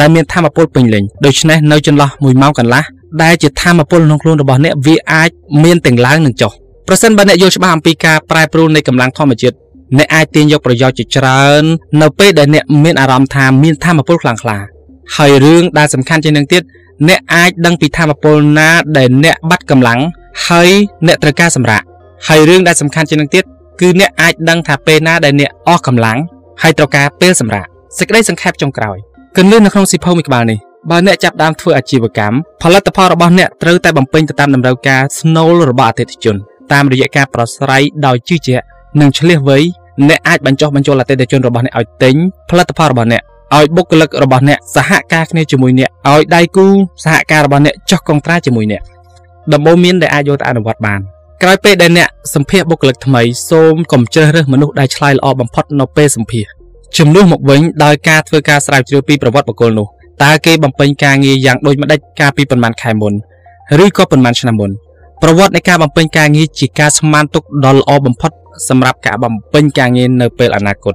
B: ដែលមានធម៌ពលពេញលេញដូច្នេះនៅចន្លោះ1ម៉ោងកន្លះដែលជាធម៌ពលក្នុងខ្លួនរបស់អ្នកវាអាចមានទាំងឡើងនិងចុះប្រសិនបើអ្នកយល់ច្បាស់អំពីការប្រែប្រួលនៃកម្លាំងធម្មជាតិអ្នកអាចទាញយកប្រយោជន៍ជាច្រើននៅពេលដែលអ្នកមានអារម្មណ៍ថាមានធម៌ពលខ្លាំងក្លាហើយរឿងដែលសំខាន់ជាងនឹងទៀតអ្នកអាចដឹងពីធម៌ពលណាដែលអ្នកបាត់កម្លាំងហើយអ្នកត្រូវការសម្រាកហើយរឿងដែលសំខាន់ជាងនឹងទៀត គឺអ្នកអាចដឹងថាពេលណាដែលអ្នកអស់កម្លាំងហើយត្រូវការពេលសម្រាកសេចក្តីសង្ខេបចុងក្រោយគន្លឹះនៅក្នុងសិភៅមួយក្បាលនេះបើអ្នកចាប់ដើមធ្វើអាជីវកម្មផលិតផលរបស់អ្នកត្រូវតែបំពេញទៅតាមតម្រូវការស្នូលរបស់អតិថិជន តាមរយៈការប្រស្រ័យដោយជឿជាក់និងឆ្លៀសវៃអ្នកអាចបញ្ចុះបញ្ចូលអតិថិជនរបស់អ្នកឲ្យទិញផលិតផលរបស់អ្នកឲ្យបុគ្គលិករបស់អ្នកសហការគ្នាជាមួយអ្នកឲ្យដៃគូសហការរបស់អ្នកចុះកុងត្រាជាមួយអ្នកដំបូងមានដែលអាចយកទៅអនុវត្តបាន ក្រោយពេលដែលអ្នកសម្ភាសបុគ្គលិកថ្មីសូមកុំជ្រើសរើសមនុស្សដែលឆ្លើយល្អបំផុតនៅពេលសម្ភាសជំនួសមកវិញដោយការធ្វើការស្រាវជ្រាវពីប្រវត្តិបុគ្គលនោះតើគេបំពេញការងារយ៉ាងដូចម្ដេចកាលពីប៉ុន្មានខែមុនឬក៏ប៉ុន្មានឆ្នាំមុនប្រវត្តិនៃការបំពេញការងារជាការស្មានទុកដ៏ល្អបំផុតសម្រាប់ការបំពេញការងារនៅពេលអនាគត